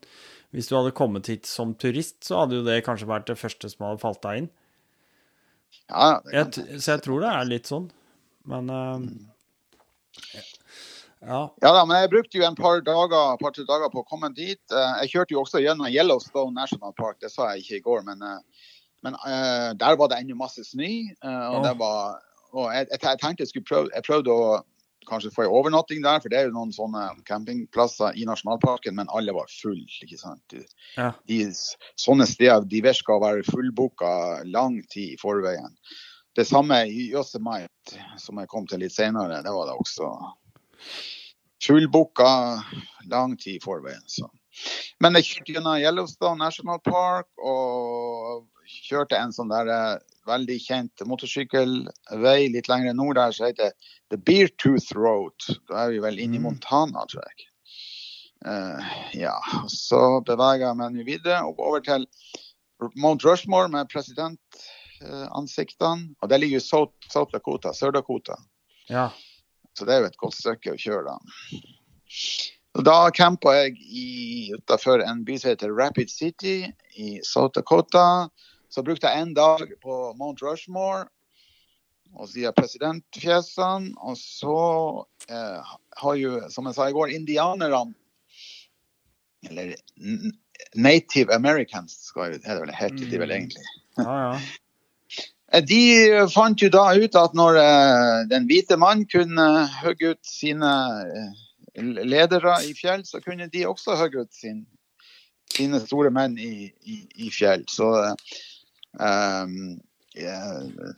hvis du hadde kommet hit som turist, så hadde jo det kanskje vært det første som hadde falt deg inn. Ja, det Jeg, så jeg tror det er litt sånn, men uh, Ja. ja da, men jeg brukte jo en par dager, par, tre dager på å komme dit. Eh, Jeg kjørte jo også gjennom Yellowstone National Park, det sa jeg ikke i går, men, eh, men uh, der var det ennå masse snø. Og, ja. det var, og jeg jeg tenkte jeg skulle prøve, jeg prøvde å kanskje få en overnatting der, for det er jo noen sånne campingplasser i nasjonalparken, men alle var fulle. ikke sant? Ja. de, sånne steder de virker å være fullbooka lang tid i forveien. Det samme i Yosemite, som jeg kom til litt senere. Det var det også fullbooka lang tid i forveien. Så. Men jeg kjørte gjennom Yellowstone National Park og kjørte en sånn der eh, veldig kjent motorsykkelvei litt lenger nord der som heter The Beartooth Road. Da er vi vel inne i Mm. Montana, tror jeg. Uh, ja, så beveger jeg meg videre og over til Mount Rushmore med presidentansiktene. og det ligger i South, South Dakota, Sør-Dakota. ja. Så det er jo et godt stykke å kjøre da. Da campa jeg utafor en by som heter Rapid City i South Dakota. Så brukte jeg en dag på Mount Rushmore og sier presidentfjesene. Og så eh, har jo, som jeg sa i går, indianerne Eller Native Americans, skal er det vel heter de vel Mm. egentlig. ja, ja. Eh, De fant jo da ut at når eh, den hvite mann kunne hogge ut sine eh, ledere i fjell, så kunne de også hogge ut sin, sine store menn i, i, i fjell. Så eh,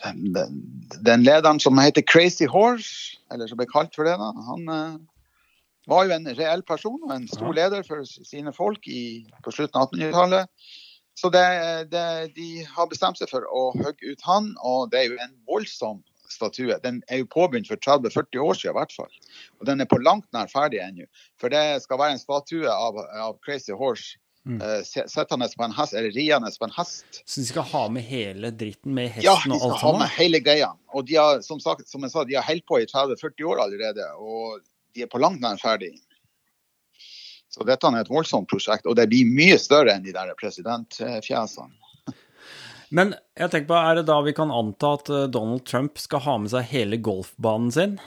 den, den lederen som heter Crazy Horse, eller som ble kalt for det, da, han eh, var jo en reell person og en stor leder for sine folk i, på slutten av 1800-tallet. Så det, det, de har bestemt seg for å hogge ut han, og det er jo en voldsom statue. Den er jo påbegynt for 30-40 år siden i hvert fall. Og den er på langt nær ferdig ennå. For det skal være en statue av, av Crazy Horse Mm. eh, han på en hest, eller riende på en hest. Så de skal ha med hele dritten med hesten Ja, og de skal ha med hele greia. Og de har, som, sagt, som jeg sa, de har holdt på i 30-40 år allerede, og de er på langt nær ferdig. Så dette er et voldsomt prosjekt, og det blir mye større enn de der presidentfjesene. Men jeg tenker på, er det da vi kan anta at eh, Donald Trump skal ha med seg hele golfbanen sin?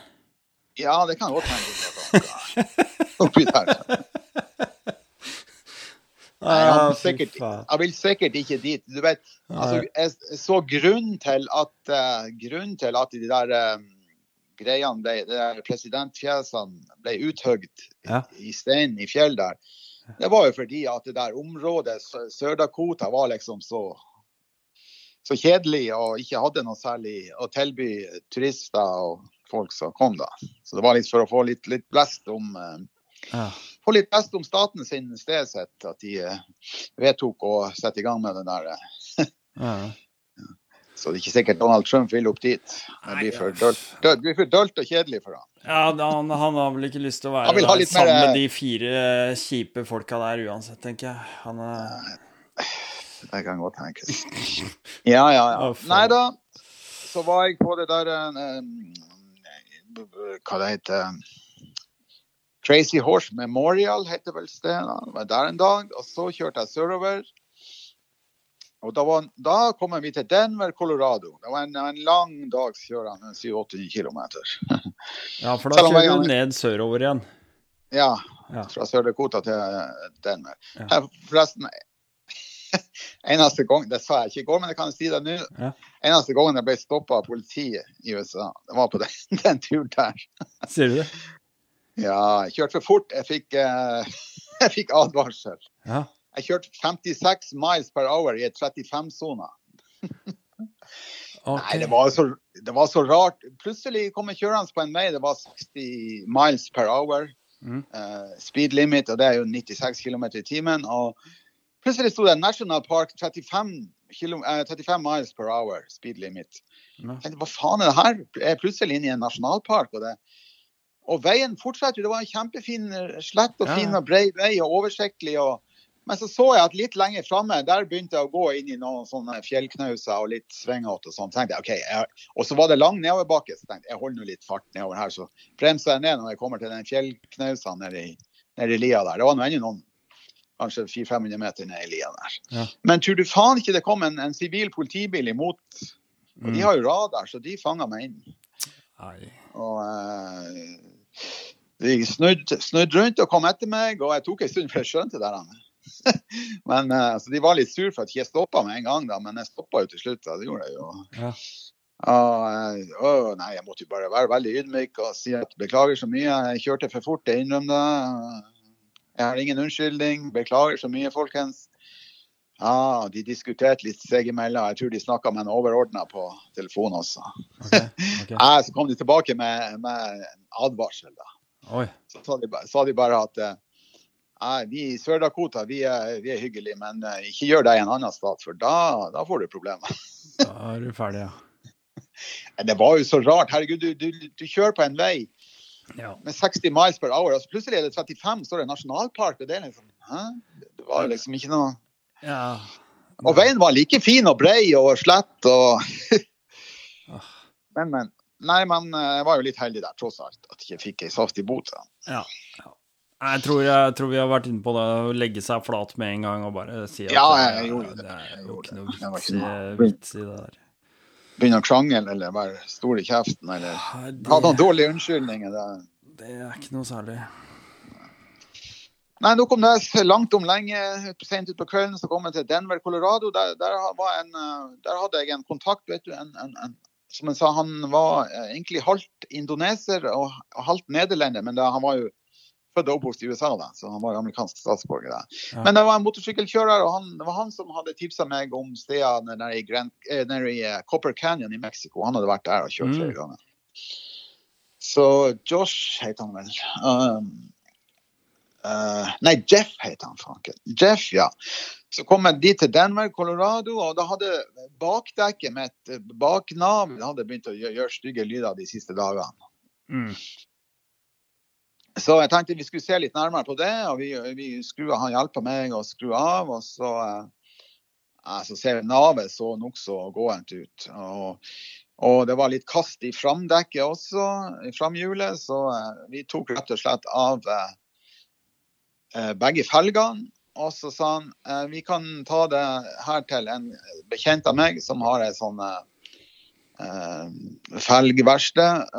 Ja, det kan godt hende. [laughs] Oppi der. Han vil sikkert, vil sikkert ikke dit. Du vet, altså, jeg så grunnen til at, uh, grunnen til at de der eh, greiene ble, de der presidentfjesene ble uthøgd Ja. i steinen i fjell der, det var jo fordi at det der området Sør-Dakota var liksom så så kjedelig og ikke hadde noe særlig å tilby turister og folk som kom da. Så det var litt for å få litt, litt blest om eh, Ja. få litt best om staten sin stedsett, at de eh, vedtok å sette i gang med det der. eh. Ja. [laughs] Så det er ikke sikkert Donald Trump vil opp dit. Det blir for dølt, dølt, blir for dølt og kjedelig for ham. Ja, han, han har vel ikke lyst til å være der litt mer- sammen med de fire eh, kjipe folka der uansett, tenker jeg. Han er Det kan godt tenkes. Ja, ja, ja. [laughs] Nei da, så var jeg på det der eh, Hva det heter Crazy Horse Memorial heter vel stedet. Var der en dag. Og så kjørte jeg sørover. Og da, var, da kom vi til Denver, Colorado. Det var en, en lang dags kjørende, 7-8 km. Ja, for da kjører du ned sørover igjen. Ja, Ja. fra Sør-Dakota til eh, Denver. Ja. Forresten, [laughs] eneste gang, det sa jeg ikke i går, men jeg kan si det nå. Ja. Eneste gangen jeg ble stoppa av politiet i USA, det var på den, [laughs] den turen der. Sier du det? Ja, jeg kjørte for fort. Jeg fikk, eh, [laughs] jeg fikk advarsel. Ja. Jeg kjørte 56 miles per hour i 35-sona. okay. Nei, det var, så, det var så rart. Plutselig kom jeg kjørende på en vei, det var 60 miles per hour. Mm. eh, speed limit, og det er jo 96 km i timen. Og plutselig sto det National Park 35, km, eh, 35 miles per hour speed limit. Mm. Jeg tenkte, hva faen er det her? Jeg er plutselig inne i en nasjonalpark. Og, det. Og veien fortsetter. Det var en kjempefin, eh, slett og fin og brei vei og oversiktlig. Og, men så så jeg at litt lenger framme, der begynte jeg å gå inn i noen sånne fjellknauser og litt svingete og sånn. Tenkte jeg, ok, jeg, Og så var det lang nedoverbakke, så tenkte jeg jeg holder nå litt fart nedover her. Så bremser jeg ned når jeg kommer til den fjellknausa nede i, ned i lia der. Det var nå ennå noen kanskje 400-500 meter ned i lia der. Ja. Men tror du faen ikke det kom en, en sivil politibil imot? Og Mm. de har jo radar, så de fanga meg inn. Nei. Og eh, de snudde snudd rundt og kom etter meg, og jeg tok en stund før jeg skjønte det. Der. [laughs] men eh, så De var litt sur for at jeg ikke stoppa med en gang, da, men jeg stoppa jo til slutt. Da. Det gjorde jeg jo. Ja. Og, eh, nei, jeg måtte jo bare være veldig ydmyk og si at beklager så mye. Jeg kjørte for fort, jeg innrømmer det. Jeg har ingen unnskyldning. Beklager så mye, folkens. Ja, De diskuterte litt seg imellom. Jeg tror de snakka med en overordna på telefon også. Okay, okay. Ja, [laughs] så kom de tilbake med, med advarsel. da. Så sa de, sa de bare at eh, vi i Sør-Dakota vi vi er hyggelige, men eh, ikke gjør det i en annen stat, for da, da får du problemer. Da er du ferdig, [laughs] ja. Det var jo så rart. Herregud, du, du, du kjører på en vei Ja. med 60 miles per hour, og så plutselig er det 35, så er det nasjonalpark. og det er liksom, hæ? Det var liksom ikke noe... ja. Og veien var like fin og brei og slett og [laughs] Ah. Men, men. Nei, men eh, jeg var jo litt heldig der, tross alt, at jeg ikke fikk ei saftig bot. Ja. ja. Jeg tror, jeg tror vi har vært inne på det å legge seg flat med en gang og bare si at Ja, det, jeg gjorde det. det er jo ikke noe vits, vits i det der. Begynne å krangle eller være stor i kjeften eller Nei, ha noen dårlige unnskyldninger. Det. det er ikke noe særlig. Nei, nok om det. Langt om lenge, sent utpå kvelden, så kom jeg til Denver, Colorado. Der, der, var en, eh, der hadde jeg en kontakt, vet du. En, en, som jeg sa, han var eh, egentlig halvt indoneser og, halvt nederlender, men da, han var jo født og oppvokst i USA, da, så han var amerikansk statsborger. Ja. Men det var en motorsykkelkjører, og han, det var han som hadde tipsa meg om stedene nede i, Grand, eh, nede i Copper Canyon i Mexico. Han hadde vært der og kjørt Mm. flere ganger. Så Josh heter han vel. Um, eh, nei, Jeff heter han Franken. Jeff, ja. Så kom jeg dit til Denver, Colorado, og da hadde bakdekket mitt, eh, baknav, det hadde begynt å gjøre, gjøre stygge lyder de siste dagene. Mm. Så jeg tenkte vi skulle se litt nærmere på det, og vi, vi skru, han hjelpa meg å skru av. Og så, eh, eh, så ser vi navet så nokså gåent ut. Og, og det var litt kast i framdekket også, i framhjulet, så eh, vi tok rett og slett av eh, begge felgene. Og så sa han eh, vi kan ta det her til en bekjent av meg som har ei sånn eh, eh, felgverksted.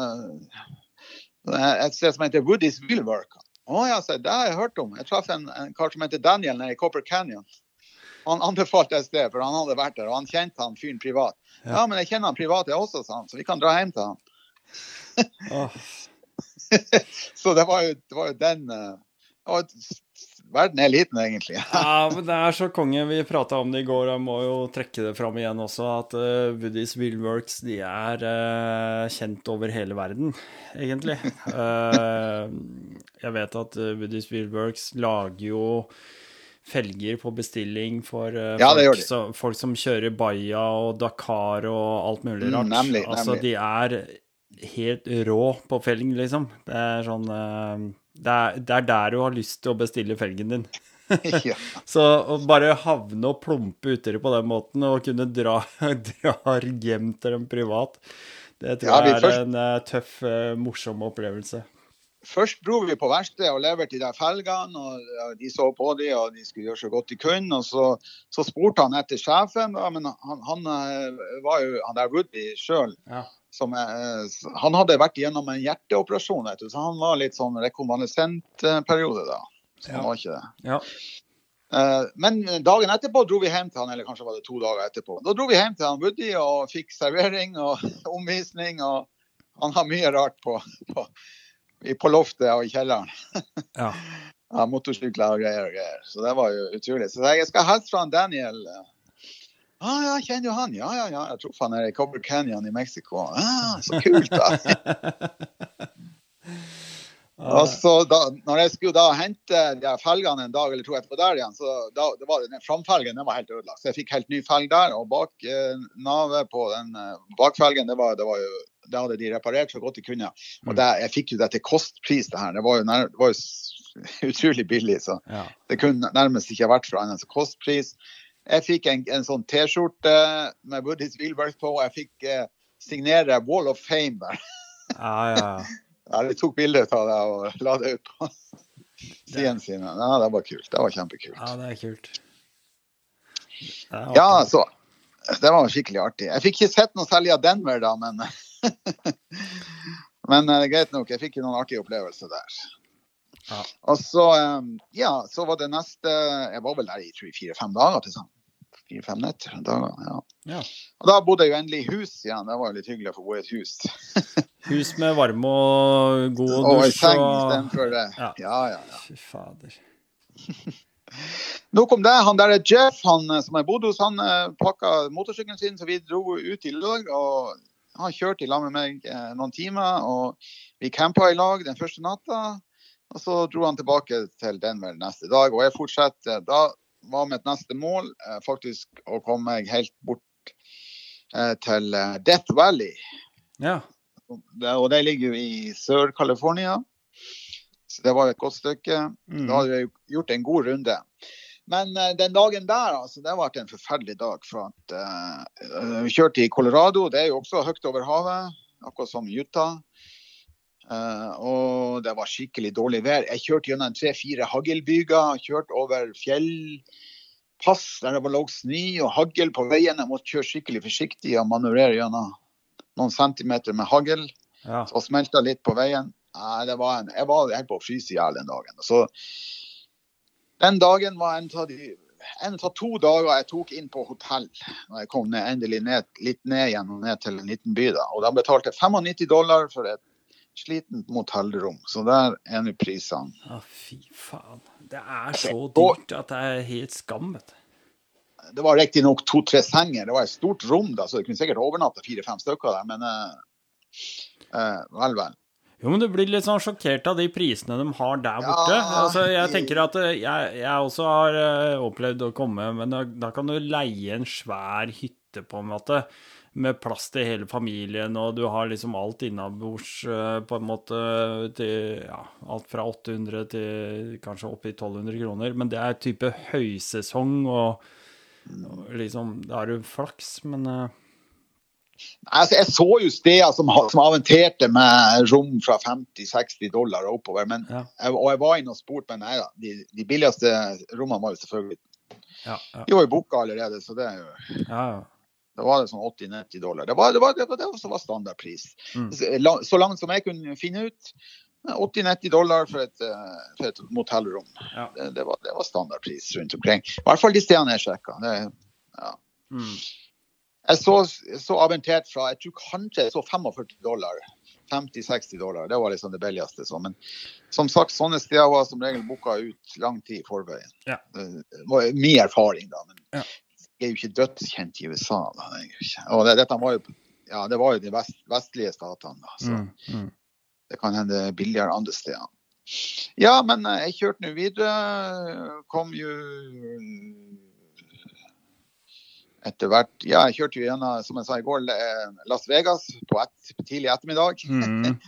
Eh, et sted som heter Woody's Wheelwork. Å ja, så det har jeg hørt om. Jeg traff en, en kar som heter Daniel nede i Copper Canyon. Han anbefalte et sted, for han hadde vært der, og han kjente han fyren privat. Ja. Ja. men jeg kjenner han privat jeg også, sa han, så vi kan dra hjem til han. Oh. [laughs] Så det var jo, det var jo den eh, et- Verden er liten, egentlig. [laughs] Ja, men det er så konge. Vi prata om det i går, og jeg må jo trekke det fram igjen også, at uh, Woodies Willworks de er uh, kjent over hele verden, egentlig. Uh, [laughs] jeg vet at uh, Woodies Willworks lager jo felger på bestilling for uh, Ja, folk, som- folk som kjører Baia og Dakar og alt mulig Mm, rart. nemlig, Altså, nemlig. de er helt rå på felg, liksom. Det er sånn eh, det, er, det er der du har lyst til å bestille felgen din. [laughs] ja. [laughs] Så å bare havne og plumpe uti det på den måten, og kunne dra, [laughs] dra hjem til dem privat, det tror Ja, jeg er først- en eh, tøff, eh, morsom opplevelse. Først dro vi på verkstedet og leverte de der felgene, og de så på de, og de skulle gjøre så godt de kunne. Og så, så spurte han etter sjefen, men han, han eh, var jo han der Woody sjøl. Ja. Som, er, han hadde vært gjennom en hjerteoperasjon, vet du, så han var litt sånn rekonvalesentperiode da. Så han var ikke det. Ja. Eh, Men dagen etterpå dro vi hjem til han, eller kanskje var det to dager etterpå. Da dro vi hjem til han Woody og fikk servering og [laughs] omvisning. og Han har mye rart på, på, på loftet og i kjelleren. [laughs] Ja. Ja, motorsykler og greier og greier. Så det var jo utrolig. Så jeg skal hilse fra Daniel. Ah, ja, kjenner jo han? Ja, ja, ja. Jeg traff han her i Cobber Canyon i Mexico. Ah, så kult, da. Og [laughs] så da, når jeg skulle da hente de felgene en dag eller to etterpå der igjen, så da, det var den framfelgen den var helt ødelagt. Så jeg fikk helt ny felg der. Og bak eh, navet på den eh, bakfelgen, det var, det var jo det hadde de reparert så godt de kunne. Og det, jeg fikk jo det til kostpris, det her. Det var jo, nær, det var jo [laughs] utrolig billig. Så ja. det kunne nærmest ikke vært for annet enn kostpris. Jeg fikk en, en sånn T-skjorte med Woodies Wheelwork på, og jeg fikk eh, signere Wall of Fame der. Ja, ja. [laughs] Ja, de tok bilde av det og la det ut på sidene sine. Ja, det var kult. Det var kjempekult. ja, det er kult. Det er Ja, så det var skikkelig artig. Jeg fikk ikke sett noe særlig av Denver, da, men [laughs] Men er greit nok, jeg fikk jo noen artige opplevelser der. Ja. Og så, eh, ja, så var det neste Jeg var vel der i fire-fem dager til sammen. Fire-fem netter. dager, ja. Ja. Og da bodde jeg jo endelig i hus igjen. Det var jo litt hyggelig å få bo i et hus. [laughs] Hus med varme og god Og i seng og istedenfor det. Ja. Ja, ja, ja. Fy fader. [laughs] Nok om det. Han der er Jeff, han eh, som jeg bodde hos, han eh, pakka motorsykkelen sin, så vi dro ut i lag. og Han kjørte i lag med meg eh, noen timer, og vi campa i lag den første natta. Og så dro han tilbake til Denver neste dag, og jeg fortsatte. Da var mitt neste mål eh, faktisk å komme meg helt bort eh, til eh, Death Valley. Ja. Og det ligger jo i Sør-California. Så det var jo et godt stykke. Mm. Da hadde vi gjort en god runde. Men den dagen der, altså, det ble en forferdelig dag. For at uh, vi kjørte i Colorado, det er jo også høyt over havet, akkurat som Utah. Eh, og det var skikkelig dårlig vær. Jeg kjørte gjennom tre-fire haglbyger, kjørte over fjellpass der det lå snø og hagl på veien. Jeg måtte kjøre skikkelig forsiktig og manøvrere gjennom noen centimeter med hagl ja. og smelta litt på veien. Nei, det var en, jeg var helt på å fryse i hjel den dagen. Så den dagen var en av, de, en av to dager jeg tok inn på hotell. Når jeg kom ned, endelig ned, litt ned igjen og ned til en liten by. da. Og da betalte jeg 95 dollar for et slitent motellrom. Så der er nå prisene. Å, fy faen. Det er så dyrt at det er helt skam, vet du. Det var riktignok to-tre senger. Det var et stort rom, da, så det kunne sikkert overnatte fire-fem stykker der. Men eh, eh, vel, vel. Jo, men du blir litt sånn sjokkert av de prisene de har der borte. Ja. altså, jeg tenker at eh, jeg, jeg også har eh, opplevd å komme, men da, da kan du leie en svær hytte på en måte, med plass til hele familien, og du har liksom alt innabords eh, på en måte til ja, alt fra 800 til kanskje opp i 1200 kroner. Men det er type høysesong, og, og liksom Da har du flaks, men eh, Altså, jeg så jo steder som, som aventerte med rom fra 50-60 dollar og oppover. Men, Ja. jeg, og jeg var inne og spurte, men nei da. De, de billigste rommene var jo selvfølgelig ja, ja, De var jo booka allerede, så det, er jo- ja, ja. Da var det sånn 80-90 dollar. Det var det, var, det, var, det var, var standardpris. Mm. Så Så langt som jeg kunne finne ut. 80-90 dollar for et, eh, for et motellrom. Ja. Det, det, var, det var standardpris rundt omkring. I hvert fall de stedene jeg sjekka. Ja. Mm. Jeg så, så aventert fra jeg tror kanskje jeg så 45 dollar. 50-60 dollar. Det var liksom det billigste. Så. Men som sagt, sånne steder var som regel booka ut lang tid i forveien. Ja. Det var min erfaring, da. Men Ja. Er jo ikke dødskjent i USA. Da. Og det, dette var jo, ja, det var jo de vest, vestlige statene. Da. Så Mm. Mm. det kan hende billigere andre steder. Ja, men eh, jeg kjørte nå videre. Kom jo etter hvert Ja, jeg kjørte jo gjennom, som jeg sa i går, eh, Las Vegas på et, tidlig ettermiddag. Mm. [laughs]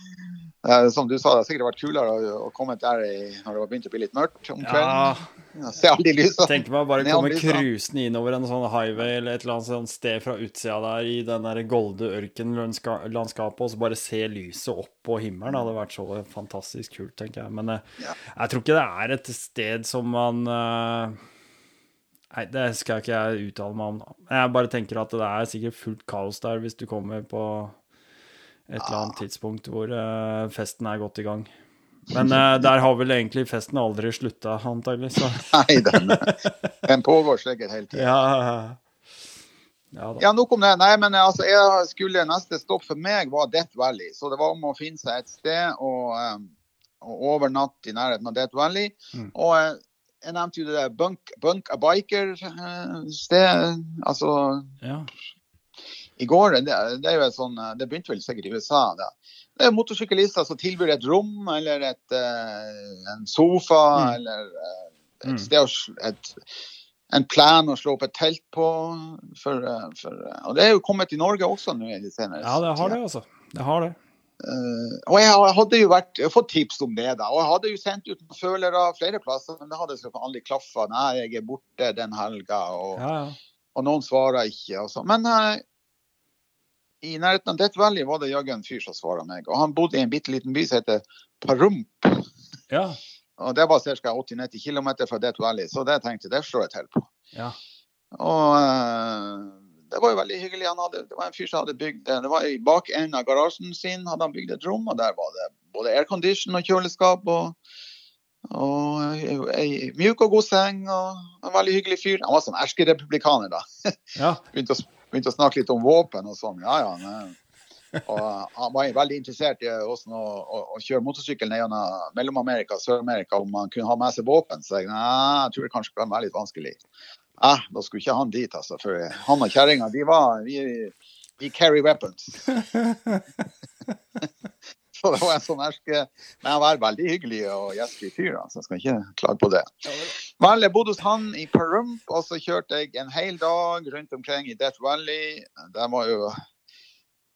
Eh, Som du sa, det har sikkert vært kulere å, komme der i, når det var begynt å bli litt mørkt om kvelden. Ja, lysene. Tenk meg å bare komme om cruisende innover en sånn highway eller et eller annet sted fra utsida der i den der golde ørkenlandskapet, og så bare se lyset opp på himmelen. Det hadde vært så fantastisk kult, tenker jeg. Men eh, Ja. jeg tror ikke det er et sted som man eh, Nei, det skal ikke jeg uttale meg om. Jeg bare tenker at det er sikkert fullt kaos der hvis du kommer på et eller annet tidspunkt hvor eh, festen er godt i gang. Men uh, der har vel egentlig festen aldri slutta, antagelig. Så [laughs] Nei, den, den pågår sikkert hele tida. ja. Ja. Ja, nok om det. Nei, men altså, jeg skulle Neste stopp for meg var Death Valley. Så det var om å finne seg et sted og, um, og overnatte i nærheten av Death Valley. Mm. Og eh, jeg nevnte jo det der Bunk, Bunk a Biker-sted. altså Ja. i går, det, det er jo sånn, det begynte vel sikkert i USA. Da. Det er motorsyklister som tilbyr et rom eller et, eh, en sofa Mm. eller eh, Mm. et sted å et, en plan å slå opp et telt på. For, eh, for, og det er jo kommet til Norge også nå i det senere. ja, det har det, altså. Det har det. Uh, og jeg hadde jo vært, jeg fått tips om det, da. Og jeg hadde jo sendt ut følere flere plasser, men det hadde aldri klaffa. Nei, jeg er borte den helga, og, Ja, ja. og noen svarer ikke. Og så. Men eh, i nærheten av Death Valley var det jaggu en fyr som svarte meg. Og han bodde i en bitte liten by som heter Parump. Ja. Og det var ca. 80-90 km fra Death Valley, så det tenkte jeg det slår jeg til på. ja. Og eh, det var jo veldig hyggelig. Han hadde, det var en fyr som hadde bygd det var I bakenden av garasjen sin hadde han bygd et rom, og der var det både aircondition og kjøleskap. og og ei mjuk og god seng, og en veldig hyggelig fyr. Han var sånn erkerepublikaner, da. ja. [laughs] Begynte å, begynte å snakke litt om våpen og sånn. Ja, ja. Og han var veldig interessert i hvordan å, å, å kjøre motorsykkel ned gjennom Mellom-Amerika og Sør-Amerika, om han kunne ha med seg våpen. Så jeg, nei, jeg tror det kanskje kan være litt vanskelig. Ja, da skulle ikke han dit, altså. For han og kjerringa, de var vi carry weapons. [laughs] Så det var en sånn erske Men han var veldig hyggelig og gjestfri fyr, da, så jeg skal ikke klage på det. Vel, jeg bodde hos han i Perump, og så kjørte jeg en hel dag rundt omkring i Death Valley. Det var jo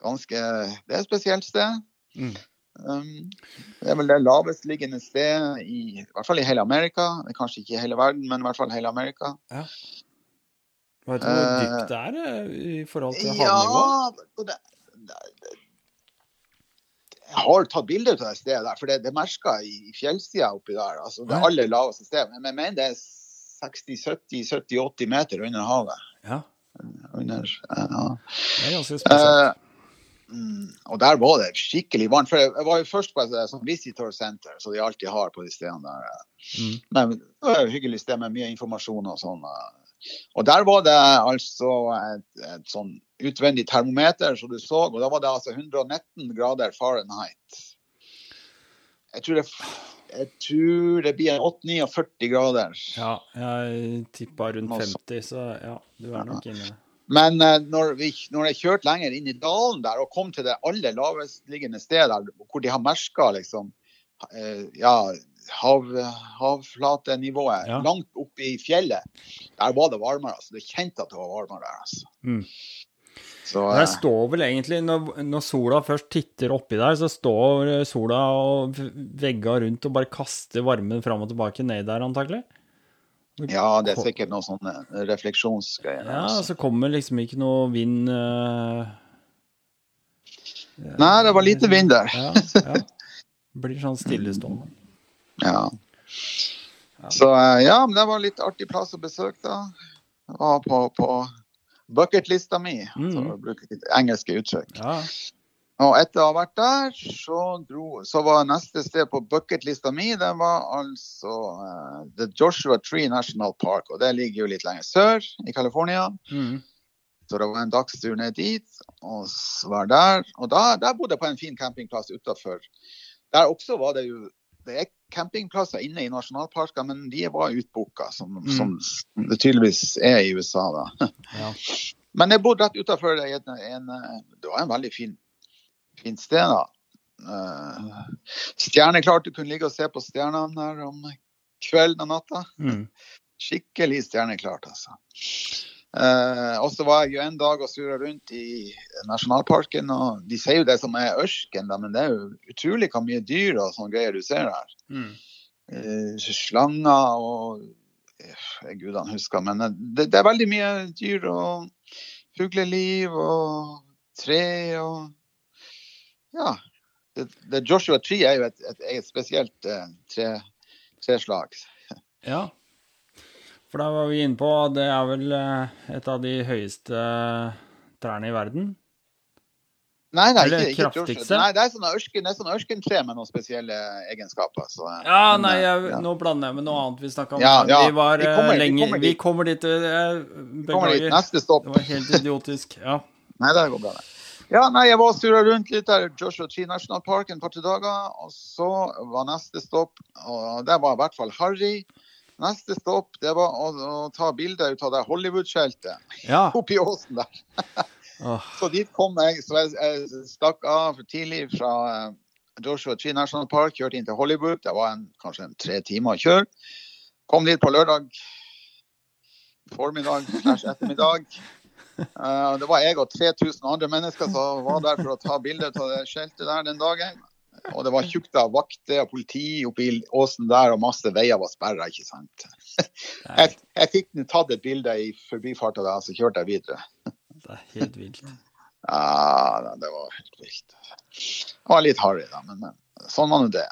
ganske Det er et spesielt sted. Mm. Um, det er vel det lavest liggende sted i, i hvert fall i hele Amerika. Er Kanskje ikke i hele verden, men i hvert fall hele Amerika. Vet du hvor Eh, dypt det er eh, i forhold til havnivå? Ja, det, det, jeg har tatt bilder av det stedet, der, for det, det er merka i, i fjellsida oppi der. altså Det aller laveste stedet. Men jeg mener det er 60-70-70-80 meter under havet. Ja, Under, ja. det er ganske spesielt. Eh, Mm, og der var det skikkelig varmt. For jeg var jo først på et sånt visitor center, som de alltid har på de stedene der. Mm. Men det var et hyggelig sted med mye informasjon og sånn. eh. Og der var det altså et, et sånn utvendig termometer som du så, og da var det altså 119 grader Fahrenheit. Jeg tror det, jeg tror det blir en 8-49 grader. Ja, jeg tippa rundt 50, så ja, du er nok inne. Men eh, når, vi, når jeg kjørte lenger inn i dalen der og kom til det aller lavestliggende stedet, hvor de har merka liksom, eh, ja, hav, havflatenivået Ja. langt oppe i fjellet, der var det varmere. altså. Du kjente at det var varmere der. altså. Mm. Så, Der eh, står vel egentlig, når, når sola først titter oppi der, så står sola og vegga rundt og bare kaster varmen fram og tilbake ned der, antakelig. ja, det er sikkert noen sånne refleksjonsgreier. Ja, altså. så kommer liksom ikke noe vind uh... Nei, det var lite vind der. Ja, ja. Blir sånn stillestående. [laughs] Ja. Så eh, ja, men det var litt artig plass å besøke, da. Var på, på bucketlista mi, Mm. for å bruke litt engelske uttrykk. Ja, Og etter å ha vært der, så, dro, så var neste sted på bucketlista mi det var altså uh, The Joshua Tree National Park. Og det ligger jo litt lenger sør, i California. mm. Så det var en dagstur ned dit, og så var der. Og da, der bodde jeg på en fin campingplass utafor. Der også var det jo Det er campingplasser inne i nasjonalparker, men de var utbooka, som, Mm. som det tydeligvis er i USA, da. [laughs] ja. Men jeg bodde rett utafor en, en Det var en veldig fin, fint sted, da. Uh, stjerneklart du kunne ligge og se på stjernene der om kvelden og natta. Mm. [laughs] Skikkelig stjerneklart, altså. Eh, og så var jeg jo en dag og surra rundt i nasjonalparken, og de sier jo det som er ørken, da, men det er jo utrolig hvor mye dyr og sånne greier du ser her. Mm. Eh, slanger og eh, Gudene husker, men eh, det, det er veldig mye dyr og fugleliv og tre og Ja. Det, det Joshua Tree er jo et, et, et spesielt eh, tre, treslag. ja. For da var vi inne på at det er vel eh, et av de høyeste eh, trærne i verden. Nei, nei, Eller ikke, kraftigste? Nei, det er sånn ørken, ørkentre med noen spesielle egenskaper. Så, eh, Ja, men, nei, jeg, ja. nå blander jeg med noe annet vi snakka om. Ja, ja, Vi var vi kommer, kommer- vi kommer dit. Vi kommer dit. Jeg Kommer dit. Neste stopp. Det var helt idiotisk. Ja. [laughs] Nei, det går bra. det. Ja, nei, jeg var og surra rundt litt der Joshua Tree National Park en par-tre dager. Og så var neste stopp, og der var i hvert fall Harry. Neste stopp det var å, å ta bilde ut av det Hollywood-skjeltet Ja. [laughs] oppi åsen der. [laughs] Så dit kom jeg. Så jeg, jeg stakk av for tidlig fra eh, Joshua Tree National Park, kjørte inn til Hollywood. Det var en, kanskje en tre timer å kjøre. Kom dit på lørdag formiddag slash ettermiddag. Uh, [laughs] det var jeg og 3000 andre mennesker som var der for å ta bilde av det skiltet der den dagen. Og det var tjukt av vakter og politi oppi åsen der, og masse veier var sperra, ikke sant. Jeg, jeg fikk tatt et bilde i forbifarta da, så kjørte jeg videre. det er helt vilt. Ja, det var helt vilt. Det var litt harry, da, men, men sånn var nå det.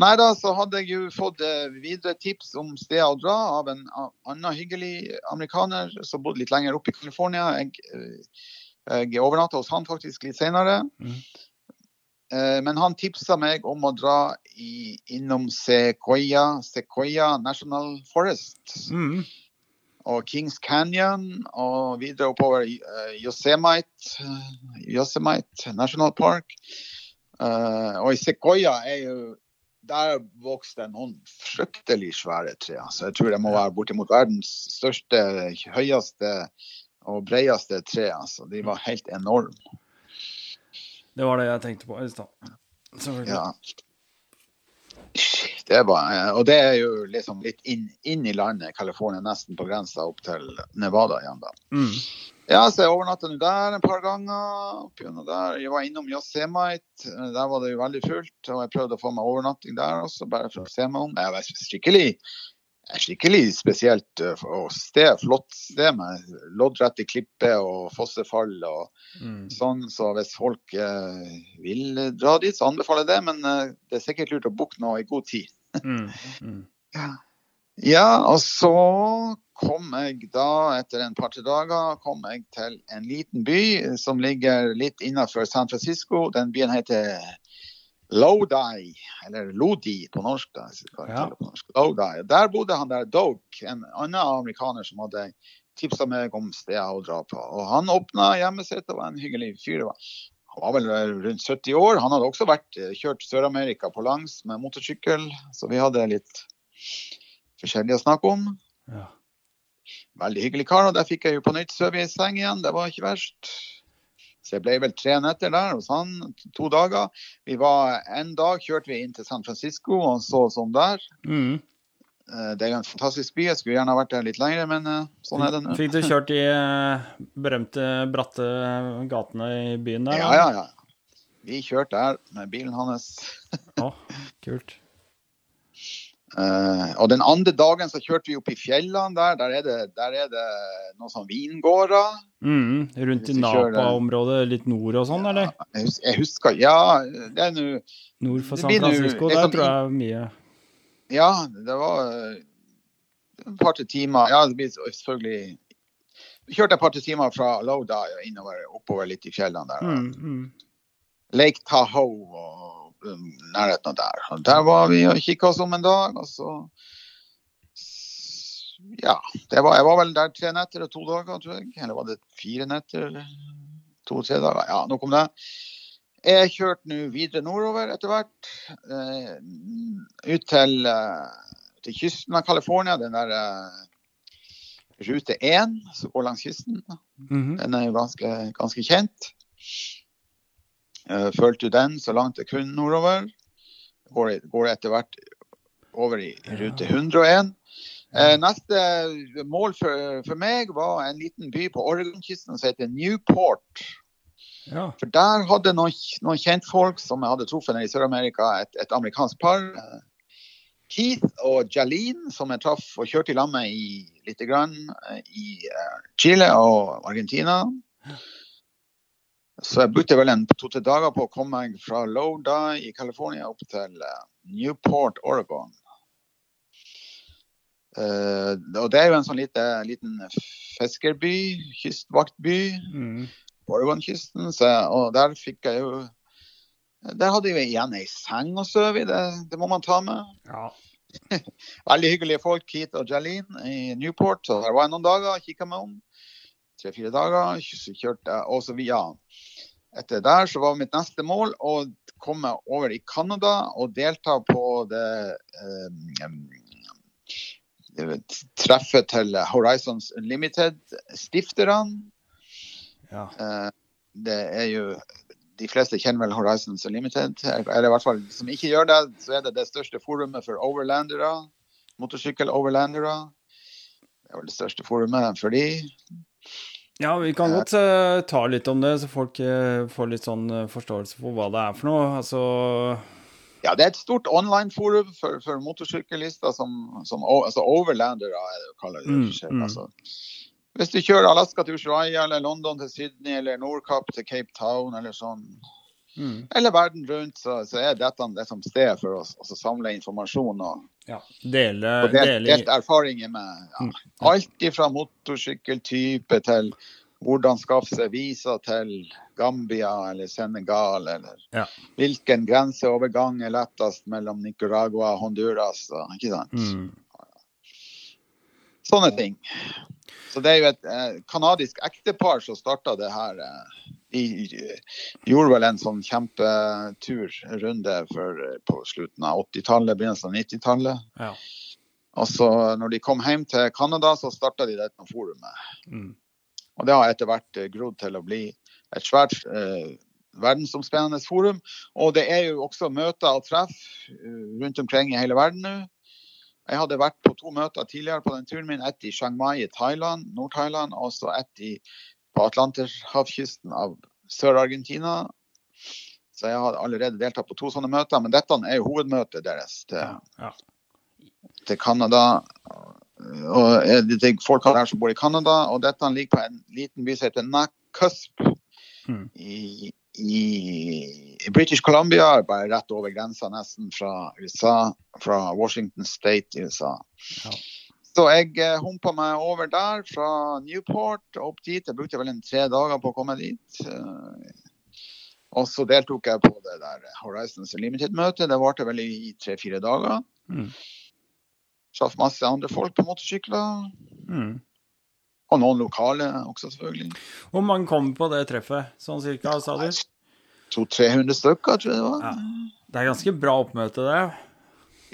Nei da, så hadde jeg jo fått eh, videre tips om steder å dra av en annen hyggelig amerikaner som bodde litt lenger oppe i California. Jeg, eh, jeg overnatta hos han faktisk litt senere. Mhm. Eh, Men han tipsa meg om å dra i, innom Sequoia, Sequoia National Forest Mm. og Kings Canyon og videre oppover uh, Yosemite, eh, Yosemite National Park. Eh, og i Sequoia er jo der vokste det noen fryktelig svære trær. Så jeg tror det må være bortimot verdens største, høyeste og bredeste tre. Altså. De var helt enorme. Det var det jeg tenkte på i stad. Ja. Det var, eh, og det er jo liksom litt inn, inn i landet, California, nesten på grensa opp til Nevada igjen. da. Mm. Ja, så jeg overnatta der en par ganger. der. Jeg var innom Yosemite. Eh, Der var det jo veldig fullt. Og jeg prøvde å få meg overnatting der også, bare for å se meg om. Jeg var skikkelig, skikkelig spesielt eh, sted. Flott sted med loddrette klipper og fossefall og Mm. sånn. Så hvis folk eh, vil dra dit, så anbefaler jeg det. Men eh, det er sikkert lurt å booke noe i god tid. [laughs] Mm. Mm. Ja, og så kom jeg da, etter en par-tre dager, kom jeg til en liten by som ligger litt innenfor San Francisco. Den byen heter Lodi, eller Lodi på norsk. Da. Ja. på norsk. Lodi. Der bodde han der Doke, en annen amerikaner som hadde tipsa meg om steder å dra på. Og han åpna hjemmet sitt og var en hyggelig fyr. Han var vel rundt 70 år. Han hadde også vært eh, kjørt Sør-Amerika på langs med motorsykkel, så vi hadde litt forskjellig å snakke om. Ja. Veldig hyggelig kar, og der fikk jeg jo på nytt sove i seng igjen. Det var ikke verst. Så jeg ble vel tre netter der hos han, to dager. Vi var En dag kjørte vi inn til San Francisco og så oss om der. Mm. Eh, Det er jo en fantastisk by. Jeg skulle gjerne ha vært der litt lenger, men eh, sånn er det nå. Fikk du kjørt de eh, berømte, bratte gatene i byen der? Ja, ja, ja. Vi kjørte der med bilen hans. Å, kult. Eh, og den andre dagen så kjørte vi opp i fjellene der. Der er det, der er det noen sånn vingårder. Mm. Rundt i Napa-området, litt nord og sånn, eller? Jeg hus- jeg husker Ja, det er nå Nord for San Francisco, der tror jeg mye Ja, det var et par-tre timer. Ja, det blir selvfølgelig Vi kjørte et par-tre timer fra Lowdye og innover, oppover litt i fjellene der. mm, mm. Lake Tahoe og nærheten av der. Og der var vi og kikka oss om en dag, og så Ja. Det var, jeg var vel der tre netter og to dager, tror jeg. Eller var det fire netter? To-tre dager. Ja, nok om det. Jeg kjørte nå videre nordover etter hvert. Eh, ut til, eh, til kysten av California. Den der eh, rute 1 som går langs kysten. Mhm. Den er jo ganske, ganske kjent. Uh, Fulgte den så langt jeg kunne nordover. Går, går etter hvert over i rute 101. Eh, neste mål for, for meg var en liten by på Oregon-kysten som heter Newport. Ja. For der hadde noen, noen kjentfolk som jeg hadde truffet i Sør-Amerika, et, et amerikansk par. eh, Keith og Jalene, som jeg traff og kjørte i lag med i, lite grann eh, i eh, Chile og Argentina. Så jeg brukte vel en to-tre dager på å komme meg fra Loda i California opp til eh, Newport, Oregon. Uh, og det er jo en sånn lite, liten fiskerby, kystvaktby Mm. Oregon-kysten. Og der fikk jeg jo Der hadde jeg jo igjen ei seng å sove i, det, det må man ta med. ja. [laughs] Veldig hyggelige folk, Keith og Jalene i Newport. Så der var jeg noen dager, og kikka meg om. Tre-fire dager. Så kjørte jeg og så via etter der så var mitt neste mål å komme over i Canada og delta på det um, treffet til Horizons Unlimited-stifterne. Ja. Eh, det er jo De fleste kjenner vel Horizons Unlimited. Eller i hvert fall som ikke gjør det, så er det det største forumet for overlandere. Motorsykkel-overlandere. Det er vel det største forumet for de. Ja, vi kan godt uh, ta litt om det, så folk uh, får litt sånn forståelse for hva det er for noe. Altså Ja, det er et stort online-forum for, for motorsyklister som, som altså overlandere, er det kalle det. Mm, mm. Altså, hvis du kjører Alaska til Ushuaia, eller London til Sydney, eller Nordkapp til Cape Town, eller sånn, mm. eller verden rundt, så, så er dette det som sted for å altså, samle informasjon og, ja, dele, og delt, dele delt erfaringer med ja, Mm. alt fra motorsykkeltype til hvordan skaffe seg visa til Gambia eller Senegal, eller Ja. hvilken grenseovergang er lettest mellom Nicaragua og Honduras. Ikke sant? Mm. Sånne ting. Så det er jo et eh, kanadisk ektepar som starta det her. Eh, de gjorde vel en sånn kjempetur, runde, for, eh, på slutten av 80-tallet, begynnelsen av 90-tallet. Ja. Og så når de kom hjem til Canada, så starta de dette forumet. Mm. Og det har etter hvert eh, grodd til å bli et svært eh, verdensomspennende forum. Og det er jo også møter og treff rundt omkring i hele verden nå. Jeg hadde vært på to møter tidligere på den turen min. Ett i Chiang Mai i Thailand, Nord-Thailand, og så ett i, på Atlanterhavkysten av Sør-Argentina. Så jeg har allerede deltatt på to sånne møter, men dette er jo hovedmøtet deres til, Ja. ja. til Canada. Og eh, det er folk her som bor i Canada, og dette ligger på en liten by som heter Nakusp Mm. i, i, British Columbia, bare rett over grensa nesten fra USA, fra Washington State i USA. Ja. Så jeg eh, humpa meg over der fra Newport opp dit. Jeg brukte vel en tre dager på å komme dit. Eh, og så deltok jeg på det der Horizons Unlimited-møtet. Det varte vel i tre-fire dager. Mm. Traff masse andre folk på motorsykler. Mm. Og noen lokale også, selvfølgelig. Hvor mange kom på det treffet, sånn cirka, sa du? 200-300 stykker, tror jeg det var. Ja. Det er ganske bra oppmøte, det.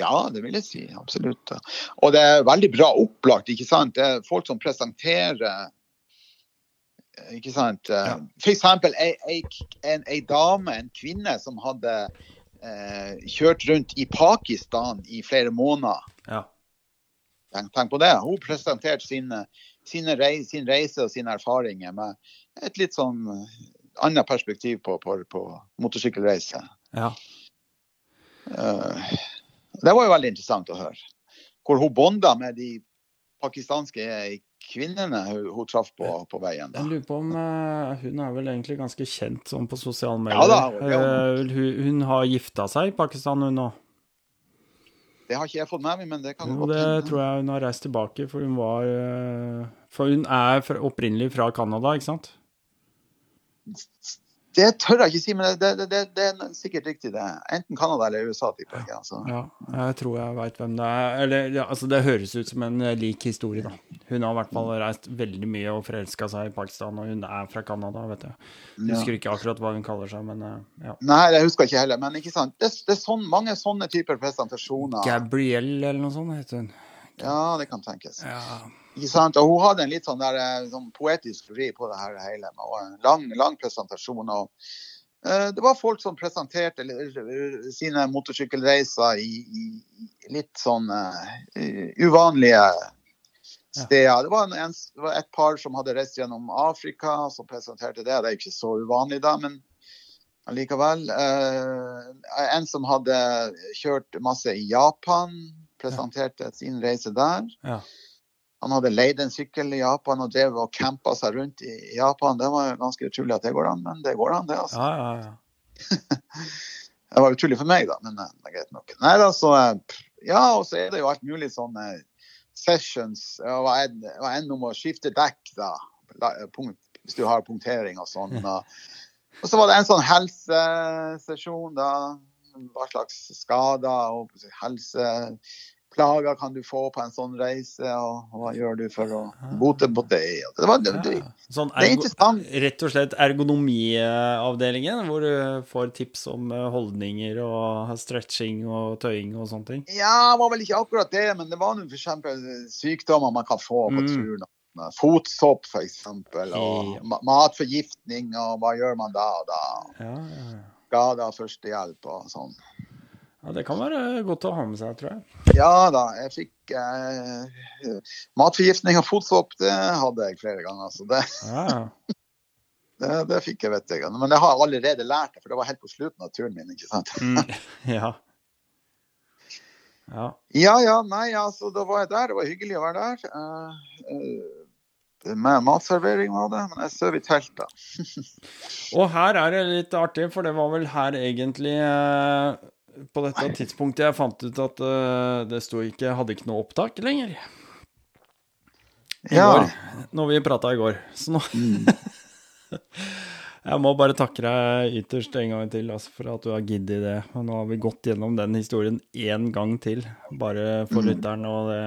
Ja, det vil jeg si. Absolutt. Og det er veldig bra opplagt, ikke sant. Det er folk som presenterer eh, ikke sant? Ja. Eksempel ei, ei, en, ei dame, en kvinne, som hadde eh, kjørt rundt i Pakistan i flere måneder. Ja. Tenk, tenk på det. Hun presenterte sine, sine rei, sin reise og sine erfaringer med et litt sånn annet perspektiv på, på, på motorsykkelreise. ja. Uh, det var jo veldig interessant å høre. Hvor hun bonda med de pakistanske kvinnene hun, hun traff på, på veien. Da. Jeg lurer på om uh, hun er vel egentlig ganske kjent sånn på sosiale medier. Ja da, ja. Uh, hun, hun har gifta seg i Pakistan, hun nå. Det har ikke jeg fått med meg, men det kan Jo, godt det hende. tror jeg hun har reist tilbake, for hun var eh, For hun er opprinnelig fra Canada, ikke sant? Det tør jeg ikke si, men det, det, det, det er sikkert riktig. det. Enten Canada eller USA, tipper jeg. Altså. Ja, jeg tror jeg veit hvem det er. Eller, ja, altså, det høres ut som en eh, lik historie, da. Hun har i hvert fall reist veldig mye og forelska seg i Pakistan, og hun er fra Canada, vet jeg. Jeg husker ikke akkurat hva hun kaller seg, men eh, ja. Nei, det husker jeg ikke heller. Men ikke sant? det, det er sånn, mange sånne typer presentasjoner. Gabrielle eller noe sånt heter hun. Ja, det kan tenkes. Ja. Ikke sant? Og hun hadde en litt sånn, der, eh, sånn poetisk vri på det her hele. Og en lang, lang presentasjon. og uh, det var folk som presenterte sine motorsykkelreiser i, i, litt sånn uh, uvanlige steder. Det var, en, en, det var et par som hadde reist gjennom Afrika, som presenterte det. Det er jo ikke så uvanlig da, men allikevel. Eh, en som hadde kjørt masse i Japan, presenterte sin reise der. Ja. Han hadde leid en sykkel i Japan og drev og campa seg rundt i Japan. Det var ganske utrolig at det går an, men det går an, det. altså. Ja, ja, ja. [laughs] Det var utrolig for meg, da, men eh, det er greit nok. Nei da, så eh, Ja, og så er det jo alt mulig sånne sessions. Ja, Hva enn en om å skifte dekk, da. Punkt, hvis du har punktering og sånn. Og, så var det en sånn helsesesjon, da. Hva slags skader og plager kan du få på en sånn reise, og hva gjør du for å bote på det? Det, var, det, det, Sånn det er interessant. rett og slett ergonomiavdelingen, hvor du får tips om eh, holdninger og stretching og tøying og sånne ting. Ja, det var vel ikke akkurat det, men det var nå f.eks. sykdommer man kan få på Mm. turen. Fotsopp, f.eks., og matforgiftning, og hva gjør man da og da? Ja, ja. Skader, førstehjelp og sånn. Ja, det kan være godt å ha med seg, tror jeg. Ja da, jeg fikk eh, matforgiftning og fotsopp, det hadde jeg flere ganger. Så det, Ja, [laughs] det, det fikk jeg, vet jeg. Men det har jeg allerede lært, for det var helt på slutten av turen min. ikke sant? Mm, [laughs] ja. Ja. Ja ja, nei, altså, da var jeg der. Det var hyggelig å være der. Uh, uh, med matservering var det, men jeg sov i telt, da. [laughs] Og her er det litt artig, for det var vel her egentlig eh, på dette tidspunktet jeg fant ut at uh, det sto ikke Hadde ikke noe opptak lenger. I Ja. går. Når vi prata i går. Så nå [laughs] Jeg må bare takke deg ytterst en gang til altså, for at du har giddet det. Og nå har vi gått gjennom den historien én gang til, bare for lytteren, og det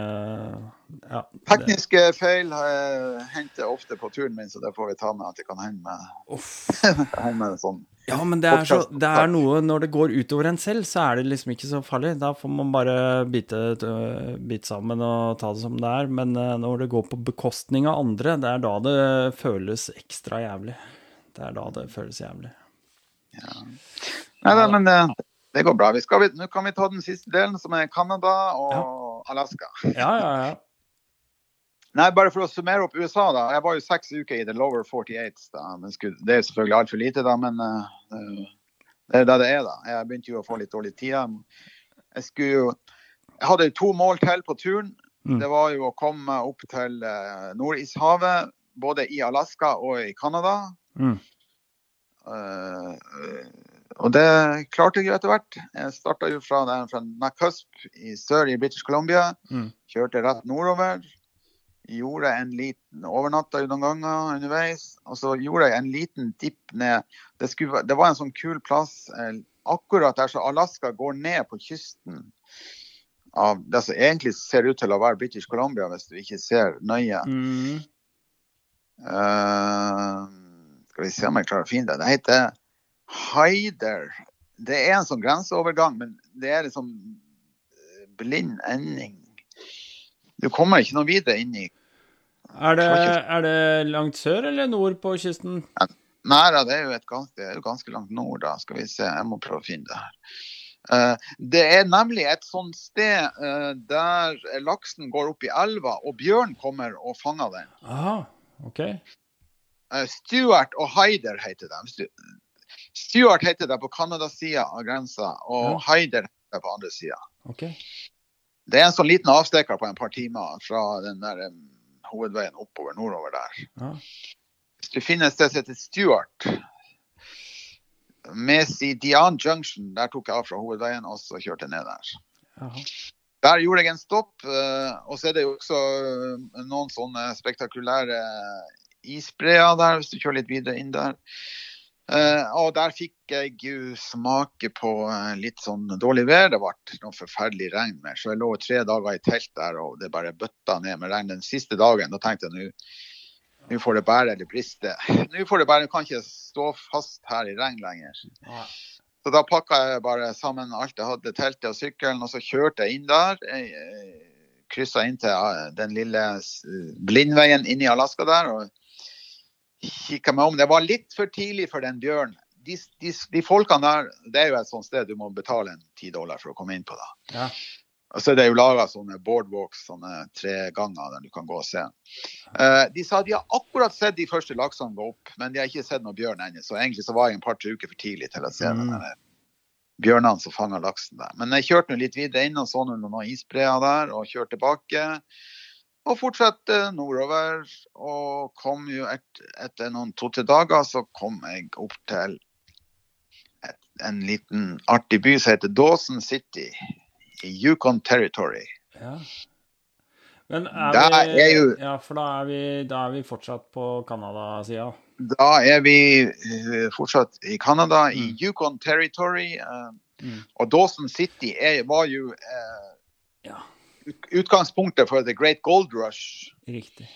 Ja. Det, Tekniske feil eh, henter jeg ofte på turen min, så det får vi ta med at det kan hende med, [laughs] med sånn. Ja, men det er, så, det er noe Når det går utover en selv, så er det liksom ikke så farlig. Da får man bare bite, øh, bite sammen og ta det som det er. Men øh, når det går på bekostning av andre, det er da det føles ekstra jævlig. Det er da det føles jævlig. Nei da, men det, det går bra. Skal, nå kan vi ta den siste delen, som er Canada og Alaska. Ja, ja, ja. Nei, bare for å summere opp USA, da. Jeg var jo seks uker i the lower 48. Da. Det er selvfølgelig altfor lite, da, men uh, det er det det er, da. Jeg begynte jo å få litt dårlig tid. Jeg skulle jo Jeg hadde jo to mål til på turen. Mm. Det var jo å komme opp til eh, Nordishavet, både i Alaska og i Canada. Mm. Eh, og det klarte jeg jo etter hvert. Jeg starta jo fra, der, fra Nakusp i sør i British Columbia. Mm. Kjørte rett nordover. Gjorde en liten Overnatta noen ganger underveis. Og så gjorde jeg en liten dipp ned. Det, skulle, det var en sånn kul plass eh, akkurat der så Alaska går ned på kysten av det som egentlig ser ut til å være British Columbia, hvis du ikke ser nøye. Mm. Eh, skal vi se om jeg klarer å finne det. Det heter Haider. Det er en sånn grenseovergang, men det er liksom blind ending. Du kommer ikke noe videre inn i Er, det, er det langt sør eller nord på kysten? Nei da, det er jo, ganske, det ganske langt nord, da. Skal vi se, jeg må prøve å finne det her. Uh, det er nemlig et sånt sted uh, der laksen går opp i elva, og bjørn kommer og fanger den. Aha, ok. Eh, Stuart og Hyder heter de. Stuart heter det på Canada-sida av grensa, og Ja. Hyder heter det på andre sida. Okay. Det er en sånn liten avstikker på en par timer fra den der um, hovedveien oppover nordover der. Ja. Hvis du finner et sted som heter Stuart, Mesidian Junction, der tok jeg av fra hovedveien og så kjørte jeg ned der. Aha. Der gjorde jeg en stopp, eh, og så er det jo også eh, noen sånne spektakulære isbreer der, hvis du kjører litt videre inn der. Uh, og der fikk jeg jo smake på uh, litt sånn dårlig vær. Det ble noe forferdelig regn med. Så jeg lå tre dager i telt der, og det bare bøtta ned med regn. Den siste dagen da tenkte jeg nå får det bære eller briste. Nå får det bære, kan ikke stå fast her i regn lenger. Så da pakka jeg bare sammen alt jeg hadde, teltet og sykkelen, og så kjørte jeg inn der. Jeg kryssa inn til eh, den lille blindveien inni i Alaska der og kikka meg om. Det var litt for tidlig for den bjørnen. De, de, de folkene der, det er jo et sånt sted du må betale en ti dollar for å komme inn på. da. Ja. Og så er det jo laga sånne boardwalks, sånne tre ganger der du kan gå og se. Uh, de sa de har akkurat sett de første laksene gå opp, men de har ikke sett noen bjørn ennå. Så egentlig så var jeg en par-tre uker for tidlig til å se Mm. den bjørnene som fanga laksen der. Men jeg kjørte nå litt videre inn og så noen isbreer der, og kjørte tilbake. Og fortsatte nordover, og kom jo et, etter noen to-tre dager så kom jeg opp til et, en liten artig by som heter Dawson City i Yukon Territory. Ja. Men er da vi er jo- Ja, for da er vi, da er vi fortsatt på Canada-sida. Da er vi eh, fortsatt i Canada, i Mm. Yukon Territory. Uh, Mm. og Dawson City er, var jo uh, Ja. Utgangspunktet for The Great Gold Rush. Riktig.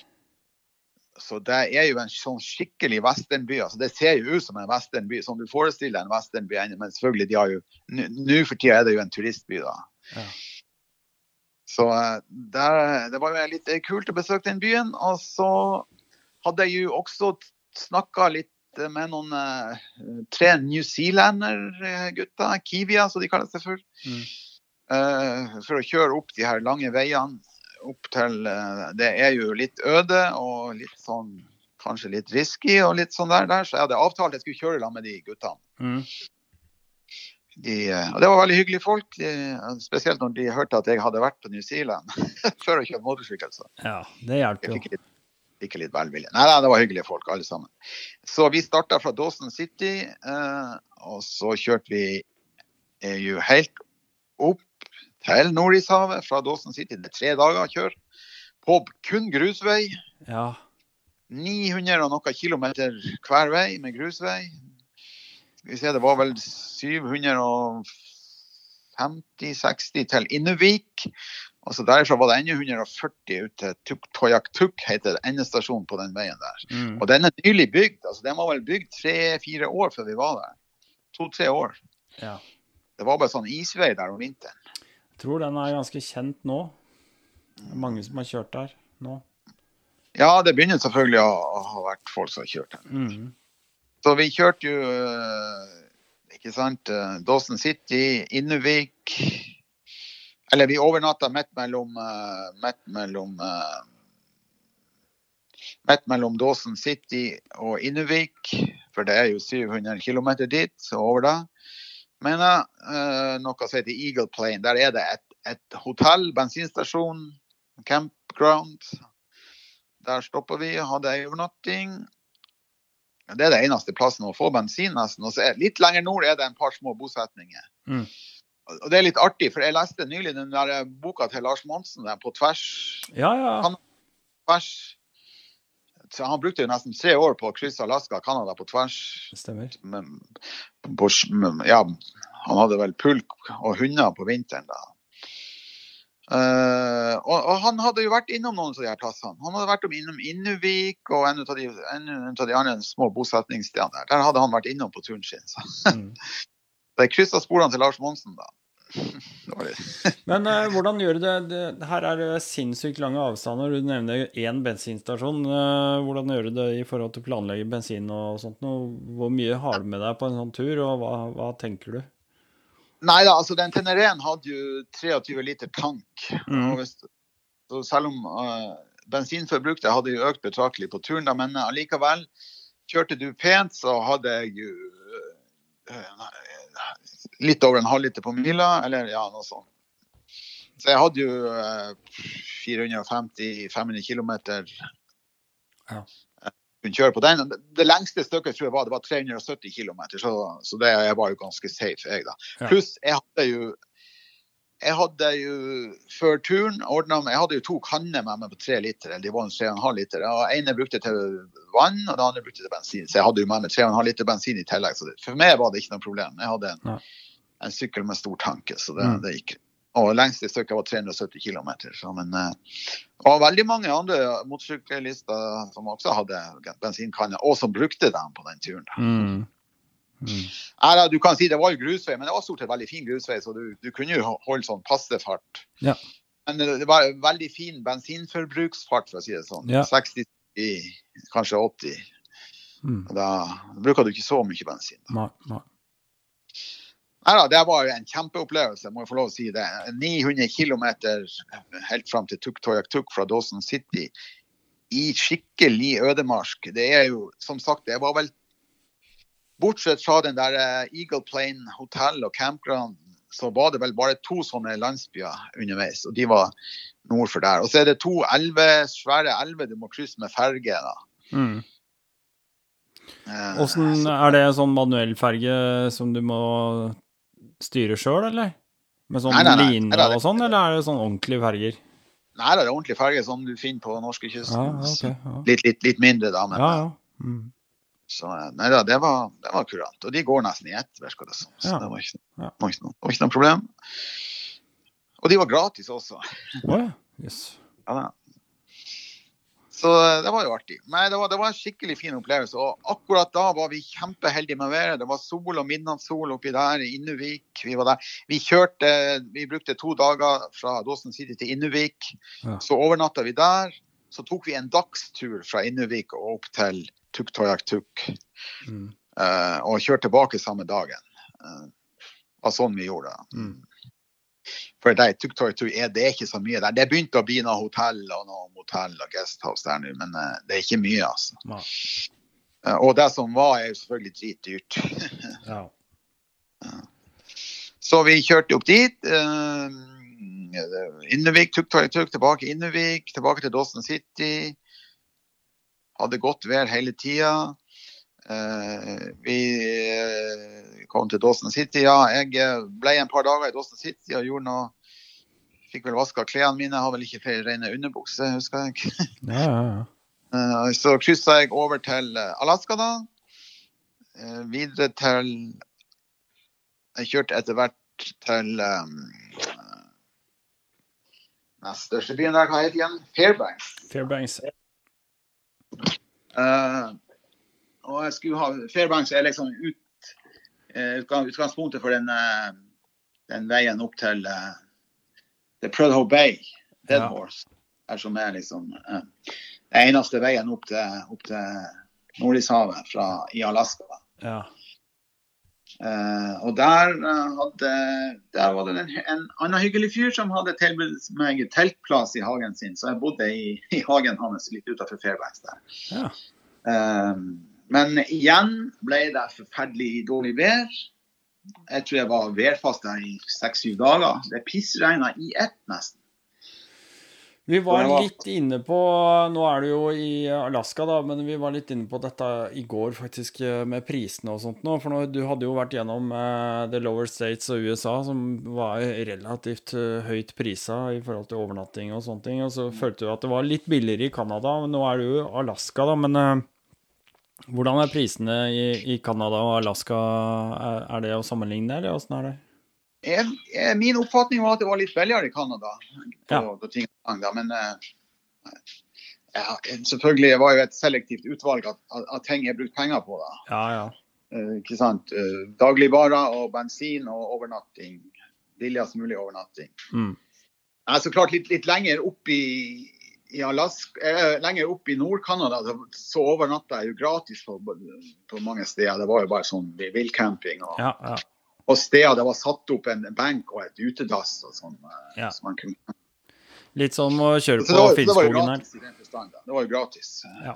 Så det er jo en sånn skikkelig westernby. altså Det ser jo ut som en westernby, som du forestiller en westernby. Men selvfølgelig, de har jo Nå for tida er det jo en turistby, da. Ja. Så eh, der, det var jo litt kult å besøke den byen. Og så hadde jeg jo også snakka litt med noen tre New Zealander-gutter, Kiwia som de kaller seg for. Mm. Uh, for å kjøre opp de her lange veiene opp til uh, Det er jo litt øde og litt sånn kanskje litt risky og litt sånn der, der. Så jeg hadde avtalt at jeg skulle kjøre sammen med de guttene. Mm. De, og det var veldig hyggelige folk, de, spesielt når de hørte at jeg hadde vært på New Zealand [laughs] før å kjøre motorsykkel. Ja, det hjelper jo ikke litt velvilje. Nei, nei, det var hyggelige folk, alle sammen. Så vi starta fra Dawson City, eh, og så kjørte vi eh, jo helt opp til Nordishavet fra Dawson City. Det er tre dager å kjøre på kun grusvei. Ja. 900 og noe kilometer hver vei med grusvei. Vi se, det var vel 750-60 til Innevik. Og så Derfra var det ennå 140 ut til Tuktoyaktuk, heter det, endestasjonen på den veien der. Mm. Og den er nylig bygd. altså Den var vel bygd tre-fire år før vi var der. To-tre år. Ja. Det var bare sånn isvei der om vinteren. Tror den er ganske kjent nå. Det er mange som har kjørt der nå. Ja, det begynner selvfølgelig å ha vært folk som har kjørt den. Mm. Så vi kjørte jo eh, ikke sant, eh, Dawson City, Innuvik eller vi overnatta midt mellom, uh, midt mellom Midt mellom Dawson City og Innuvik, for det er jo 700 km dit og over det. Men uh, noe som heter Eagle Plane, der er det et, et hotell, bensinstasjon, campground. Der stopper vi, hadde ei overnatting. Det er det eneste plassen å få bensin, nesten. Og så litt lenger nord er det en par små bosetninger. Mm. Og det er litt artig, for jeg leste nylig den der boka til Lars Monsen der, på tvers. Ja, ja. Han, tvers. Han brukte jo nesten tre år på å krysse Alaska og Canada på tvers. Stemmer. Men, på, ja, han hadde vel pulk og hunder på vinteren da. Uh, og, og, han hadde jo vært innom noen av de her plassene. Han hadde vært innom Innuvik og en av de, en, en av de andre små bosetningsstedene der. Der hadde han vært innom på turen sin. Så. Mm. [laughs] jeg kryssa sporene til Lars Monsen, da. [laughs] Men uh, hvordan gjør du det? det? Her er det sinnssykt lange avstander. Du nevner én bensinstasjon. Uh, hvordan gjør du det i forhold til å planlegge bensin og sånt? Og Hvor mye har du med deg på en sånn tur, og hva, hva tenker du? Nei da, altså den Teneren hadde jo 23 liter tank. Mm. Hvis, så selv om uh, bensinforbruket hadde jo økt betraktelig på turen, da, men allikevel, kjørte du pent, så hadde jeg jo litt over en halvliter på mila, eller ja, noe sånt. Så jeg hadde jo eh, 450-500 km ja. kunne kjøre på den. Det lengste stykket tror jeg var, det var 370 km, så, så det var jo ganske safe, jeg, da. Ja. Pluss jeg hadde jo jeg hadde jo før turen ordna Jeg hadde jo to kanner med meg på tre liter. eller de var en 3,5 liter. og ene brukte til vann, og den andre brukte til bensin. Så jeg hadde jo med meg 3,5 liter bensin i tillegg. Så det, for meg var det ikke noe problem. Jeg hadde en, en sykkel med stor tanke, så det, mm. det gikk. Og lengste stykket var 370 km. Men det var veldig mange andre motorsyklister som også hadde bensinkanner, og som brukte dem på den turen. Mm. Mm. Ja, du kan si Det var jo grusvei, men det var stort sett veldig fin grusvei, så du, du kunne jo holde sånn passe fart. Ja. Men det var veldig fin bensinforbruksfart, for å si det sånn. Ja. 60, kanskje 80. Mm. Da bruker du ikke så mye bensin. Da. nei. Nei da, det var en kjempeopplevelse, må jeg få lov å si det. 900 km helt fram til Tuktoyaktuk fra Dawson City i skikkelig ødemark. Det er jo, som sagt, det var vel Bortsett fra den der eh, Eagle Plane hotell og campground, så var det vel bare to sånne landsbyer underveis, og de var nord for der. Og så er det to elve, svære elver du må krysse med ferge. da. Mm. Åssen eh, er det sånn manuell ferge som du må styre sjøl, eller? Med sånn line og sånn, eller er det sånn ordentlige ferger? Nei, det er ordentlige ferger som du finner på norskekysten. Ja, okay, ja. litt, litt, litt, mindre, da. Men, ja, ja. Mm. Så nei da, det var, det var kurant. Og de går nesten i ett, virker det som. Så ja. det var ikke, var, ikke noe, var ikke, noe, problem. Og de var gratis også. Oh, ja. Yes. Ja. Så det var jo artig. Men det var, det var en skikkelig fin opplevelse. Og akkurat da var vi kjempeheldige med været. Det var sol og midnattssol oppi der i Innuvik. Vi var der. Vi kjørte Vi brukte to dager fra Dåsen City til Innuvik. Så overnatta vi der. Så tok vi en dagstur fra Innuvik og opp til Tuktoyak-Tuk. Mm. Uh, og kjørte tilbake samme dagen. Uh, var sånn vi gjorde det. Mm. For det, tuk -tuk er, det er ikke så mye der. Det begynte å bli noe hotell og noe motell og guesthouse der nå, men uh, det er ikke mye, altså. Ja. Uh, og det som var, er jo selvfølgelig dritdyrt. [laughs] Ja. Så vi kjørte opp dit. Uh, Innevik, Tuktoyak-Tuk, tilbake Innevik, tilbake til Dawson City. Hadde godt vær hele tida. Eh, vi eh, kom til Dawson City. Ja, jeg eh, ble en par dager i Dawson City og gjorde noe Fikk vel vaska klærne mine. Har vel ikke flere rene underbukser, husker jeg. Ja, ja, ja. [laughs] Så kryssa jeg over til Alaska, da. Videre til Jeg kjørte etter hvert til um, den største byen der, hva heter den? Fairbanks. Fairbanks. Eh, og jeg skulle ha Fairbanks er liksom ut, uh, utgangspunktet for den, uh, den veien opp til uh, The Prudhoe Bay, Dead Ja. Horse. Her som er liksom den eneste veien opp til, opp til Nordishavet fra, i Alaska. Ja. Eh, og der, uh, hadde, der var det en, en annen hyggelig fyr som hadde tilbudt meg teltplass i hagen sin, så jeg bodde i, i hagen hans litt utenfor Fairbanks der. Ja. Eh, men igjen ble det forferdelig dårlig vær. Jeg tror jeg var værfast der i seks-syv dager. Det pissregna i ett, nesten. Vi var litt inne på Nå er du jo i Alaska, da, men vi var litt inne på dette i går, faktisk, med prisene og sånt nå. For nå, du hadde jo vært gjennom eh, The Lower States og USA, som var relativt eh, høyt prisa i forhold til overnatting og sånne ting. Og så følte du at det var litt billigere i Canada, men nå er du jo Alaska, da. Men eh, hvordan er prisene i, i Canada og Alaska? Er, er det å sammenligne, eller åssen er det? Jeg, jeg, min oppfatning var at det var litt billigere i Canada. Ja. men eh, ja, selvfølgelig var jo et selektivt utvalg av, av, ting jeg brukte penger på. da. Ja, ja. Eh, ikke sant? Eh, dagligvarer og bensin og overnatting. Billigst mulig overnatting. Mm. Ja, så klart litt, litt lenger opp i, i Alaska, eh, lenger opp i Nord-Canada så, så overnatta jeg jo gratis på, på mange steder. Det var jo bare sånn villcamping. Og, Ja, ja. Og steder det var satt opp en benk og et utedass og sånn. eh, Ja. så Litt som å kjøre på Finnskogen her. Det var jo gratis. Ja.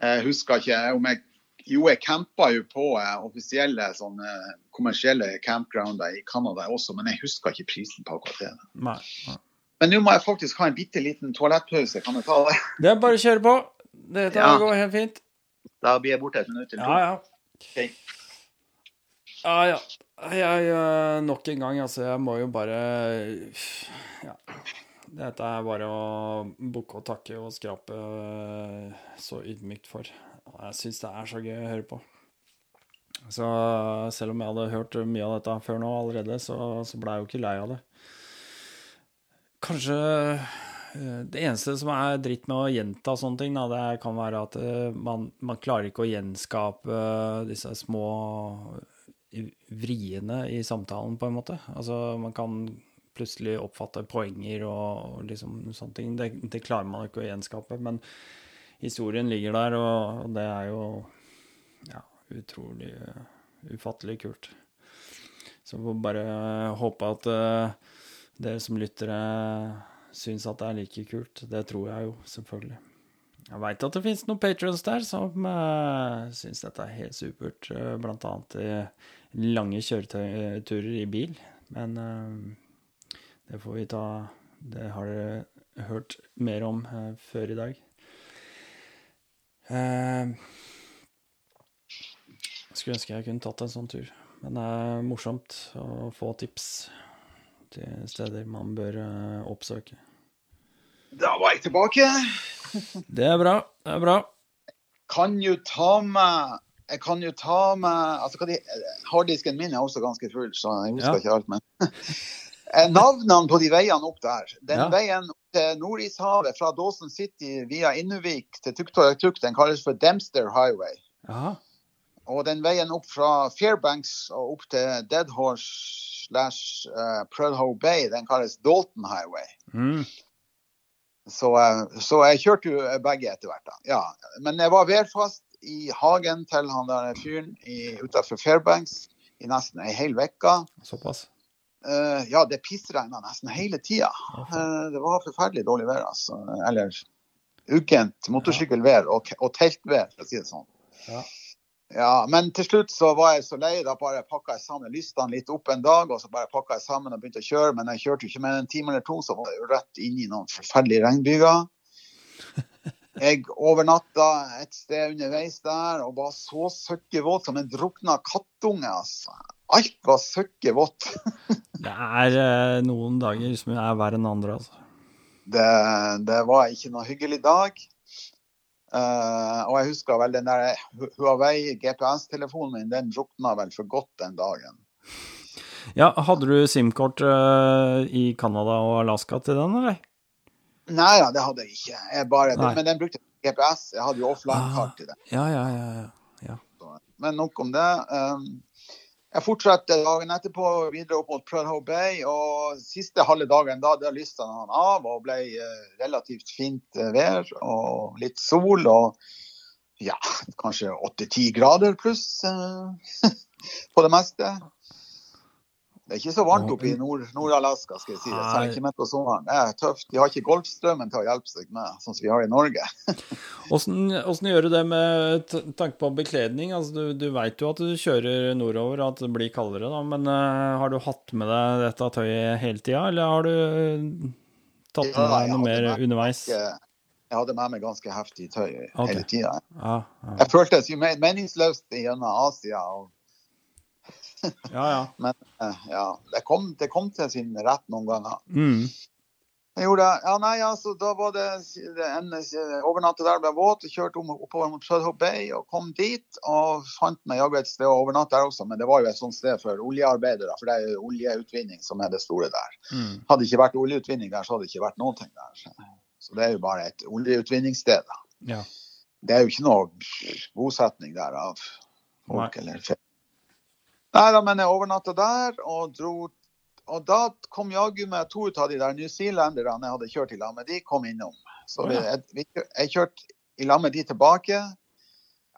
Jeg husker ikke om jeg Jo, jeg campa jo på eh, offisielle sånne kommersielle campgrounder i Canada også, men jeg husker ikke prisen på akkurat det. Nei, nei. Men nå må jeg faktisk ha en bitte liten toalettpause. Kan jeg ta det? Det er bare å kjøre på. Dette Ja. går helt fint. Da blir jeg borte et minutt til. Ja, ja. Ok. Ja, ja. Jeg, nok en gang, altså. Jeg må jo bare Ja. Dette er bare å bukke og takke og skrape øh, så ydmykt for. Jeg syns det er så gøy å høre på. Så selv om jeg hadde hørt mye av dette før nå allerede, så, så ble jeg jo ikke lei av det. Kanskje øh, det eneste som er dritt med å gjenta sånne ting, da, det kan være at øh, man, man klarer ikke å gjenskape disse små vriene i samtalen, på en måte. Altså, man kan plutselig oppfatte poenger og, og liksom sånne ting. Det, det klarer man ikke å gjenskape, men historien ligger der, og, og det er jo ja, utrolig uh, ufattelig kult. Så vi får bare håpe at uh, dere som lyttere syns at det er like kult. Det tror jeg jo, selvfølgelig. Jeg veit at det finnes noen patrions der som uh, syns dette er helt supert, uh, blant annet i lange kjøreturer i bil. Men uh, det får vi ta Det har dere hørt mer om uh, før i dag. Uh, skulle ønske jeg kunne tatt en sånn tur. Men det er morsomt å få tips til steder man bør oppsøke. Da var jeg tilbake. Det er bra. Det er bra. Kan jo ta med Jeg kan jo ta med altså, de, Harddisken min er også ganske full, så jeg husker Ja. ikke alt. Men [laughs] Eh, Navnene på de veiene opp der. Den Ja. veien til Nordishavet fra Dawson City via Innuvik til Tuktoyaktuk, den kalles for Dempster Highway. Aha. Og den veien opp fra Fairbanks og opp til Dead Horse slash uh, Prudhoe Bay, den kalles Dalton Highway. Mm. Så, eh, så jeg kjørte jo begge etter hvert. da. Ja. Men jeg var værfast i hagen til han der fyren utenfor Fairbanks i nesten ei hel uke. Såpass. Uh, ja, det pissregna nesten hele tida. Uh, det var forferdelig dårlig vær, altså. Eller ukent motorsykkelvær og, og teltvær, for å si det sånn. Ja. Ja, men til slutt så var jeg så lei. Da bare pakka jeg sammen lystene litt opp en dag, og så bare pakka jeg sammen og begynte å kjøre. Men jeg kjørte jo ikke mer enn en time eller to, så var jeg jo rett inn i noen forferdelige regnbyger. [laughs] Jeg overnatta et sted underveis der og var så søkkevåt som en drukna kattunge. altså. Alt var søkkevått. [laughs] Det er eh, noen dager som er verre enn andre, altså. Det, det var ikke noe hyggelig dag. Uh, og jeg husker vel den der Huawei GPS-telefonen min, den drukna vel for godt den dagen. Ja, hadde du SIM-kort uh, i Canada og Alaska til den, eller? Nei da, det hadde jeg ikke. Jeg bare, men den brukte GPS. Jeg hadde jo offline-kart i den. Ja, ja, ja. ja. Men nok om det. Um, jeg fortsatte dagen etterpå videre opp mot Prudhoe Bay. og Siste halve dagen da, da lysta han av og ble eh, relativt fint eh, vær og litt sol. Og ja, kanskje 8-10 grader pluss uh, [laughs] på det meste. Det er ikke så varmt oppe i Nord- Nord-Alaska, skal jeg si det. Selv ikke midt på sommeren. Det er tøft. De har ikke Golfstrømmen til å hjelpe seg med, sånn som vi har i Norge. [laughs] Åssen åssen gjør du det med tanke på bekledning? Altså, du, du veit jo at du kjører nordover, og at det blir kaldere, da, men uh, har du hatt med deg dette tøyet hele tida, eller har du eh, tatt med deg noe mer underveis? Jeg hadde med meg ganske heftig tøy okay. hele tida. Ja, ja. Jeg føltes jo meningsløst gjennom Asia. Og, ja. ja. [laughs] men eh, ja, det kom, det kom til sin rett noen ganger. Mm. Jeg gjorde det. Ja, nei, altså, da var det, det en overnatte der, ble våt, kjørte om, oppover mot Sudhope Bay og kom dit. Og fant meg jaggu et sted å overnatte der også, men det var jo et sånt sted for oljearbeidere. For det er jo oljeutvinning som er det store der. Mm. Hadde det ikke vært oljeutvinning der, så hadde det ikke vært noen ting der. Så det er jo bare et oljeutvinningssted. da. ja. Det er jo ikke noe bosetning der av folk Nei. eller fe- Nei da, men jeg overnatta der og dro Og da kom jaggu meg to ut av de der newzealenderne jeg hadde kjørt i lag med, de kom innom. Så vi, jeg, jeg kjørte i lag med de tilbake.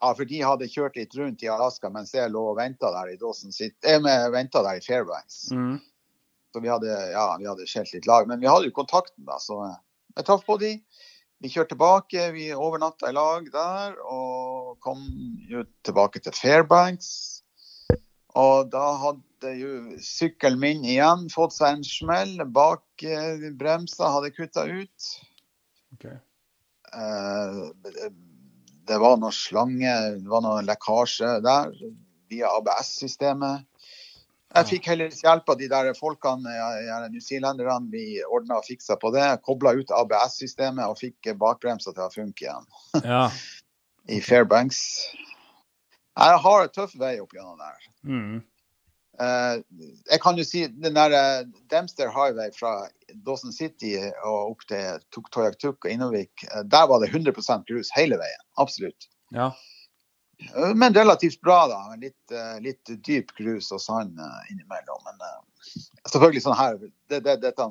Ja, for de hadde kjørt litt rundt i Alaska mens jeg lå og venta der i Dawson City. Jeg venta der i Fairbanks. Mm. Så vi hadde, ja, vi hadde skjelt litt lag. Men vi hadde jo kontakten, da. Så jeg traff på de. Vi kjørte tilbake, vi overnatta i lag der og kom jo tilbake til Fairbanks. Og da hadde jo sykkelen min igjen fått seg en smell. Bak eh, bremsa hadde kutta ut. Okay. Eh, det var noe slange, det var noe lekkasje der via ABS-systemet. Jeg fikk heller hjelp av de der folkene, newzealenderne. Vi ordna og fiksa på det. Kobla ut ABS-systemet og fikk bakbremsa til å funke igjen Ja. [laughs] i Fairbanks. Jeg har en tøff vei opp gjennom der. Mm. Eh, jeg kan jo si den der eh, Dempster Highway fra Dawson City og opp til Tuktoyaktuk og Innovik, eh, der var det 100% grus hele veien. Absolutt. ja. Eh, Men relativt bra, da. Litt, litt dyp grus og sand innimellom. Men eh, selvfølgelig sånn her det, det, Dette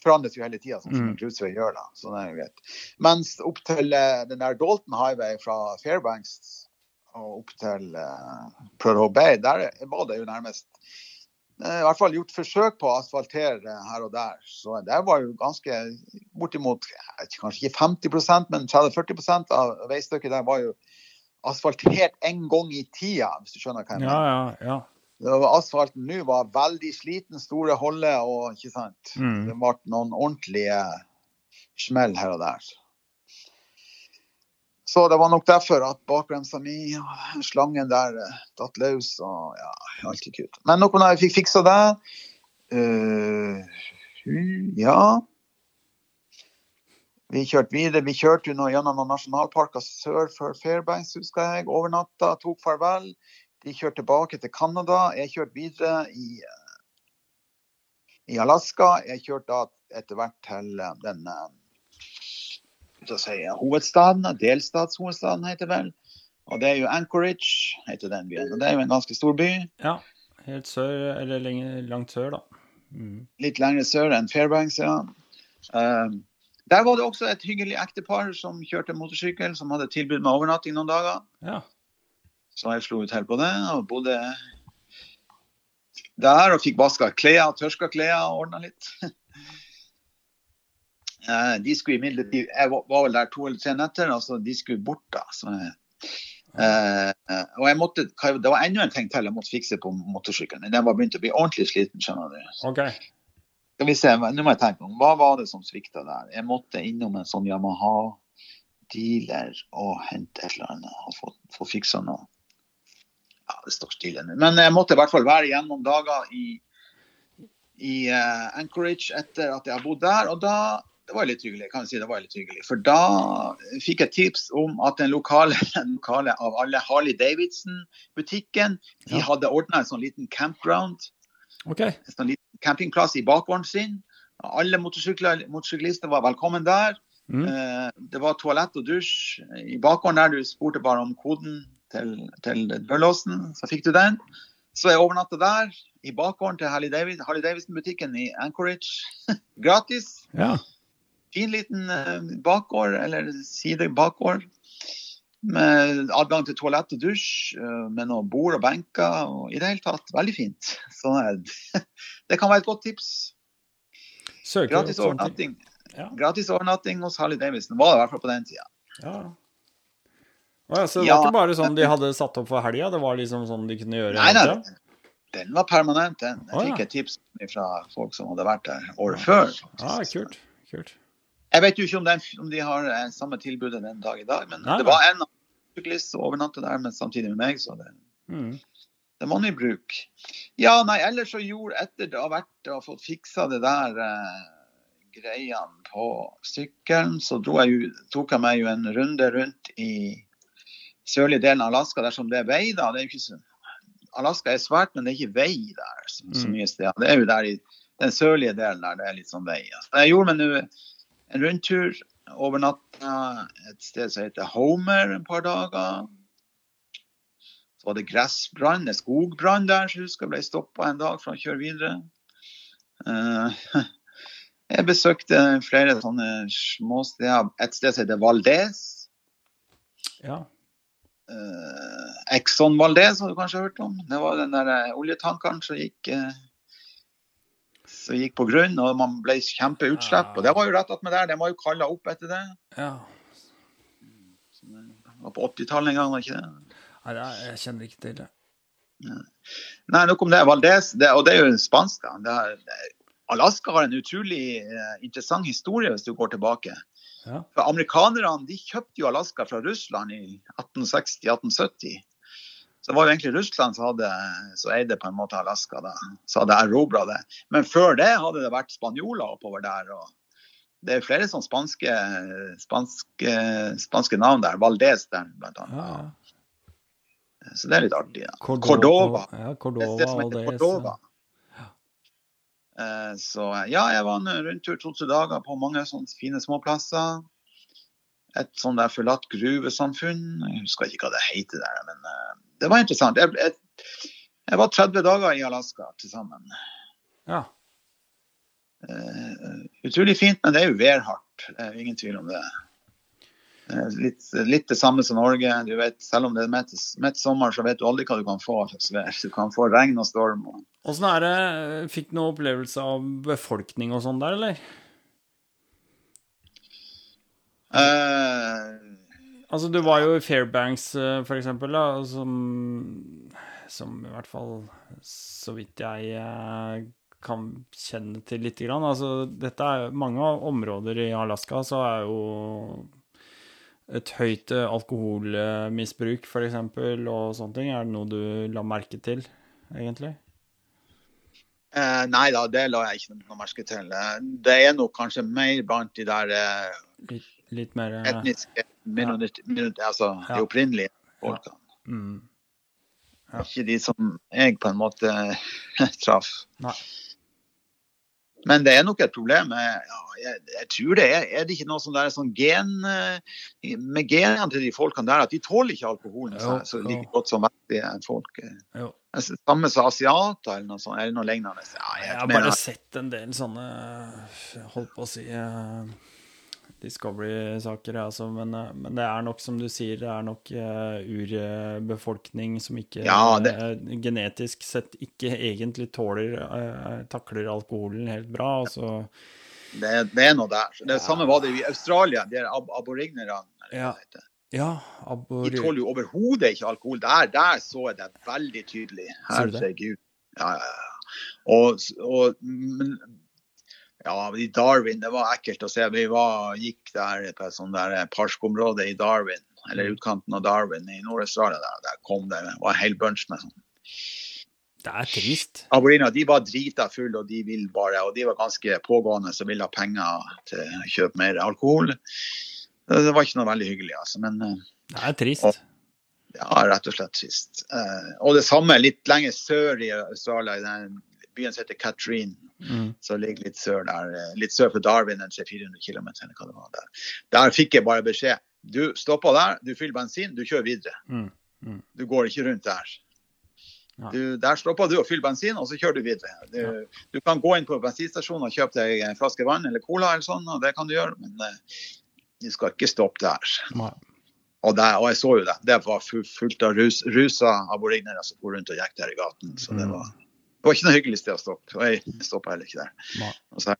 forandres jo hele tida, sånn som Mm. grusvei gjør. da, så det er jo greit. Mens opp til den der Dalton Highway fra Fairbanks og opp til uh, Prudhoe Bay, der var det jo nærmest eh, i hvert fall gjort forsøk på å asfaltere her og der. Så det var jo ganske bortimot kanskje ikke 50% men 30-40% av veistykket der var jo asfaltert en gang i tida, hvis du skjønner hva jeg mener. ja, ja. ja. Asfalten nå var veldig sliten, store holde og ikke sant. Mm. Det ble noen ordentlige smell her og der. Så det var nok derfor at bakbremsa mi, slangen der, eh, datt løs og ja, alt gikk ut. Men noen av dem fikk fiksa det. Uh, ja. Vi kjørte videre. Vi kjørte nå gjennom noen nasjonalparker sør for Fairbanks, husker jeg. Overnatta, tok farvel. De kjørte tilbake til Canada. Jeg kjørte videre i, i Alaska. Jeg kjørte da etter hvert til eh, den si, hovedstaden, delstatshovedstaden heter det vel. Og det er jo Anchorage, heter den byen. Og det er jo en ganske stor by. Ja, helt sør, eller lenger, langt sør, da. Mm. Litt lenger sør enn Fairbanks, ja. Um, der var det også et hyggelig ektepar som kjørte motorsykkel, som hadde tilbud med overnatting noen dager. Ja. Så jeg slo ut helt på det, og bodde der og fikk vaska klær, tørska klær og ordna litt. [laughs] Uh, de skulle imidlertid Jeg var vel der to eller tre netter, altså de skulle bort da. Så jeg Uh, og jeg måtte, Det var enda en ting til jeg måtte fikse på motorsykkelen. Den var begynt å bli ordentlig sliten. skjønner du. Okay. Skal vi se, Nå må jeg tenke om, Hva var det som svikta der? Jeg måtte innom en sånn Yamaha-dealer og hente et eller annet. og få, få fiksa noe. Ja, det står stille nå. Men jeg måtte i hvert fall være igjen noen dager i, i Anchorage etter at jeg har bodd der. Og da det var litt hyggelig. kan jeg si det var litt hyggelig. For da fikk jeg tips om at den lokale, [laughs] den lokale av alle Harley Davidson-butikken de ja. hadde ordna en sånn liten campground. Okay. En sånn liten campingplass i bakgården sin. Alle motorsyklister var velkommen der. Mm. Eh, det var toalett og dusj i bakgården der. Du spurte bare om koden til, til dørlåsen, så fikk du den. Så jeg overnatta der, i bakgården til Harley Davidson-butikken i Anchorage. [laughs] Gratis. Ja fin liten eh, bakgård, eller sidebakgård. Med adgang til toalett og dusj, eh, med noen bord og benker. og I det hele tatt veldig fint. [laughs] Så [laughs] det kan være et godt tips. Søker Gratis overnatting. Ja. Gratis overnatting hos Harley Davidson var det i hvert fall på den tida. Ja. Oh, så det ja, var ikke bare sånn de hadde satt opp for helga, det var liksom sånn de kunne gjøre? Nei, nei, den var permanent. Den. Jeg fikk et tips fra folk som hadde vært der året før. Ja, ah, kult. kult. Jeg vet jo ikke om, den, om de har eh, samme tilbudet den dag i dag, men Nei. det var en syklist som overnattet der men samtidig med meg, så det, mm. det må man i bruk. Ja, nei, ellers så gjorde etter å ha vært og fått fiksa det der eh, greiene på sykkelen, så jeg, tok jeg meg jo en runde rundt i sørlige delen av Alaska dersom det er vei. da, det er jo ikke så Alaska er svært, men det er ikke vei der så, så mm. mye steder. Det er jo der i den sørlige delen der det er litt sånn vei. Altså. Jeg gjorde meg nå en rundtur. over natta et sted som heter Homer en par dager. Så var det gressbrann, en skogbrann der, så husker jeg ble stoppa en dag for å kjøre videre. Uh, [laughs] jeg besøkte flere sånne småsteder. Et sted som heter Valdez. Ja. Uh, Exxon Valdez har du kanskje hørt om? Det var den der eh, oljetankeren som gikk gikk på grunn, og man ble kjempeutslipp. Og det var jo rett attmed der. Den var jo kalla opp etter det. Ja. Det var på 80-tallet en gang, var ikke det? Nei, jeg kjenner ikke til det. Nei, nok om det. Valdez, det, og det er jo spansk. da. Er, Alaska har en utrolig uh, interessant historie hvis du går tilbake. Ja. For Amerikanerne de kjøpte jo Alaska fra Russland i 1860-1870. Så det var jo egentlig Russland som, hadde, som eide på en måte Alaska, da, så hadde erobra det. Men før det hadde det vært spanjoler oppover der. og Det er flere sånne spanske, spanske, spanske navn der. Valdez der, blant annet. Ja. Så det er litt artig. Da. Cordova. Ja, Cordova det, det som heter Cordova. Ja. Eh, så ja, jeg var en rundtur to-tre dager på mange sånne fine småplasser. Et sånn der forlatt gruvesamfunn. Jeg husker ikke hva det heter der, men uh, det var interessant. Jeg, jeg, jeg, var 30 dager i Alaska til sammen. Ja. Uh, utrolig fint, men det er jo værhardt. Det er ingen tvil om det. Uh, litt, litt, det samme som Norge. Du vet, selv om det er midt sommer, så vet du aldri hva du kan få. Du kan få regn og storm. Åssen er det? Fikk du noen opplevelse av befolkning og sånn der, eller? Uh, Altså, du var jo i Fairbanks, eh, for eksempel, da, som, som i hvert fall, så vidt jeg eh, kan kjenne til lite grann. Altså, dette er mange områder i Alaska, så er jo et høyt eh, alkoholmisbruk, for eksempel, og sånne ting. Er det noe du la merke til, egentlig? Eh, nei da, det la jeg ikke noe merke til. Det er nok kanskje mer blant de der eh, litt, mer, etniske minoritet, altså ja. de opprinnelige folkene. Ja. Mm. Ja. Ikke de som jeg på en måte [laughs] traff. Nei. Men det er nok et problem. Jeg, jeg, tror det er Er det ikke noe sånn der sånn gen med genene til de folkene der, at de tåler ikke alkoholen så, så like godt som vestlige folk? Jo. Samme som asiater eller noe sånt, eller noe lignende. Ja, jeg, jeg har bare sett en del sånne Holdt på å si Discovery-saker, altså, men, eh, men, det er nok, som du sier, det er nok uh, urbefolkning som ikke ja, det... uh, genetisk sett ikke egentlig tåler, uh, takler alkoholen helt bra. Altså. Det, det, er noe der. Det ja. samme var det i Australia, de ab aboriginerne. Ja. ja abor... De tåler jo overhodet ikke alkohol. Der, der så jeg det veldig tydelig. Herregud. Ja, ja, ja. Og, og, men, ja, i Darwin, det var ekkelt å se. Vi var, gikk der på et sånt der parkområde i Darwin, eller mm. utkanten av Darwin i Nord-Australia. Der, der kom det, det var en hel bunch med sånn. Det er trist. Aborina de var drita fulle, og de vil bare, og de var ganske pågående som ville ha penger til å kjøpe mer alkohol. Det var ikke noe veldig hyggelig, altså. Men eh, Det er trist. Og, ja, rett og slett trist. Uh, og det samme litt lenger sør i Australia, i den byen som heter Katrine Mm. Som ligger litt sør der, eh, litt sør for Darwin, 300-400 km. Eller hva det var der. der fikk jeg bare beskjed. Du stopper der, du fyller bensin, du kjører videre. Mm. Mm. Du går ikke rundt der. Ja. Du, der stopper du og fyller bensin, og så kjører du videre. Du, ja. du, kan gå inn på bensinstasjonen og kjøpe deg en flaske vann eller cola, eller sånn, og det kan du gjøre, men uh, du skal ikke stoppe der. Og, der, og, jeg så jo det. Det var fullt av rus, rusa aboriginere som går rundt og gikk der i gaten. Så det mm. var det var ikke noe hyggelig sted å stoppe, og jeg stoppa heller ikke der. Så,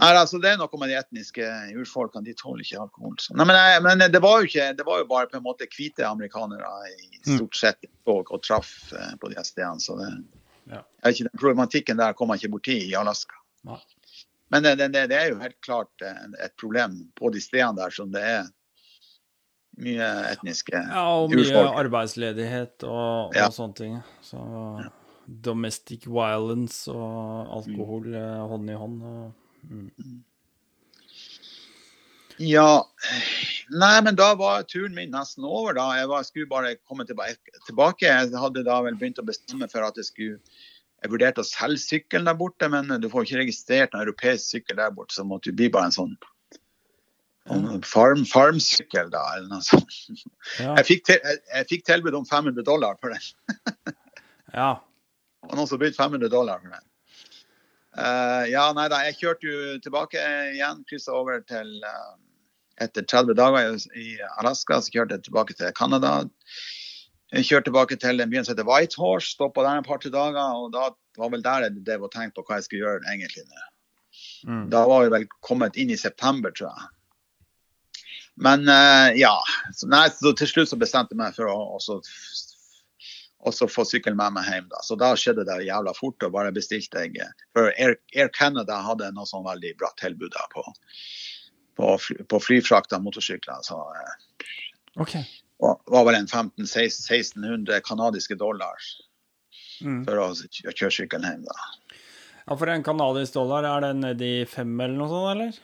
Nei, altså, det er noe med de etniske urfolkene, de tåler ikke alkohol. Nei, men, men, det, var jo ikke, det var jo bare på en måte hvite amerikanere i mm. stort sett og, og traff eh, på de stedene. Så det, ja. ikke, den problematikken der kommer man ikke borti i Alaska. Nei. Men det, det, det, er jo helt klart eh, et problem på de stedene der som det er mye etniske urfolk. Ja, og mye arbeidsledighet og, og ja. sånne ting. Så ja domestic violence og alkohol mm. Eh, hånd i hånd. Og, mm. Ja Nei, men da var turen min nesten over, da. Jeg var, skulle bare komme tilbake. Jeg hadde da vel begynt å bestemme for at jeg skulle Jeg vurderte å selge sykkelen der borte, men du får ikke registrert en europeisk sykkel der borte, så måtte du bli bare en sånn farm, farmsykkel, da, eller noe sånt. Ja. Jeg, fikk til, jeg, jeg, fikk tilbud om 500 dollar for den. ja. Og noen som bydde 500 dollar for den. Uh, ja, nei da, jeg kjørte jo tilbake igjen. Kryssa over til uh, Etter 30 dager i Alaska så kjørte jeg tilbake til Canada. Jeg kjørte tilbake til en by som heter Whitehorse, stoppa der et par-tre dager. Og da var vel der jeg drev og tenkte på hva jeg skulle gjøre egentlig. Mm. Da var vi vel kommet inn i september, tror jeg. Men uh, ja. Så, nei, så til slutt så bestemte jeg meg for å og så få sykkelen med meg hjem. Da. Så da skjedde det jævla fort. og bare bestilte jeg, For Air, Air Canada hadde noe sånn veldig bra tilbud på, på, på flyfrakt av motorsykler. Så eh, okay. det var vel en 1500-1600 canadiske dollar mm. for å, å kjøre sykkelen hjem. da. Ja, For en canadisk dollar, er den nede i fem eller noe sånt, eller?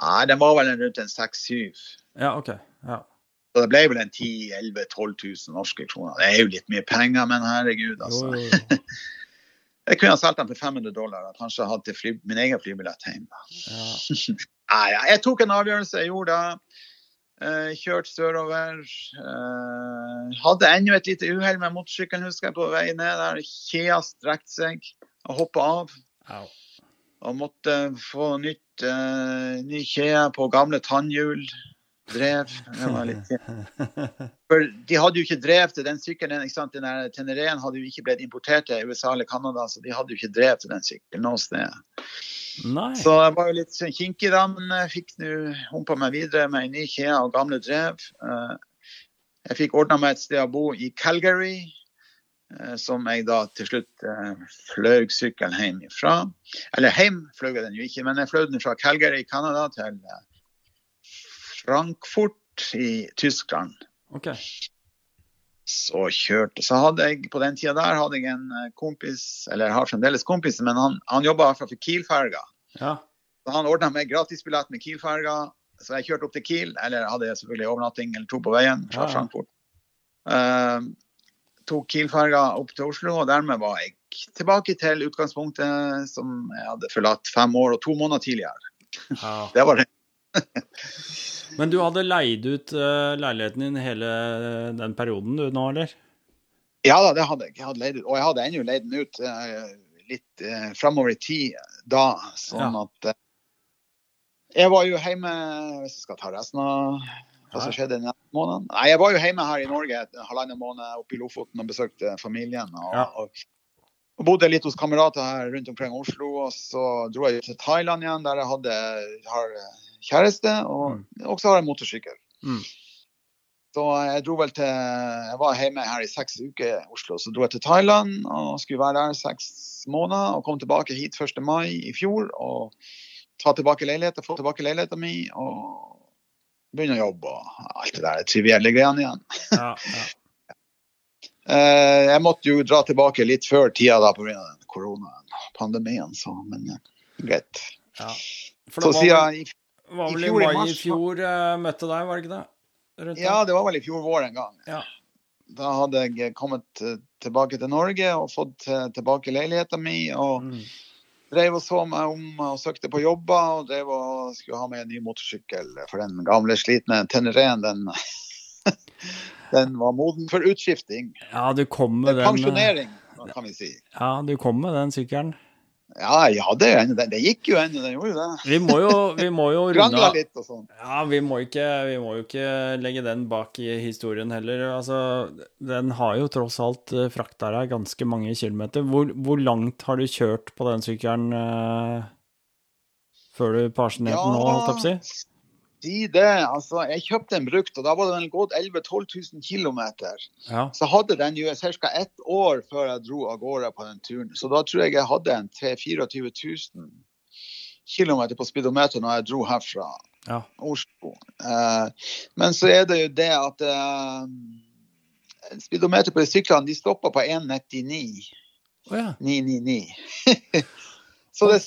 Nei, den var vel rundt en seks-syv. Ja, ok. Ja. Så det ble vel en 10 11 12 000 norske kroner. Det er jo litt mye penger, men herregud, altså. Jo, jo, jo. [laughs] jeg kunne ha solgt den for 500 dollar og kanskje hatt fly, min egen flybillett hjem. Ja. [laughs] Nei, jeg tok en avgjørelse, jeg gjorde det. Uh, kjørt sørover. Uh, hadde ennå et lite uhell med motorsykkelen, husker jeg, på vei ned der. Kjea strekte seg og hoppa av. Au. Og måtte få nytt, uh, ny kjede på gamle tannhjul drev. For de hadde jo ikke drev til den sykkelen. ikke sant? Den Tenereen hadde jo ikke blitt importert til USA eller Canada, så de hadde jo ikke drev til den sykkelen noe sted. Nei. Så jeg var jo litt sånn kinkig da, men jeg fikk nå humpa meg videre med en ny kjede og gamle drev. Eh, jeg fikk ordna meg et sted å bo i Calgary, eh, som jeg da til slutt eh, fløy sykkelen hjem ifra. Eller hjem fløy jeg den jo ikke, men jeg fløy den fra Calgary i Canada til Frankfurt i Tyskland. Okay. Så kjørte Så hadde jeg på den tida der hadde jeg en eh, kompis, eller jeg har fremdeles kompis, men han, han jobba for Kiel-ferga. Ja. Så han ordna meg gratisbillett med Kiel-ferga, så jeg kjørte opp til Kiel. Eller hadde jeg selvfølgelig overnatting eller to på veien fra ja. Frankfurt. Uh, tok Kiel-ferga opp til Oslo, og dermed var jeg tilbake til utgangspunktet som jeg hadde forlatt fem år og to måneder tidligere. Ja. Det var det. [laughs] Men du hadde leid ut uh, leiligheten din hele den perioden du nå, eller? Ja da, det hadde jeg. jeg hadde leid ut, og jeg hadde ennå leid den ut uh, litt uh, framover i tid da, sånn Ja. at Jeg var jo hjemme Hvis jeg skal ta resten av hva som skjedde den måneden Nei, jeg var jo hjemme her i Norge en halvannen måned oppe i Lofoten og besøkte familien. Og, Ja. og, og bodde litt hos kamerater her rundt omkring Oslo. Og så dro jeg til Thailand igjen, der jeg hadde, har kjæreste, og også har jeg motorsykkel. Mm. Så jeg dro vel til Jeg var hjemme her i seks uker i Oslo. Så dro jeg til Thailand og skulle være der seks måneder. Og kom tilbake hit 1. mai i fjor og ta tilbake leiligheten, få tilbake leiligheten min og begynne å jobbe og alt det der trivielle greiene igjen. Ja, ja. [laughs] Eh, Jeg måtte jo dra tilbake litt før tida da pga. koronapandemien, så men eh, greit. ja. For Så det var, siden vel- i var vel i fjor i mai i fjor uh, møtte deg, var det ikke det? Rundt Ja, det var vel i fjor vår en gang. Ja. Da hadde jeg kommet eh, tilbake til Norge og fått eh, tilbake leiligheten min. Og Mm. drev og så meg om og søkte på jobber. Og drev og skulle ha med en ny motorsykkel. For den gamle, slitne Tenereen, den, [laughs] den var moden for utskifting. ja, du kom med den eh, Pensjonering, kan vi si. Ja, du kom med den sykkelen. Ja, jo ennå. Det gikk jo ennå, den gjorde jo det. Vi må jo, vi må jo [laughs] runde av. litt og sånn. Ja, vi må, ikke, vi må jo ikke legge den bak i historien heller. Altså, den har jo tross alt eh, frakta deg ganske mange kilometer. Hvor, hvor langt har du kjørt på den sykkelen uh, før du pensjonerte ja, nå, holdt jeg på å si? Si det. Altså, jeg kjøpte en brukt, og da var vel gått 11 000-12 000 km. Ja. Så hadde den jo ca. ett år før jeg dro av gårde på den turen. Så da tror jeg jeg hadde en 3 24 000 km på speedometer når jeg dro herfra Ja. Oslo. Eh, men så er det jo det at eh, speedometer på de syklene de stopper på 1,99. Å ja. 999. [laughs] så det,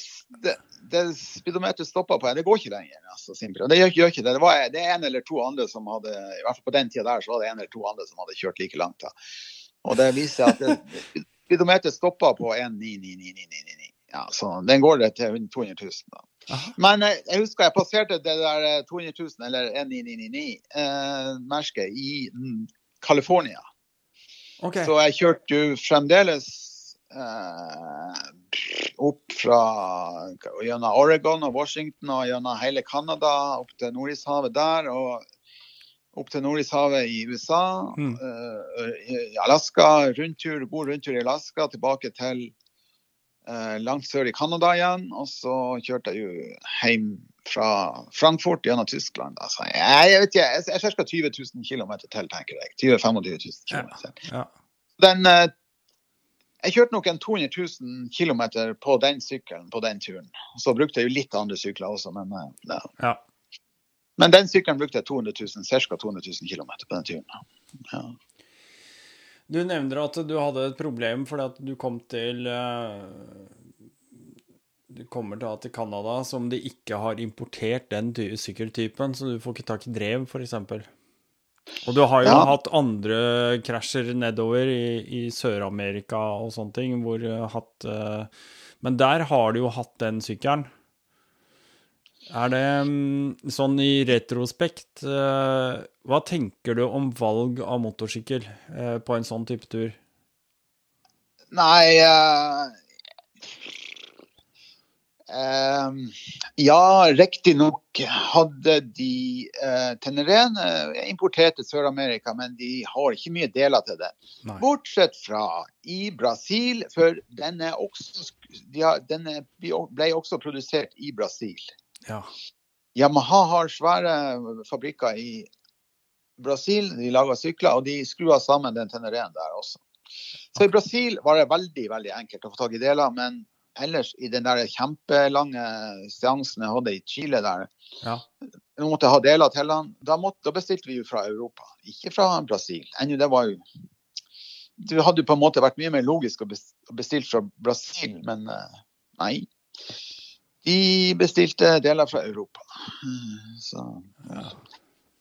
det, det speedometeret stoppa på, det går ikke lenger. Altså, det gjør, gjør ikke det. Det, var, det er en eller to andre som hadde i hvert fall på den tida der, så var det en eller to andre som hadde kjørt like langt. da. Og det viser at det, [laughs] speedometeret stoppa på 1,99999. Ja, så den går det til 200 000. da. Men eh, jeg husker jeg passerte det der eh, 200 000, eller 19999-merket i mm, California. Okay. Så jeg kjørte jo fremdeles eh, opp fra gjennom Oregon og Washington og gjennom hele Canada, opp til Nordishavet der. og opp til Nordishavet i USA, Mm. eh, i Alaska, rundtur, god rundtur i Alaska, tilbake til eh, langt sør i Canada igjen. Og så kjørte jeg jo hjem fra Frankfurt gjennom Tyskland. Altså, jeg, jeg vet ikke, jeg, jeg ca. 20 000 km til, tenker jeg. 20 25 000 km. Ja. Den, eh, jeg kjørte nok en 200 000 km på den sykkelen på den turen. Så brukte jeg jo litt andre sykler også, men, eh, ja. ja. men den sykkelen brukte jeg 200 000, ca. 200 000 km på den turen. Ja. Du nevner at du hadde et problem fordi at du kom til eh, Du kommer da til Canada som de ikke har importert den sykkeltypen, så du får ikke tak i drev, f.eks. Og du har jo Ja. hatt andre krasjer nedover i, i Sør-Amerika og sånne ting, hvor har hatt eh, Men der har du jo hatt den sykkelen. Er det mm, sånn i retrospekt eh, Hva tenker du om valg av motorsykkel på en sånn type tur? Nei eh, eh, Ja, riktignok hadde de eh, Teneren uh, importert til Sør-Amerika, men de har ikke mye deler til det. Nei. Bortsett fra i Brasil, for den, er også, de har, den er, ble også produsert i Brasil. Ja. Yamaha har svære fabrikker i Brasil. De lager sykler, og de skrur sammen den Teneren der også. Så i Brasil var det veldig veldig enkelt å få tak i deler. Men ellers i den der kjempelange seansen jeg hadde i Chile der, Ja. Nå måtte ha deler til han. da, måtte, da bestilte vi jo fra Europa, ikke fra Brasil. Ennå det var jo Det hadde jo på en måte vært mye mer logisk å bes- bestille fra Brasil, men eh, nei. De bestilte deler fra Europa. Mm, Så Ja.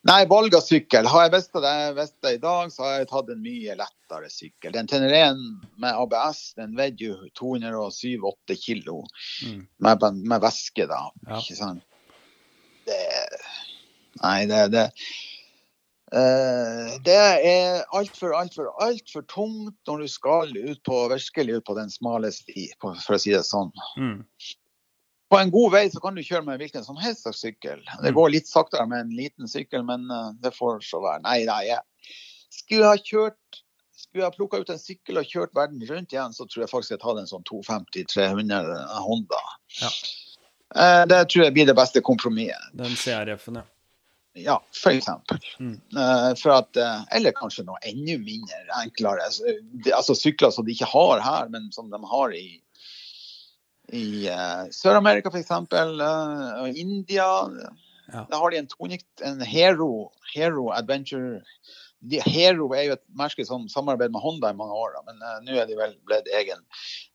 Nei, valg av sykkel. Har jeg visst det, i dag, så har jeg tatt en mye lettere sykkel. Den Tenerén med ABS den veier jo 207-8 kilo Mm. med, med væske, da. Ja. Ikke sant? Det Nei, det, det Uh, det er altfor, altfor, altfor tungt når du skal ut på, virkelig ut på den smale sti, for å si det sånn. Mm. På en god vei så kan du kjøre med hvilken som helst slags sykkel. Det Mm. går litt saktere med en liten sykkel, men eh, det får så være. Nei, nei, jeg skulle ha kjørt skulle jeg plukka ut en sykkel og kjørt verden rundt igjen, så tror jeg faktisk jeg tar en sånn 250-300 Honda. Ja. Eh, Det tror jeg blir det beste kompromisset. Den CRF-en, ja. Ja, eksempel. Mm. Eh, For at, eller kanskje noe enda mindre, enklere. Altså, Altså sykler som de ikke har her, men som de har i, i uh, Sør-Amerika f.eks. Uh, og India. Ja. Da har de en tonikt, en Hero, Hero Adventure. De, Hero er jo et merke som samarbeider med Honda i mange år, men uh, nå er de vel blitt egen.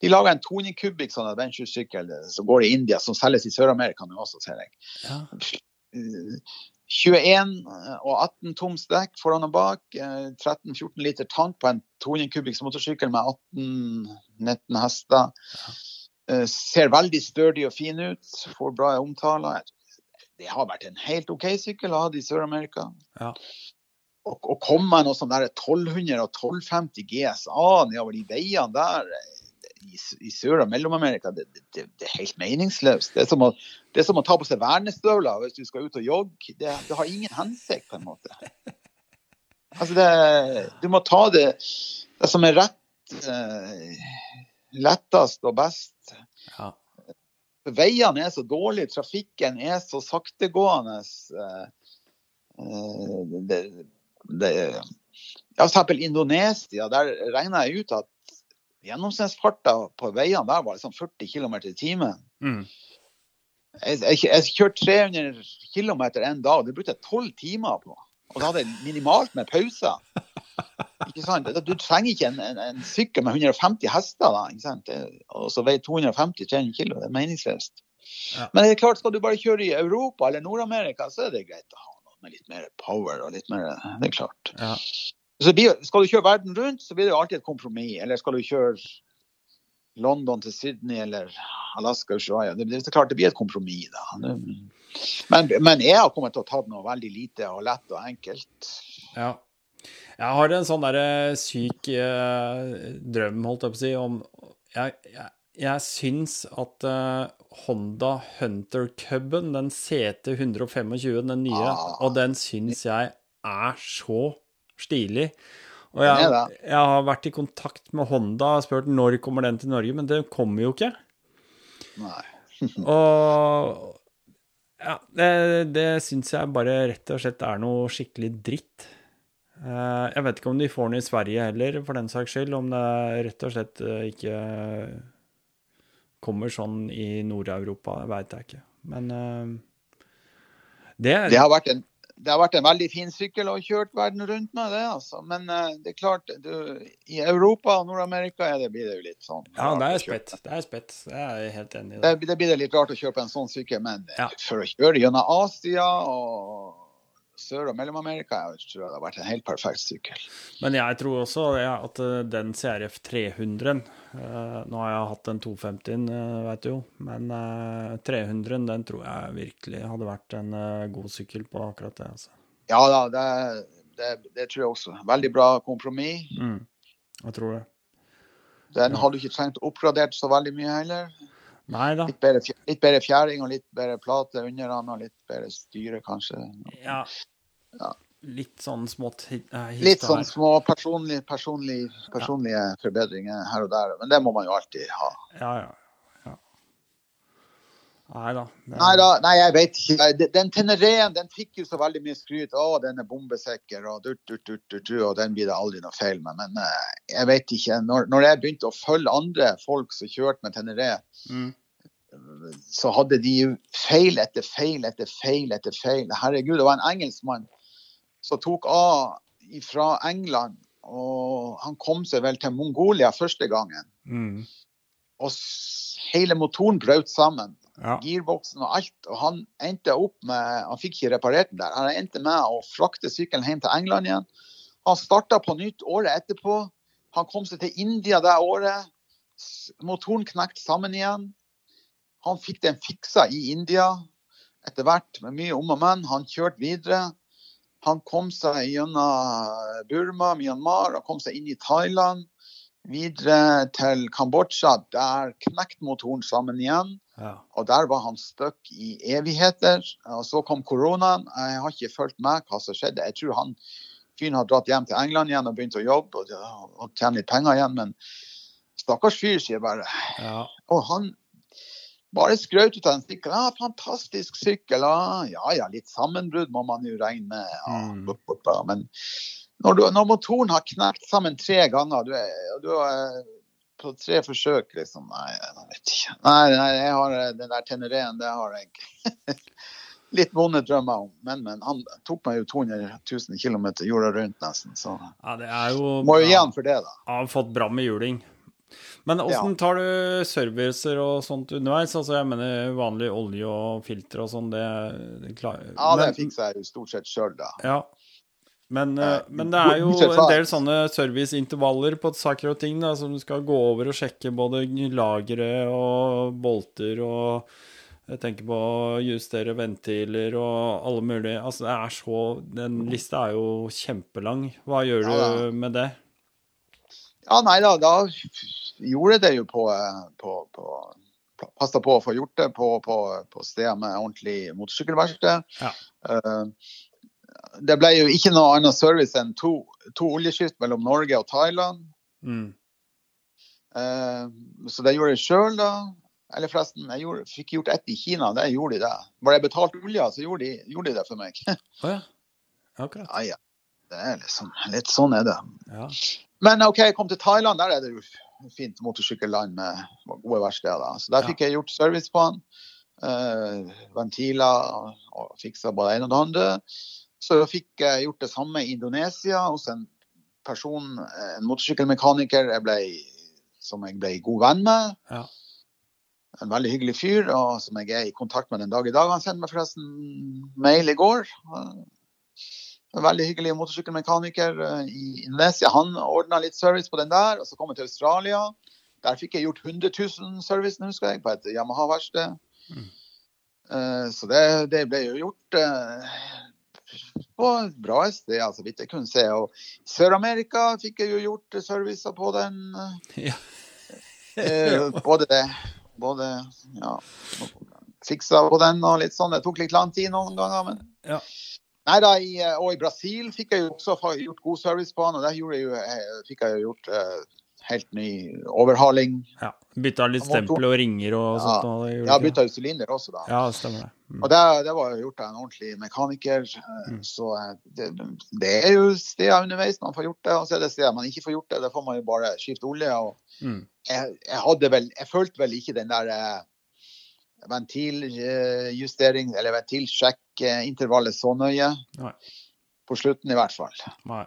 De lager en tonikubikk sånn adventure-sykkel eh, som går i India, som selges i Sør-Amerika nå også, ser jeg. ja. Eh, 21 og 18 toms dekk foran og bak. eh, 13-14 liter tank på en 200 kubikks motorsykkel med 18-19 hester. Eh, Ser veldig stødig og fin ut. Får bra omtaler. Det har vært en helt OK sykkel å ha i Sør-Amerika. Ja. Og, og komme med noe sånn der 1200 og 1250 GSA nedover de veiene der eh, i, i Sør- og Mellom-Amerika, det, det, det er helt meningsløst. Det er, som å, det er som å ta på seg vernestøvler hvis du skal ut og jogge. Det, det har ingen hensikt, på en måte. Altså det, du må ta det, det som er rett, eh, lettest og best. Ja. Veiene er så dårlige, trafikken er så saktegående. eh, eh, Det, det, ja, for eksempel Indonesia, der regna jeg ut at gjennomsnittsfarta på veiene der var liksom 40 km i timen. Mm. Jeg, jeg, jeg kjørte 300 km en dag, og det brukte jeg 12 timer på. Og da hadde jeg minimalt med pauser. [laughs] Ikke sant? Du trenger ikke en, en, en sykkel med 150 hester, da, ikke sant? Og så veier 250-300 kilo. Det er meningsløst. Ja. Men det er klart, skal du bare kjøre i Europa eller Nord-Amerika, så er det greit å ha noe med litt mer power og litt mer Det er klart. Ja. Så blir, skal du kjøre verden rundt, så blir det jo alltid et kompromiss. Eller skal du kjøre London til Sydney eller Alaska Ushuaia. Det, det det, klart det blir et kompromiss, da. Det, men, men jeg har kommet til å ta noe veldig lite og lett og enkelt. Ja. Jeg har en sånn derre syk eh, drøm, holdt jeg på å si, om Jeg, jeg, jeg syns at eh, Honda Hunter Cuben, den CT 125, den nye, Ah. og den syns jeg er så stilig. Og jeg, jeg har vært i kontakt med Honda og spurt når kommer den til Norge, men det kommer jo ikke. Nei. [laughs] Og ja, det, det syns jeg bare rett og slett er noe skikkelig dritt. Eh, Jeg vet ikke om de får den i Sverige heller, for den saks skyld. Om det rett og slett eh, ikke kommer sånn i Nord-Europa, veit jeg ikke. Men eh, det, Det har vært en det har vært en veldig fin sykkel å kjørt verden rundt med, det. altså. Men det er klart, du, i Europa og Nord-Amerika er blir det jo litt sånn. Ja, det er spett. Det er spett. Det er jeg helt enig i. Det, Det. det blir det litt rart å kjøre på en sånn sykkel, men Ja. for å kjøre gjennom Asia og Sør- og Mellom-Amerika, jeg tror det har vært en helt perfekt sykkel. Men jeg tror også ja, at eh, den CRF 300 eh, Nå har jeg hatt en 250-en, uh, veit du jo, men eh, 300 den tror jeg virkelig hadde vært en eh, god sykkel på akkurat det. altså. Ja da, det, det, det tror jeg også. Veldig bra kompromiss. Mm, jeg tror det. Den hadde du ikke trengt oppgradert så veldig mye heller. Litt bedre, litt bedre fjæring og litt bedre plate under den, og litt bedre styre, kanskje. Ja. Ja. Litt sånn smått hit, eh, Litt sånn små personlige, personlige, personlige forbedringer her og der, men det må man jo alltid ha. Ja, ja. Nei da. Nei, jeg vet ikke. Den- Teneréen, Tenereen den fikk jo så veldig mye skryt. Å, den er bombesikker, og, dut, dut, dut, dut, og den blir det aldri noe feil med. Men eh, jeg vet ikke. Når, når jeg begynte å følge andre folk som kjørte med Teneré, Mm. så hadde de jo feil etter feil etter feil etter feil. Herregud, det var en engelskmann som tok av fra England, og han kom seg vel til Mongolia første gangen. Mm. Og hele motoren brøt sammen. Ja. girboksen og alt. Og han endte opp med Han fikk ikke reparert den der. Han endte med å frakte sykkelen hjem til England igjen. Han starta på nytt året etterpå. Han kom seg til India det året. Motoren knekte sammen igjen. Han fikk den fiksa i India etter hvert, med mye om og men. Han kjørte videre. Han kom seg gjennom Burma, Myanmar, og kom seg inn i Thailand. Videre til Kambodsja. Der knekte motoren sammen igjen. Ja. Og der var han stuck i evigheter. Og så kom koronaen. Jeg har ikke fulgt med hva som skjedde. Jeg tror han fyren har dratt hjem til England igjen og begynt å jobbe og, og tjene litt penger igjen. Men stakkars fyr, sier jeg bare. ja. Og han bare skrøt ut av en sykkel. Ja, fantastisk sykkel. Ja, ja, ja, litt sammenbrudd må man jo regne med. Ja, bup, bup, bup. Men når, du, når motoren har knekt sammen tre ganger, du du på tre forsøk, liksom Nei, jeg vet ikke. Nei, nei jeg har eh, den der Tenereen, det har jeg [laughs] litt vonde drømmer om. Men, men han tok meg jo 200 000 km jorda rundt, nesten. Så ja, det er jo må jo gi ja, han for det, da. Ja, har fått bra med juling. Men åssen tar du servicer og sånt underveis? Altså, jeg mener vanlig olje og filter og sånn, det, det klarer Ja, det fikser jeg jo stort sett sjøl, da. Ja. Men, Eh, eh, men det er jo en del sånne serviceintervaller på saker og ting da, som du skal gå over og sjekke både lagre og bolter og jeg tenker på å justere ventiler og alle mulige Altså, det er så Den lista er jo kjempelang. Hva gjør Ja, du med det? Ja, nei da, da gjorde jeg det jo på, eh, på, på Passa på å få gjort det på, på, på steder med ordentlig motorsykkelverksted. Ja. Eh, det ble jo ikke noe annet service enn to, to oljeskift mellom Norge og Thailand. Mm. Eh, så det gjorde jeg sjøl, da. Eller forresten, jeg gjorde, fikk gjort ett i Kina. Der gjorde de det. Var jeg betalt olja, så gjorde de, gjorde de det for meg. [laughs] Å ja. Akkurat. ja, ja. Det er liksom, litt sånn er det. Ja. Men OK, jeg kom til Thailand. Der er det jo fint motorsykkelland med gode verksteder. Så der fikk jeg gjort service på den. Uh, ventiler og, og fiksa både det ene og det andre. Så fikk jeg gjort det samme i Indonesia hos en person, en motorsykkelmekaniker jeg ble, som jeg ble god venn med. Ja. En veldig hyggelig fyr, og som jeg er i kontakt med den dag i dag. Han sendte meg forresten mail i går. En veldig hyggelig motorsykkelmekaniker eh, i Indonesia. Han ordna litt service på den der, og så kom jeg til Australia. Der fikk jeg gjort 100 000 servicen, husker jeg, på et Yamaha-verksted. Mm. Eh, Så det, det ble jo gjort eh, på et bra sted, så vidt jeg kunne se. Og Sør-Amerika fikk jeg jo gjort servicer på den. Ja. [laughs] Eh, både det Både ja, fiksa på den og litt sånn. Det tok litt lang tid noen ganger, men Ja. Nei da, i, eh, og i Brasil fikk jeg jo også gjort god service på han, og der jeg jo, eh, fikk jeg jo gjort eh, helt ny overhaling. ja. Bytta litt stempel og ringer og Ja. sånt. Og ikke? bytta jo sylinder også, da. Ja, stemmer det. Mm. Og det, det var jo gjort av en ordentlig mekaniker. eh, Mm. Så eh, det, det er jo steder underveis man får gjort det, og så er det steder man ikke får gjort det. Da får man jo bare skifte olje. og Mm. jeg, jeg hadde vel Jeg følte vel ikke den der eh, ventiljustering, eller ventilsjekk-intervallet så nøye. Nei. På slutten, i hvert fall. Nei.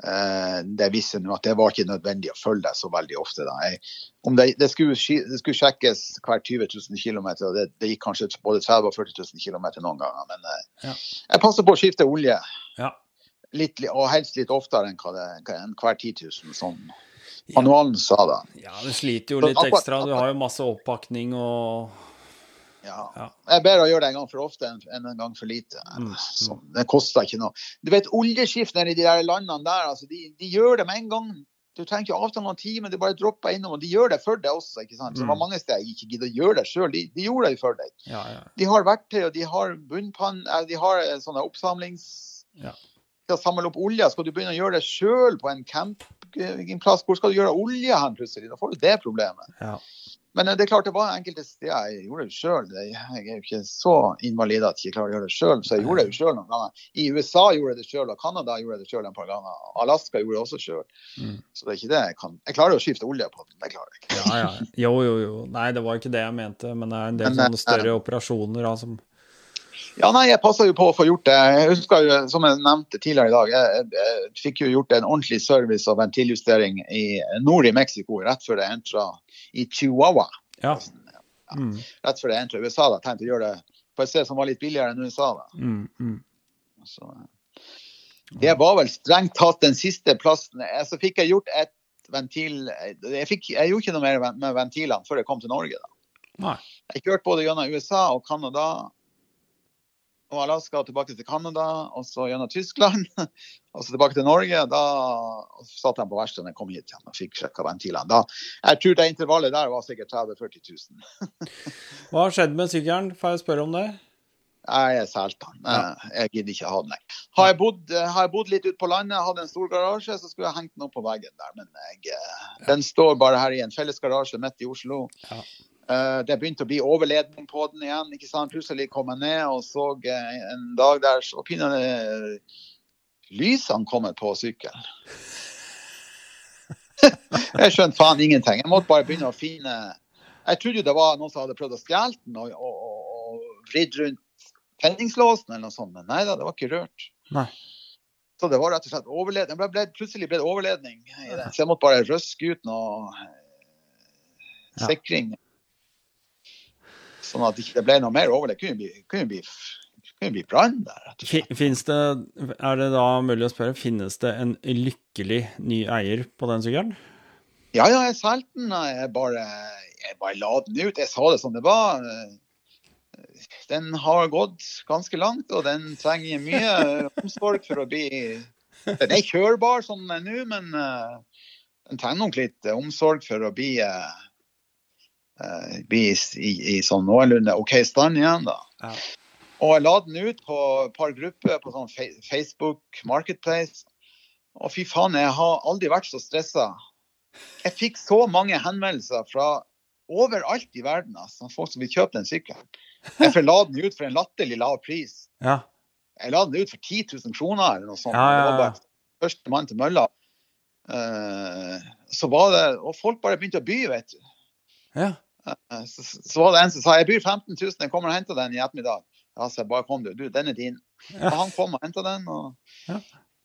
Eh, det viser nå at det var ikke nødvendig å følge det så veldig ofte. Da. Jeg, om det, det, skulle, det skulle sjekkes hver 20 000 km, og det, det gikk kanskje både 30 000 og 40 000 km noen ganger. Men eh, Ja. jeg passer på å skifte olje, Ja. litt, og helst litt oftere enn, hva enn hver 10 000, som manualen sa da. ja, det sliter jo litt ekstra. Du har jo masse oppakning og Ja. Ja. Jeg er bedre å gjøre det en gang for ofte enn en gang for lite. Mm, Så, det koster ikke noe. Du vet, Oljeskiftene i de der landene der, altså, de, de gjør det med en gang. Du trenger ikke avtale noen time, du bare dropper innom. Og de gjør det for deg også. ikke sant? Så det var Mm. mange steder jeg ikke gidder å gjøre det sjøl. De, de gjorde det for deg. Ja, ja. De har verktøy, og de har bunnpann, eh, de har eh, sånne oppsamlings... Ja. Til å samle opp olje. Skal du begynne å gjøre det sjøl på en campingplass, hvor skal du gjøre olje hen plutselig? Da får du det problemet. ja. Men eh, det er klart det var enkelte steder jeg gjorde det sjøl. Jeg er jo ikke så invalid at jeg ikke klarer å gjøre det sjøl, så jeg gjorde det jo sjøl noen ganger. I USA gjorde jeg det sjøl, og Canada gjorde jeg det sjøl et par ganger. Alaska gjorde det også sjøl. Mm. Så det er ikke det jeg kan. Jeg klarer å skifte olje på den, det klarer jeg. Ja, ja. Jo, jo, jo. Nei, det var ikke det jeg mente, men det er en del Men, sånne større ja. operasjoner som Ja, nei, jeg passer jo på å få gjort det. Jeg husker jo, som jeg nevnte tidligere i dag, jeg, jeg, jeg fikk jo gjort en ordentlig service og ventiljustering i nord i Mexico rett før jeg entra i Chihuahua. Ja. ja, mm. rett før jeg endte USA. da, tenkte å gjøre det på et sted som var litt billigere enn USA. da. Mm, mm. Så, det var vel strengt tatt den siste plassen. Så fikk jeg gjort et ventil Jeg, fikk, jeg gjorde ikke noe mer med ventilene før jeg kom til Norge. da. Nei. Jeg kjørte både gjennom USA og Canada og Alaska og tilbake til Canada, og så gjennom Tyskland. [laughs] Og så tilbake til Norge. Da satt jeg på verkstedet da jeg kom hit igjen og fikk sjekka ventilene. Da, jeg tror det intervallet der var sikkert 30 000-40 000. Hva har skjedd med sykkelen, får jeg spørre om det? Jeg solgte den. Jeg, gidder ikke ha den. Har jeg bodd, har jeg bodd litt ute på landet, hadde en stor garasje, så skulle jeg hengt den opp på veggen der. Men jeg, den står bare her i en felles garasje midt i Oslo. Ja. Uh, det begynte å bli overledning på den igjen. ikke sant? Plutselig kom jeg ned og så uh, en dag der så uh, lysene kommer på sykkelen. [laughs] jeg skjønte faen ingenting. Jeg måtte bare begynne å finne Jeg trodde det var noen som hadde prøvd å stjele den og, og, og, vridd rundt tenningslåsen eller noe sånt, men nei da, det var ikke rørt. Nei. Så det var rett og slett overledning. Ble, plutselig ble det overledning i så jeg måtte bare røske ut noe sikring. Ja sånn at det ikke ble noe mer overledning. Det kunne bli, kunne bli, kunne blir brann der. Finnes det, er det da mulig å spørre, finnes det en lykkelig ny eier på den sykkelen? Ja, ja, jeg solgte den. Jeg bare, jeg bare la den ut. Jeg sa det som det var. Den har gått ganske langt, og den trenger mye omsorg for å bli Den er kjørbar som den er nå, men den trenger nok litt omsorg for å bli bli i, i, sånn noenlunde OK stand igjen. da. Ja. Og jeg la den ut på et par grupper på sånn Facebook Marketplace. Og fy faen, jeg har aldri vært så stressa. Jeg fikk så mange henvendelser fra overalt i verden, altså, folk som vil kjøpe den sykkelen. Jeg la den ut for en latterlig lav pris. Ja. Jeg la den ut for 10 000 kroner eller noe sånt. Ja, ja, det var bare første mann til mølla. Uh, så var det, Og folk bare begynte å by, vet du. Ja. Uh, så, så, var det en som sa jeg byr 15 000, jeg kommer og henter den i ettermiddag. Ja, så bare kom du. Du, den er din. Og han kom og henta den, og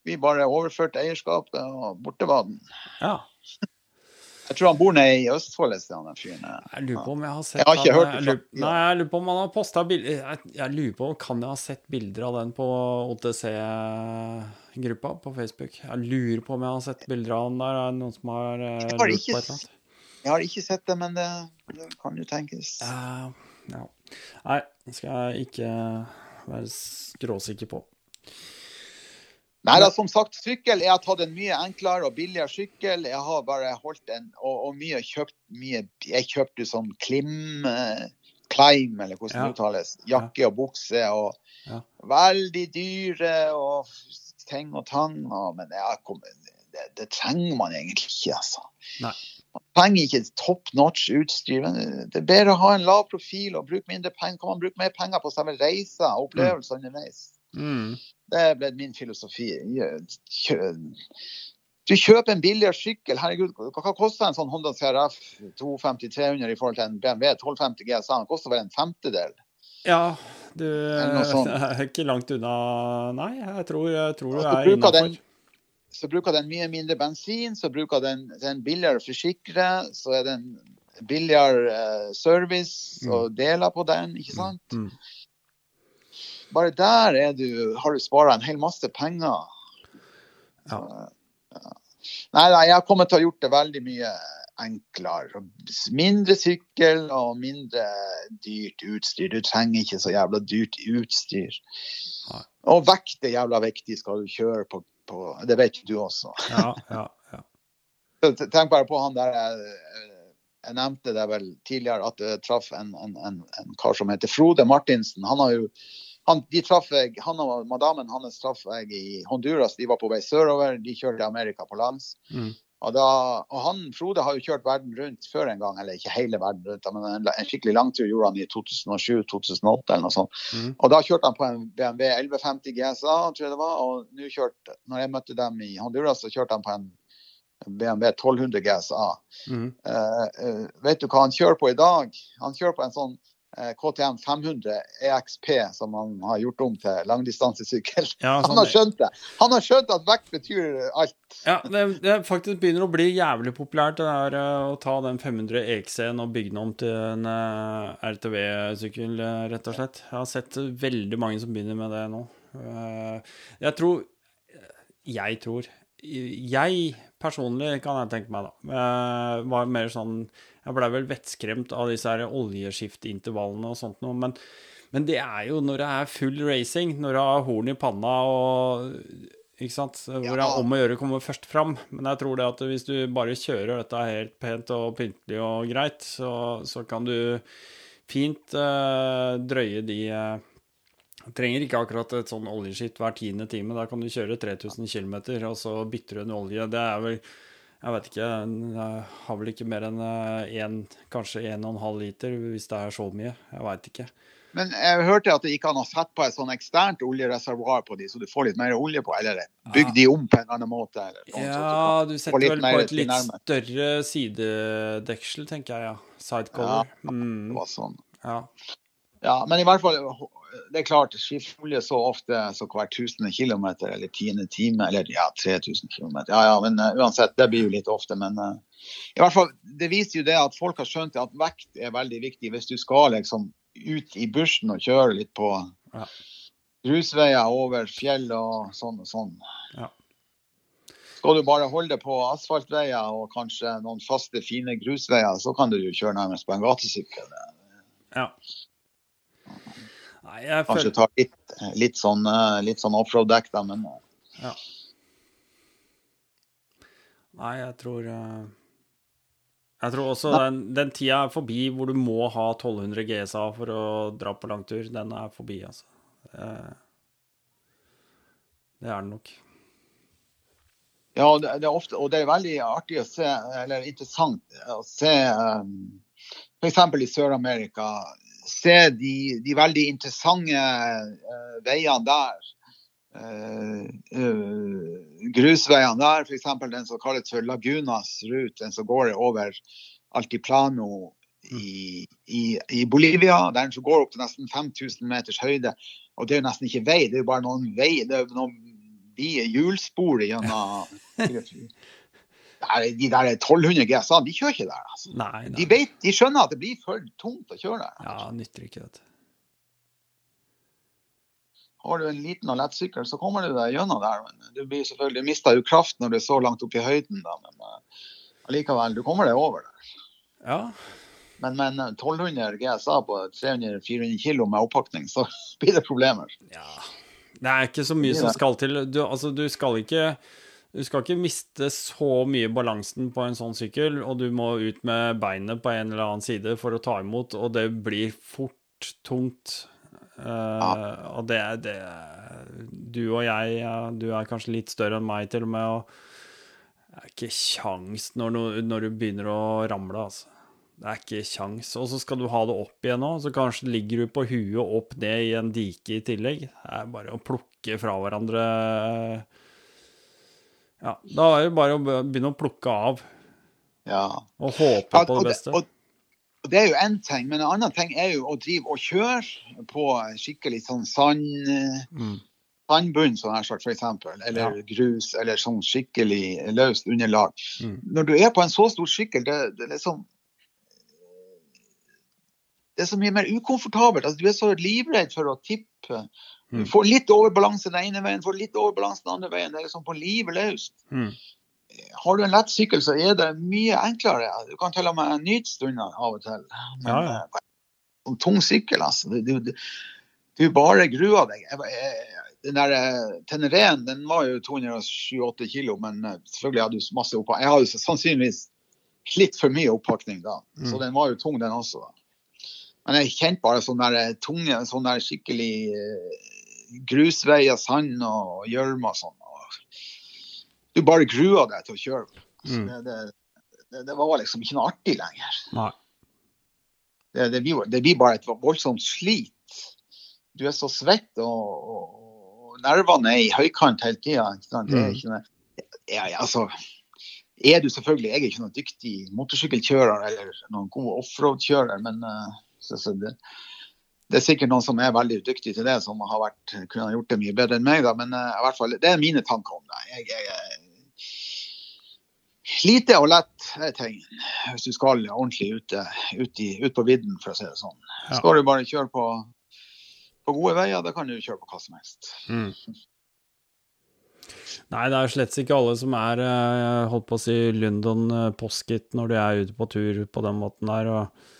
vi bare overførte eierskapet, og borte var den. Ja. [laughs] Jeg tror han bor nede i Østfold et sted, den fyren. Jeg lurer på om jeg har sett Jeg har ikke hørt det. Nei, jeg lurer på om han har posta bilder jeg, jeg, lurer på Kan jeg ha sett bilder av den på OTC-gruppa på Facebook? Jeg lurer på om jeg har sett bilder av den der. Er det noen som har lurt på et eller annet? Jeg har ikke sett det, men det, det kan jo tenkes. Uh, ja. Nei, det skal jeg ikke være skråsikker på. Nei da, som sagt, sykkel. Jeg har tatt en mye enklere og billigere sykkel. Jeg har bare holdt en Og, og mye kjøpt mye Jeg kjøpte sånn Klim uh, Climb, eller hvordan ja. det uttales. Jakke og bukse. Og ja. veldig dyre og ting og tang. Og, men jeg, det, det, trenger man egentlig ikke, altså. Nei. Trenger ikke top notch utstyr. Det er bedre å ha en lav profil og bruke mindre penger. Kan man bruke mer penger på selve reisa og opplevelser underveis? Mm. Det ble min filosofi. Du kjøper en billigere sykkel. Herregud, hva koster en sånn Honda CRF 250-300 i forhold til en BMW 1250 GSA? Den koster vel en femtedel? Ja, du [laughs] er ikke langt unna Nei, jeg tror, jeg tror du er innafor så bruker den mye mindre bensin, så bruker den, den billigere å forsikre, så er den billigere uh, service mm. og deler på den, ikke mm. sant? Mm. Bare der du, har du spara en hel masse penger. Ja. Nei, nei, jeg har kommet til å ha gjort det veldig mye enklere. Mindre sykkel og mindre dyrt utstyr. Du trenger ikke så jævla dyrt utstyr. Og vekt er jævla viktig skal du kjøre på på Det vet du også. Ja, ja, ja. Tenk bare på han der jeg, jeg nevnte det vel tidligere, at jeg traff en, en, en, en, kar som heter Frode Martinsen. Han har jo han, jeg, han og madammen hans traff jeg i Honduras. De var på vei sørover. De kjørte til Amerika på lands. Mm. Og, da, og, han, Frode har jo kjørt verden rundt før en gang, eller ikke hele verden rundt, men en, en skikkelig langtur gjorde han i 2007-2008 eller noe sånt. Mm. Og da kjørte han på en BMW 1150 GSA, tror jeg det var. Og nå kjørte, når jeg møtte dem i Honduras, så kjørte han på en BMW 1200 GSA. Mm. Uh, uh, vet du hva han kjører på i dag? Han kjører på en sånn KTM 500 EXP, som han har gjort om til langdistansesykkel. Ja, Han sånn har skjønt det. Han har skjønt at vekt betyr alt. Ja, det, det faktisk begynner å bli jævlig populært det der eh, å ta den 500 EXC-en og bygge den om til en eh, RTV-sykkel, eh, rett og slett. Jeg har sett veldig mange som begynner med det nå. Jeg tror Jeg tror Jeg personlig, kan jeg tenke meg, da, var mer sånn Jeg blei vel vettskremt av disse her oljeskifteintervallene og sånt noe, men men det er jo når det er full racing, når du har horn i panna og ikke sant? Hvor det er om å gjøre å komme først fram. Men jeg tror det at hvis du bare kjører dette helt pent og pyntelig og greit, så, så kan du fint uh, drøye de uh, Trenger ikke akkurat et sånn oljeskitt hver tiende time. Da kan du kjøre 3000 km, og så bytter du en olje. Det er vel Jeg vet ikke. Jeg har vel ikke mer enn en, kanskje 1,5 liter, hvis det er så mye. Jeg veit ikke. Men jeg hørte at det gikk an å sette på et sånn eksternt oljereservoar på de, så du får litt mer olje på, eller bygge de om på en annen måte. Eller noe sånt, Ja, du setter vel på et litt nærmere. større sidedeksel, tenker jeg, ja. Sidecover. det Mm, var sånn. ja. Ja, men i hvert fall, det er klart, skifte olje så ofte så hver tusende kilometer eller tiende time, eller ja, 3000 kilometer. Ja, ja, men uh, uansett, det blir jo litt ofte. Men uh, i hvert fall, det viser jo det at folk har skjønt at vekt er veldig viktig hvis du skal liksom ut i bushen og kjøre litt på Ja. grusveier over fjell og sånn og sånn. Ja. Skal du bare holde det på asfaltveier og kanskje noen faste, fine grusveier, så kan du jo kjøre nærmest på en gatesykkel. ja. Nei, jeg Kanskje føler ta litt, litt sånn, eh, litt sånn offroad-dekk, da, men eh, ja. Nei, jeg tror eh, Jeg tror også den, den tida er forbi hvor du må ha 1200 GSA for å dra på langtur. Den er forbi, altså. Eh, Det er den nok. ja, det, det er ofte, og det er veldig artig å se, eller interessant å se um, f.eks. i Sør-Amerika, se de, de veldig interessante uh, veiene der. Uh, grusveiene der, f.eks. den som kalles for Lagunas rute, den som går over Altiplano i, i, i Bolivia. Den som går opp til nesten 5000 meters høyde. Og det er jo nesten ikke vei, det er jo bare noen vei, det er noen vide hjulspor gjennom [laughs] Nei, De der 1200 GSA, de kjører ikke der. altså. Nei, nei. De, vet, de skjønner at det blir for tungt å kjøre der. Ja, nytter ikke, det. Har du en liten og lett sykkel, så kommer du deg gjennom der. Men du blir selvfølgelig, mista jo kraft når du er så langt opp i høyden, da. Men eh, allikevel, du kommer deg over der. Ja. Men, men en 1200 GSA på 300-400 kilo med oppakning, så [laughs] blir det problemer. Ja. Det er ikke så mye som skal til. Du, altså, du skal ikke du skal ikke miste så mye balansen på en sånn sykkel, og du må ut med beinet på en eller annen side for å ta imot, og det blir fort tungt. Eh, Og det er det Du og jeg, ja, du er kanskje litt større enn meg til og med, og det er ikke kjangs når, når du begynner å ramle, altså. Det er ikke kjangs. Og så skal du ha det opp igjen òg, så kanskje ligger du på huet opp ned i en dike i tillegg. Det er bare å plukke fra hverandre Ja, da er det bare å begynne å plukke av Ja. og håpe Ja, på og det det- beste. Og, og det er jo én ting, men en annen ting er jo å drive og kjøre på skikkelig sånn sand, Mm. sandbunn, sånn her sagt, for eksempel, eller Ja. grus, eller sånn skikkelig løst underlag. Mm. Når du er på en så stor sykkel, det, det er liksom Det er så mye mer ukomfortabelt. Altså, du er så livredd for å tippe. Mm. får litt overbalanse den ene veien, får litt overbalanse den andre veien. Det er liksom på livet løst. Mm. Har du en lett sykkel, så er det mye enklere. Du kan til og med nyte stunder av og til. Men Ja, ja. eh, en tung sykkel, altså. Du, du, du, bare gruer deg. Jeg, jeg, den der eh, Tenereen den var jo 207-8 kilo, men eh, selvfølgelig hadde du masse oppakning. Jeg hadde sannsynligvis litt for mye oppakning da, så Mm. den var jo tung, den også. da. Men jeg kjente bare sånn der tunge, sånn der skikkelig grusveier, sand og gjørme og sånn. Du bare grua deg til å kjøre. Mm. Det, det, det, det var liksom ikke noe artig lenger. Det, det, blir, det blir bare et voldsomt slit. Du er så svett, og, og, og nervene er i høykant hele tida. Det er Mm. ikke noe ja, ja, altså, er du selvfølgelig Jeg er ikke noen dyktig motorsykkelkjører eller noen god offroad-kjører, men uh, Så, så det, det, er sikkert noen som er veldig dyktig til det, som har vært, kunne gjort det mye bedre enn meg. Da. Men uh, i hvert fall, det er mine tanker om det. Jeg, jeg, Lite og lett er ting hvis du skal ordentlig ute, ut, i, ut på vidden, for å si det sånn. Ja. Skal du bare kjøre på, på, gode veier, da kan du kjøre på hva som helst. Mm. Nei, det er slett ikke alle som er eh, holdt på å si London eh, når de er ute på tur på den måten der. og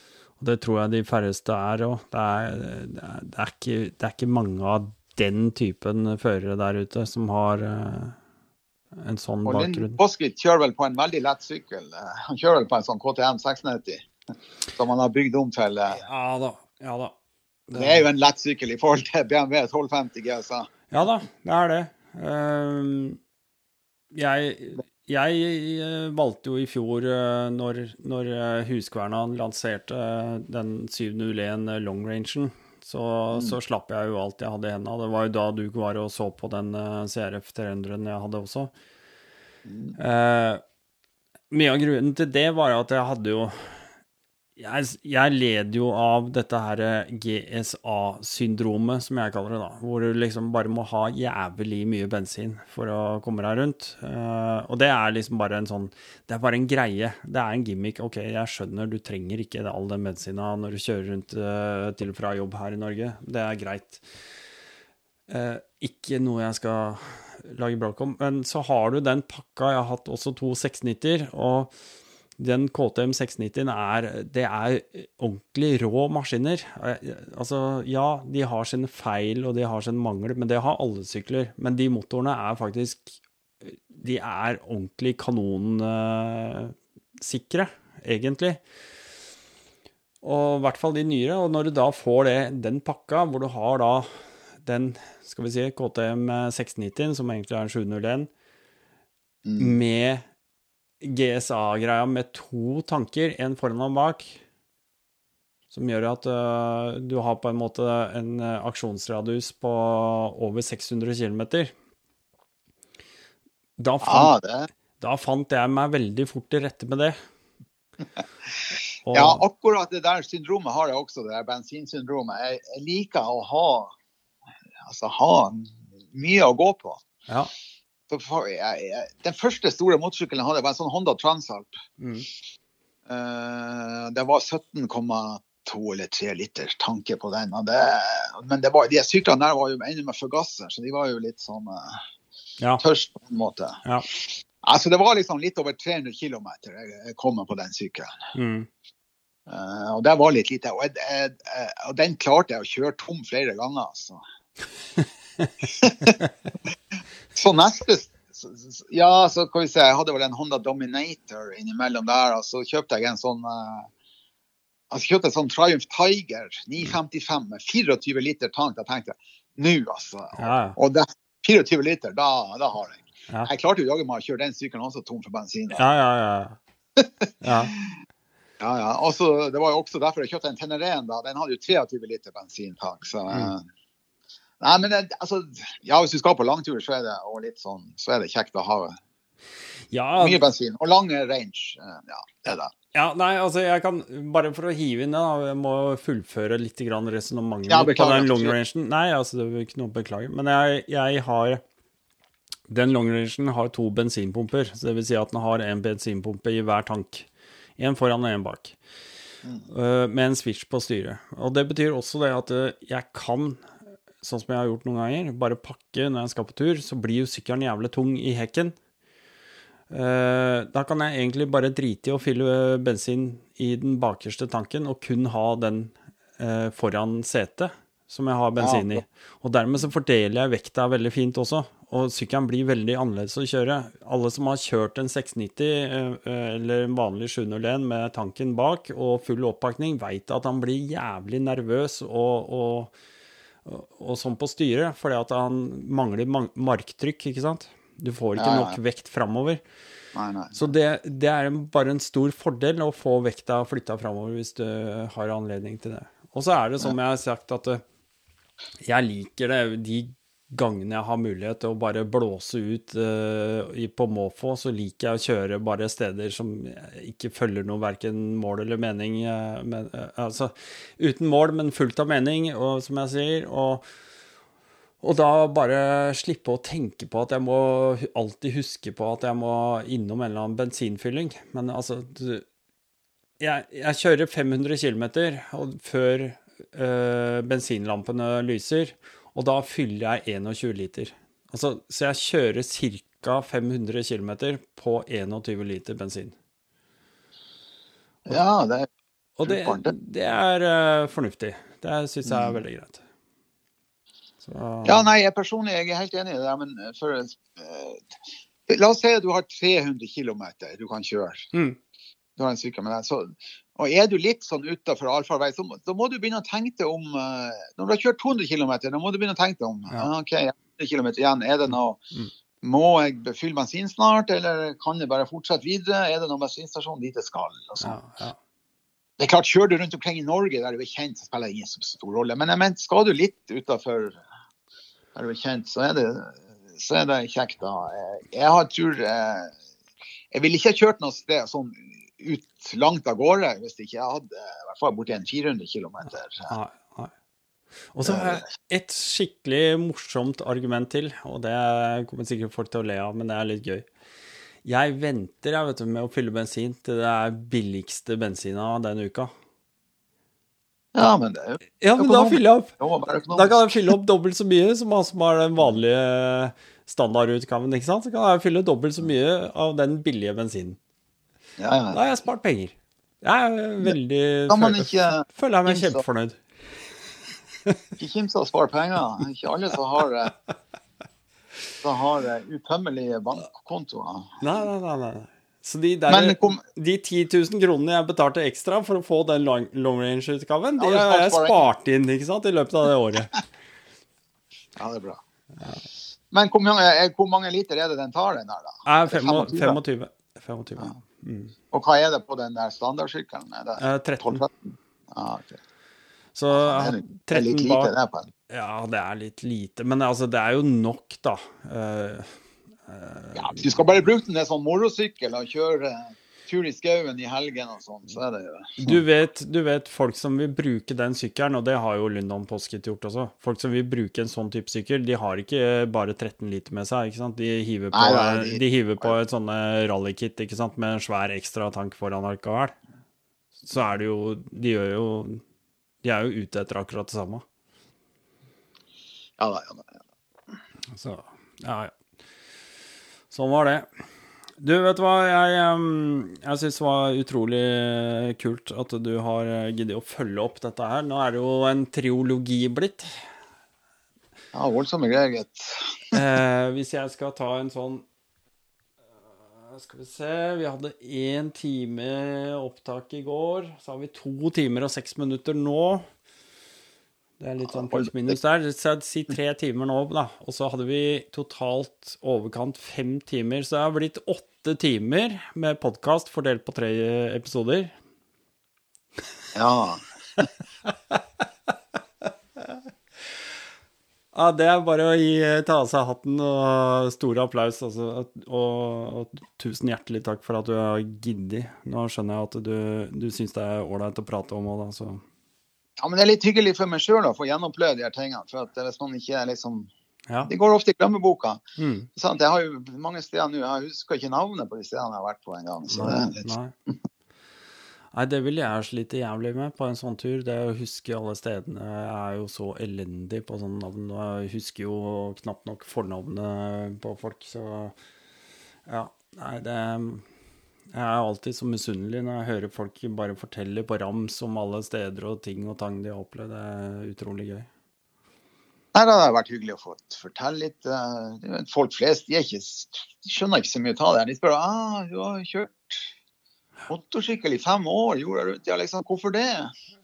det tror jeg de færreste er òg. Det, det, det, er ikke, ikke mange av den typen førere der ute som har uh, en sånn og bakgrunn. Og Boskit kjører vel på en veldig lett sykkel. [laughs] Han kjører vel på en sånn KTM 690 som han har bygd om til eh, Ja da. Ja da. Det, det er jo en lett sykkel i forhold til BMW 1250 GSA. Ja da, det er det. Uh, jeg, jeg, eh, valgte jo i fjor, uh, når, når Huskverna lanserte den 701 long rangen, så, mm. så, slapp jeg jo alt jeg hadde i hendene. Det var jo da du var og så på den CRF 300-en jeg hadde også. Mm. Eh, mye av grunnen til det var at jeg hadde jo jeg, jeg led jo av dette her eh, GSA-syndromet, som jeg kaller det, da. Hvor du liksom bare må ha jævlig mye bensin for å komme deg rundt. Uh, og det er liksom bare en sånn Det er bare en greie. Det er en gimmick. OK, jeg skjønner, du trenger ikke all den bensina når du kjører rundt uh, til og fra jobb her i Norge. Det er greit. Uh, ikke noe jeg skal lage bråk om. Men så har du den pakka. Jeg har hatt også to 690-er. og den KTM 690 er, det er ordentlig rå maskiner. Altså, ja, de har sine feil og de har sine mangler, men det har alle sykler. Men de motorene er faktisk De er ordentlig kanonsikre, egentlig. Og i hvert fall de nyere. Og når du da får det, den pakka, hvor du har da den skal vi si, KTM 690, som egentlig er en 701, mm. med GSA-greia med to tanker, en foran og bak, som gjør at uh, du har på en måte en uh, aksjonsradius på over 600 km. Da fant, ja, da fant jeg meg veldig fort til rette med det. [laughs] Og, ja, akkurat det der syndromet har jeg også, det der bensinsyndromet. Jeg, jeg liker å ha, altså, ha mye å gå på. Ja den første store motorsykkelen jeg hadde, var en sånn Honda Transalp. Mm. Uh, det var 17,2 eller 3 liters tanke på den. Det, men det var, de syklene der var jo ennå med forgasser, så de var jo litt sånn uh, ja. tørst på en måte. Ja. Altså, det var liksom litt over 300 km jeg kom på den sykkelen. Mm. Uh, og det var litt lite. Og, jeg, jeg, og, den klarte jeg å kjøre tom flere ganger. Altså. [laughs] [laughs] så neste Ja, så kan vi se. Jeg hadde vel en Honda Dominator innimellom der. Og så kjøpte jeg en sånn uh, altså kjøpte en sånn Triumph Tiger 955 med 24 liter tank. Da tenkte jeg nå, altså. Ja. Og det, 24 liter, da, da har jeg. Ja. Jeg klarte jo jaggu meg å kjøre den sykkelen også tom for bensin. Da. Ja, ja, ja. [laughs] ja. ja, ja. Også, det var jo også derfor jeg kjøpte en Teneren. da. Den hadde jo 23 liter bensintank. så... Mm. Nei, men det, altså, ja, hvis du skal på langtur, så er det, og litt sånn, så er det kjekt å ha ja. mye bensin. Og lang range. Eh, ja, det er det. Ja, nei, altså jeg kan, Bare for å hive inn da, jeg må fullføre litt resonnementet ja, på den long rangen. Nei, altså det er ikke noe å beklage. Men jeg, jeg har Den long rangen har to bensinpumper. så det vil Si at den har en bensinpumpe i hver tank. En foran og en bak. Mm. Uh, med en switch på styret. Og det betyr også det at uh, jeg kan sånn som jeg har gjort noen ganger, bare pakke når jeg skal på tur, så blir jo sykkelen jævlig tung i hekken. Uh, da kan jeg egentlig bare drite i å fylle bensin i den bakerste tanken, og kun ha den uh, foran setet som jeg har bensin i. Og dermed så fordeler jeg vekta veldig fint også, og sykkelen blir veldig annerledes å kjøre. Alle som har kjørt en 690 uh, eller en vanlig 701 med tanken bak og full oppakning, veit at han blir jævlig nervøs og, og og sånn på styret, fordi at han mangler marktrykk, ikke sant? Du får ikke ja, ja. nok vekt framover. Nei, nei. Så det, det, er bare en stor fordel å få vekta flytta framover hvis du har anledning til det. Og så er det som jeg har sagt, at eh, jeg liker det, de gangene jeg har mulighet til å bare blåse ut uh, på måfå, så liker jeg å kjøre bare steder som ikke følger noe verken mål eller mening. Uh, men, uh, altså uten mål, men fullt av mening, og, som jeg sier. Og, og da bare slippe å tenke på at jeg må alltid huske på at jeg må innom en eller annen bensinfylling. Men altså Jeg, jeg kjører 500 km før bensinlampene lyser. Og da fyller jeg 21 liter. Altså, så jeg kjører ca. 500 km på 21 liter bensin. Ja, det er Og det, det er uh, fornuftig. Det syns jeg er mm. veldig greit. Så, ja, nei, jeg personlig jeg er helt enig i det. Men for, uh, la oss si at du har 300 km du kan kjøre. Mm. Du har en sykkel med deg. Så og er du litt sånn utafor allfarvei, så da må du begynne å tenke deg om Når du har kjørt 200 km, da må du begynne å tenke deg om. Ja. OK, 100 km igjen. Er det noe mm. Må jeg fylle bensin snart, eller kan jeg bare fortsette videre? Er det noen bensinstasjon dit jeg skal? Ja, ja. Det er klart, Kjører du rundt omkring i Norge der du er kjent, så spiller det ingen så stor rolle. Men jeg mente, skal du litt utafor der du er kjent, så er det, så er det kjekt. da. Jeg har tror eh, Jeg ville ikke kjørt noe sted sånn ut langt av gårde hvis ikke jeg hadde i hvert fall borti en 400 km. Og så har jeg et skikkelig morsomt argument til, og det kommer sikkert folk til å le av, men det er litt gøy. Jeg venter jeg vet med å fylle bensin til det er billigste bensina denne uka. Ja, men det er jo Ja, men da fyller jeg opp. Da kan jeg fylle opp dobbelt så mye som han som har den vanlige standardutgaven. ikke sant? Så kan jeg fylle dobbelt så mye av den billige bensinen. Ja, ja. Da har jeg spart penger. Jeg er veldig føler, ikke, føler jeg meg kjempefornøyd. Ikke kims av å spare penger. Ikke alle som har, som har utømmelige bankkontoer. Nei, nei, nei. Så de, der, kom, de 10 000 kronene jeg betalte ekstra for å få den long, long range-utgaven, de har jeg spart inn ikke sant, i løpet av det året. [laughs] Ja, det er bra. Men hvor mange, hvor mange, liter er det den tar, den der, da? 25. 25. 25. Ja. Mm. Og hva er det på den der standardsykkelen? Det 13. 12-13? Ah, okay. Så det, er, det er litt lite, det. på en. Ja, det er litt lite. Men altså, det er jo nok, da. Uh, uh, ja, du skal bare bruke den som morosykkel og kjøre tur i skauen i helgen og sånn, så er det jo du vet, du vet, folk som vil bruke den sykkelen, og det har jo Lundon Posket gjort også. Folk som vil bruke en sånn type sykkel, de har ikke bare 13 liter med seg, ikke sant. De hiver på, nei, nei, de, de hiver på et sånne rallykit, ikke sant, med en svær ekstra tank foran alkohol. Så er det jo De gjør jo De er jo ute etter akkurat det samme. Ja da, ja da. Så ja, ja. Sånn var det. Du, vet du hva, jeg, jeg syns det var utrolig kult at du har giddet å følge opp dette her. Nå er det jo en triologi blitt. Ja, voldsomme greier, gitt. eh, [laughs] hvis jeg skal ta en sånn eh, Skal vi se Vi hadde én time opptak i går. Så har vi to timer og seks minutter nå. Det er litt sånn pluss-minus der. Si tre timer nå, da. Og så hadde vi totalt overkant fem timer. Så det har blitt åtte timer med podkast fordelt på tre episoder. Ja. [laughs] ja, det er bare å gi, ta av seg hatten og stor applaus. Altså, og, og, tusen hjertelig takk for at du har giddet. Nå skjønner jeg at du, du syns det er ålreit å prate om òg, da. Så ja, men det er litt hyggelig for meg sjøl å få gjenoppleve de her tingene. For at hvis man ikke liksom ja. De går ofte i glemmeboka. Mm. Sånn, jeg har jo mange steder nå, jeg husker ikke navnet på de stedene jeg har vært på en gang. Så nei, det nei. nei, det vil jeg slite jævlig med på en sånn tur. Det å huske alle stedene jeg er jo så elendig på sånne navn. Og Jeg husker jo knapt nok fornavnet på folk, så ja. Nei, det jeg er alltid så misunnelig når jeg hører folk bare fortelle på rams om alle steder og ting og tang de har opplevd. Det er utrolig gøy. Nei, Det hadde vært hyggelig å få fortelle litt. Eh, folk flest de, ikke, de skjønner ikke så mye av det. De spør ah, du har kjørt motorsykkel i fem år, jorda rundt? Ja, liksom, hvorfor det?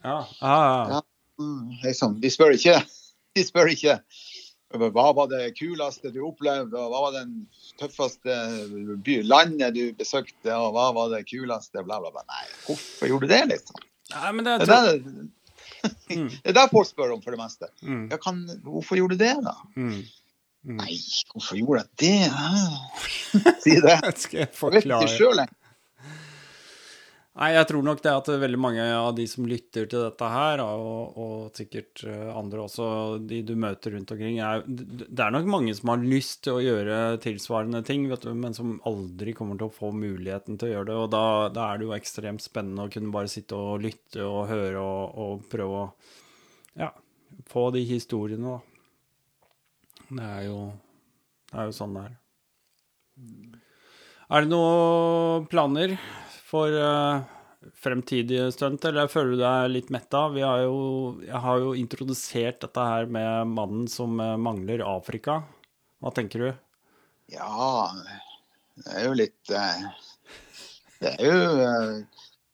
Ja, ah, ja. ja mm, liksom, de spør ikke. [laughs] De spør ikke hva var det kuleste du opplevde, og hva var den tøffeste by, landet du besøkte, og hva var det kuleste, bla, bla, bla. Nei, hvorfor gjorde du det, liksom? Nei, men det, er det, det, [laughs] det er der folk spør om, for det meste. Mm. Ja, kan, hvorfor gjorde du det, da? Mm. Nei, hvorfor gjorde jeg det? [laughs] si det. Skal jeg Jeg vet ikke forklare? sjøl engang. Nei, jeg tror nok det at veldig mange av de som lytter til dette her, og, og sikkert eh, andre også, de du møter rundt omkring, er, det er nok mange som har lyst til å gjøre tilsvarende ting, vet du, men som aldri kommer til å få muligheten til å gjøre det. Og da, da er det jo ekstremt spennende å kunne bare sitte og lytte og høre og, og prøve å ja, få de historiene, da. Det er jo, det er jo sånn det er. Er det noen planer for uh, fremtidige stunt, eller føler du deg litt metta? Vi har jo, jeg har jo introdusert dette her med mannen som eh, mangler Afrika. Hva tenker du? Ja, det er jo litt eh, Det er jo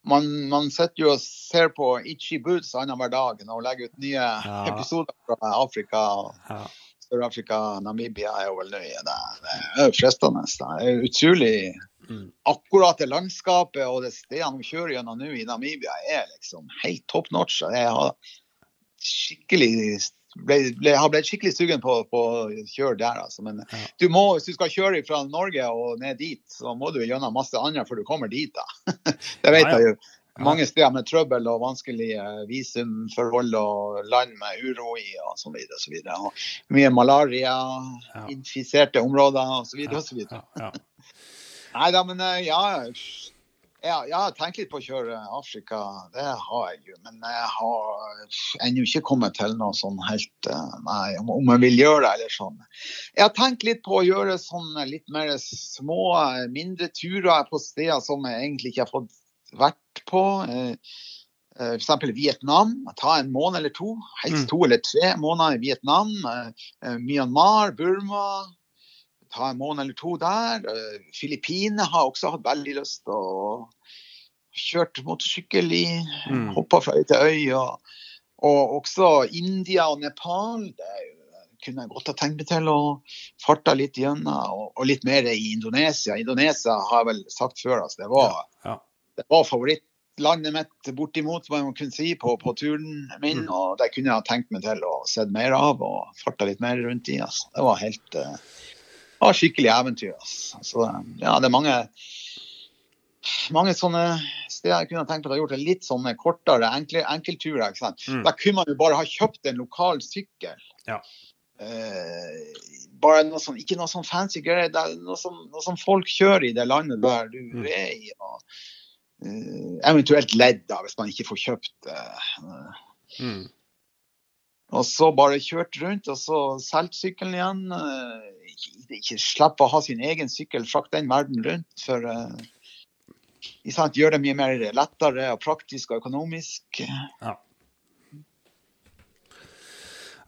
man, man sitter jo og ser på Itchy Boots annenhver dag og legger ut nye Ja. episoder fra Afrika. Ja. Sør-Afrika, Namibia er jo vel nøye. Det, det er jo fristende. Det er utrolig Mm. Akkurat det landskapet og det stedene de kjører gjennom nå i Namibia, er liksom helt top notch. Jeg har skikkelig ble, ble, har blitt skikkelig sugen på, på å kjøre der. Altså. Men Ja. du må, hvis du skal kjøre fra Norge og ned dit, så må du gjennom masse andre før du kommer dit. da. [laughs] det vet Ja, ja. jeg jo. Mange steder med trøbbel og vanskelige visumforhold og land med uro i og så videre. Og så videre. Og mye malaria, Ja. infiserte områder osv. osv. Ja, ja. Nei da, men eh, ja, ja, jeg har tenkt litt på å kjøre Afrika, det har jeg jo. Men jeg har ennå ikke kommet til noe sånn helt eh, Nei, om, jeg vil gjøre det eller sånn. Jeg har tenkt litt på å gjøre sånn litt mer små, mindre turer på steder som jeg egentlig ikke har fått vært på. Eh, F.eks. Vietnam. Ta en måned eller to, helst Mm. to eller tre måneder i Vietnam. Myanmar, Burma ta en måned eller to der. Eh, Filippinene har også hatt veldig lyst til å kjøre motorsykkel i. Mm. Hoppa fra øy til øy. Og, og også India og Nepal. Det kunne jeg godt ha tenkt meg til å farte litt gjennom. Og, og litt mer i Indonesia. Indonesia har jeg vel sagt før. Altså, det var, Ja. det var favorittlandet mitt bortimot, hva man kunne si, på, på turen min. Mm. Og det kunne jeg ha tenkt meg til å sett mer av og farta litt mer rundt i. Altså. Det var helt eh, var skikkelig eventyr. Altså. Så, ja, det er mange, mange sånne steder jeg kunne tenkt meg å ha gjort det litt sånne kortere enkel, enkelturer. Ikke sant? Mm. Da kunne man jo bare ha kjøpt en lokal sykkel. Ja. Eh, bare noe sånn, ikke noe sånn fancy greier. Er noe som, noe som folk kjører i det landet der du Mm. er i. Og, eh, eventuelt ledd, da, hvis man ikke får kjøpt eh, Mm. og så bare kjørt rundt, og så solgt sykkelen igjen. Eh, Ikke, ikke slippe å ha sin egen sykkel, frakte den verden rundt. For uh, gjør det mye mer lettere og praktisk og økonomisk. Ja.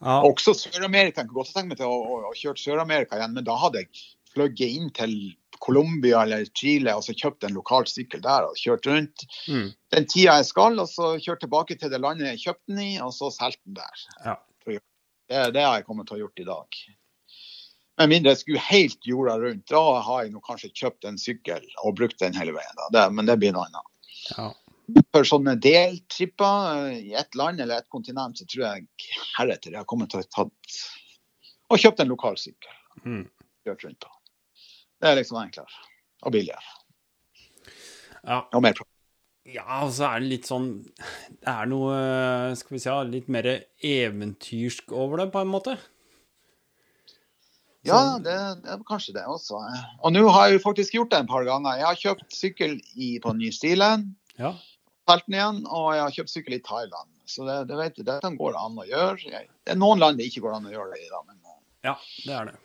Ja. Også Sør-Amerika. Jeg kunne godt tenke meg til å, å, å kjøre Sør-Amerika igjen, men da hadde jeg fløyet inn til Colombia eller Chile og så kjøpt en lokal sykkel der og kjørt rundt Mm. den tida jeg skal, og så kjørt tilbake til det landet jeg kjøpte den i, og så solgt den der. Ja. Det, det har jeg kommet til å gjort i dag. Med mindre jeg skulle helt jorda rundt, da har jeg kanskje kjøpt en sykkel og brukt den hele veien. Det, men det blir noe annet. Ja. For sånne deltripper eh, i ett land eller ett kontinent, så tror jeg heretter jeg har kommet til å ha tatt og kjøpt en lokal sykkel. Mm. Kjørt rundt på. Det er liksom enklere og billigere. ja. Og mer. Ja, og så er det litt sånn Det er noe, skal vi si, litt mer eventyrsk over det, på en måte. Ja, det, det er kanskje det også. Og nå har jeg jo faktisk gjort det en par ganger. Jeg har kjøpt sykkel i, på New Zealand, Ja. den igjen, og jeg har kjøpt sykkel i Thailand. Så det, det vet du, dette går an å gjøre. Det er noen land det ikke går an å gjøre det i. da, men eh, ja, det er det.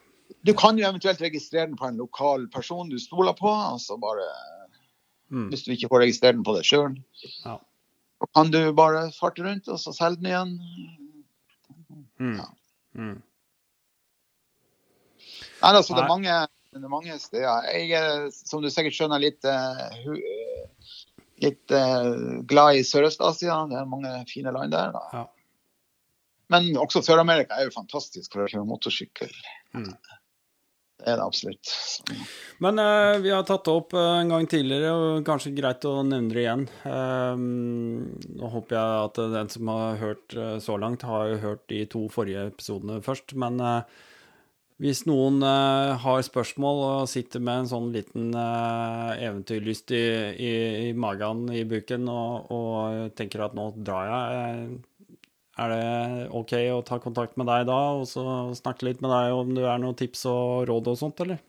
Du kan jo eventuelt registrere den på en lokal person du stoler på. altså bare, Mm. Hvis du ikke får registrere den på deg sjøl. Ja. Kan du bare farte rundt og så selge den igjen. Mm. Mm. Nei, altså, det, er mange, det er mange steder. Jeg er, som du sikkert skjønner, litt, uh, litt uh, glad i Sørøst-Asia. Det er mange fine land der. Da. Ja. Men også Sør-Amerika er jo fantastisk for å kjøre motorsykkel. Mm. Det er det absolutt. Men uh, vi har tatt det opp uh, en gang tidligere, og kanskje greit å nevne det igjen. Eh, nå håper jeg at den som har hørt uh, så langt, har jo hørt de to forrige episodene først. Men Hvis noen uh, har spørsmål og sitter med en sånn liten uh, eventyrlyst i, i, i magen, i buken, og, og tenker at nå drar jeg, eh, er det OK å ta kontakt med deg da, og så snakke litt med deg om du er noen tips og råd og sånt, eller?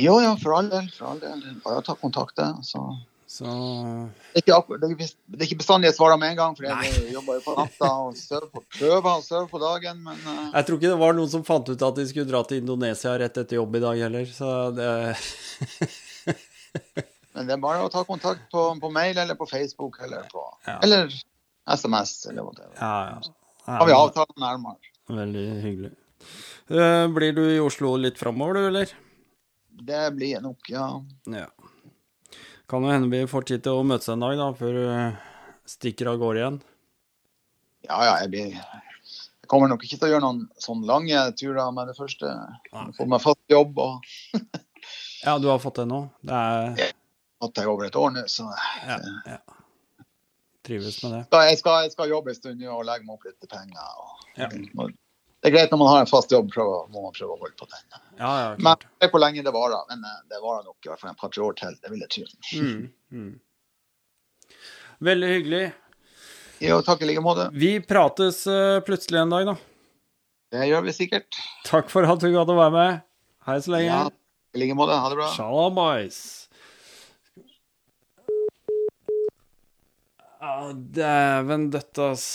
Jo, ja, for all del. For all del. Bare ta kontakt. Så Så Det er ikke, akkur- det er ikke- bestandig jeg svarer med en gang, for jeg [laughs] jobber jo på natta og sover på, prøver å sove på dagen, men uh... Jeg tror ikke det var noen som fant ut at de skulle dra til Indonesia rett etter jobb i dag heller, så det [laughs] Men det er bare å ta kontakt på, på mail eller på Facebook eller på Ja. Eller SMS eller whatever. Ja, ja. Har vi avtalen nærmere. Veldig hyggelig. Eh, Blir du i Oslo litt framover, du, eller? Det blir nok, ja. Ja. Kan jo hende vi får tid til å møtes en dag, da, før du stikker av gårde igjen. Ja, ja, jeg blir Jeg kommer nok ikke til å gjøre noen sånn lange turer med det første. Få meg fast jobb og [laughs] Ja, du har fått det nå? Det er fått det over et år nå, så Ja. ja. Trives med det. Da jeg skal, jeg skal jobbe en stund og legge meg opp litt penger. Og, Ja. Det er greit når man har en fast jobb, prøve, må man prøve å holde på den. Ja, ja, Men jeg vet hvor lenge det varer. Men eh, det varer nok i hvert fall en par-tre år til. Det vil jeg tro. Mm, mm. Veldig hyggelig. Jo, takk i like måte. Vi prates eh, plutselig en dag, da. Det gjør vi sikkert. Takk for at du gadd å være med. Hei så lenge. Ja, i like måte. Ha det bra. Shalabais. Ah, dæven døtte, ass.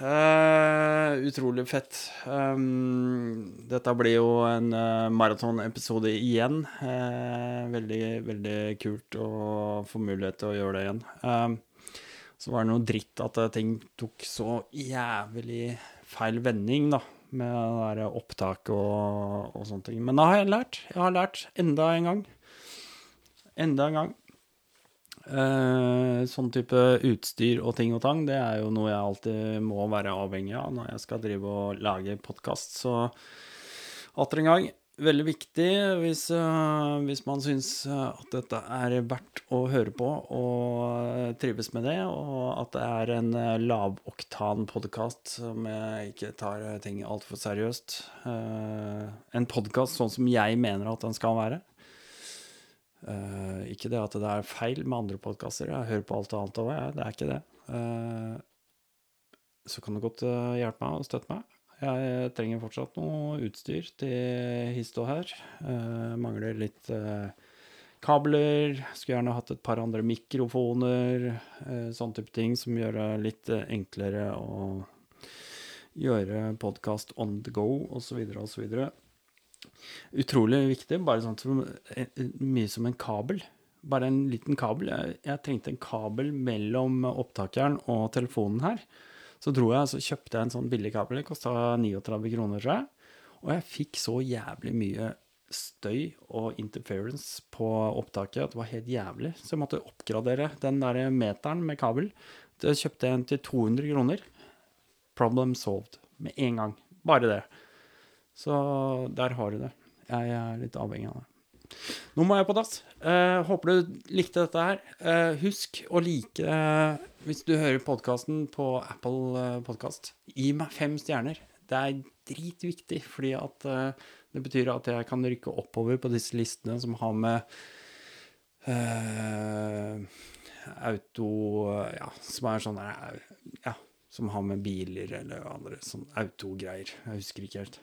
Eh, utrolig fett. Um, dette blir jo en uh, maratonepisode igjen. Uh, veldig, veldig kult å få mulighet til å gjøre det igjen. Uh, så var det noe dritt at ting tok så jævlig feil vending, da. Med det der opptak og, og sånne ting. Men da har jeg lært. Jeg har lært enda en gang. Enda en gang. Eh, sånn type utstyr og ting og tang, det er jo noe jeg alltid må være avhengig av når jeg skal drive og lage podkast. Så atter en gang, veldig viktig hvis, eh, hvis man syns eh, at dette er verdt å høre på og trives med det, og at det er en uh, lavoktan podkast som jeg ikke tar ting altfor seriøst. En podkast sånn som jeg mener at den skal være. Eh, ikke det at det er feil med andre podkaster, jeg hører på alt annet òg, jeg. Det er ikke det. Uh, så kan du godt eh, hjelpe meg og støtte meg. Jeg trenger fortsatt noe utstyr til hist og her. Mangler litt kabler. Skulle gjerne hatt et par andre mikrofoner. Uh, sånne type ting som gjør det litt enklere å gjøre podkast on the go, osv., osv. Utrolig viktig. Bare sånn som, eh, mye som en kabel. Bare en liten kabel. Jeg, jeg trengte en kabel mellom opptakeren og telefonen her. Så dro jeg, så kjøpte jeg en sånn billig kabel. Det kosta 39 kroner, tror jeg. Og jeg fikk så jævlig mye støy og interference på opptaket at det var helt jævlig. Så jeg måtte oppgradere den der meteren med kabel. Kjøpte jeg en til 200 kroner. Problem solved. Med en gang. Bare det. Så der har du det. Jeg er litt avhengig av det. Nå må jeg på dass. Eh, håper du likte dette her. Eh, husk å like eh, hvis du hører podkasten på Apple eh, Podkast. Gi meg fem stjerner. Det er dritviktig, fordi at eh, det betyr at jeg kan rykke oppover på disse listene som har med eh, auto Ja, som er sånn Ja, som har med biler eller andre sånn autogreier. Jeg husker ikke helt.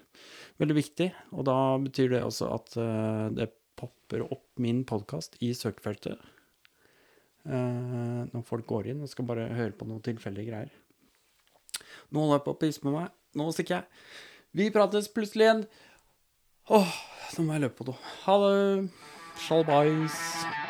Veldig viktig, og da betyr det også at uh, det popper opp min podkast i søkefeltet Uh, når folk går inn og skal bare høre på noen tilfeldige greier. Nå holder jeg på å pisse med meg. Nå stikker jeg. Vi prates plutselig igjen. Åh, nå må jeg løpe på do. Ha det. Shalabais.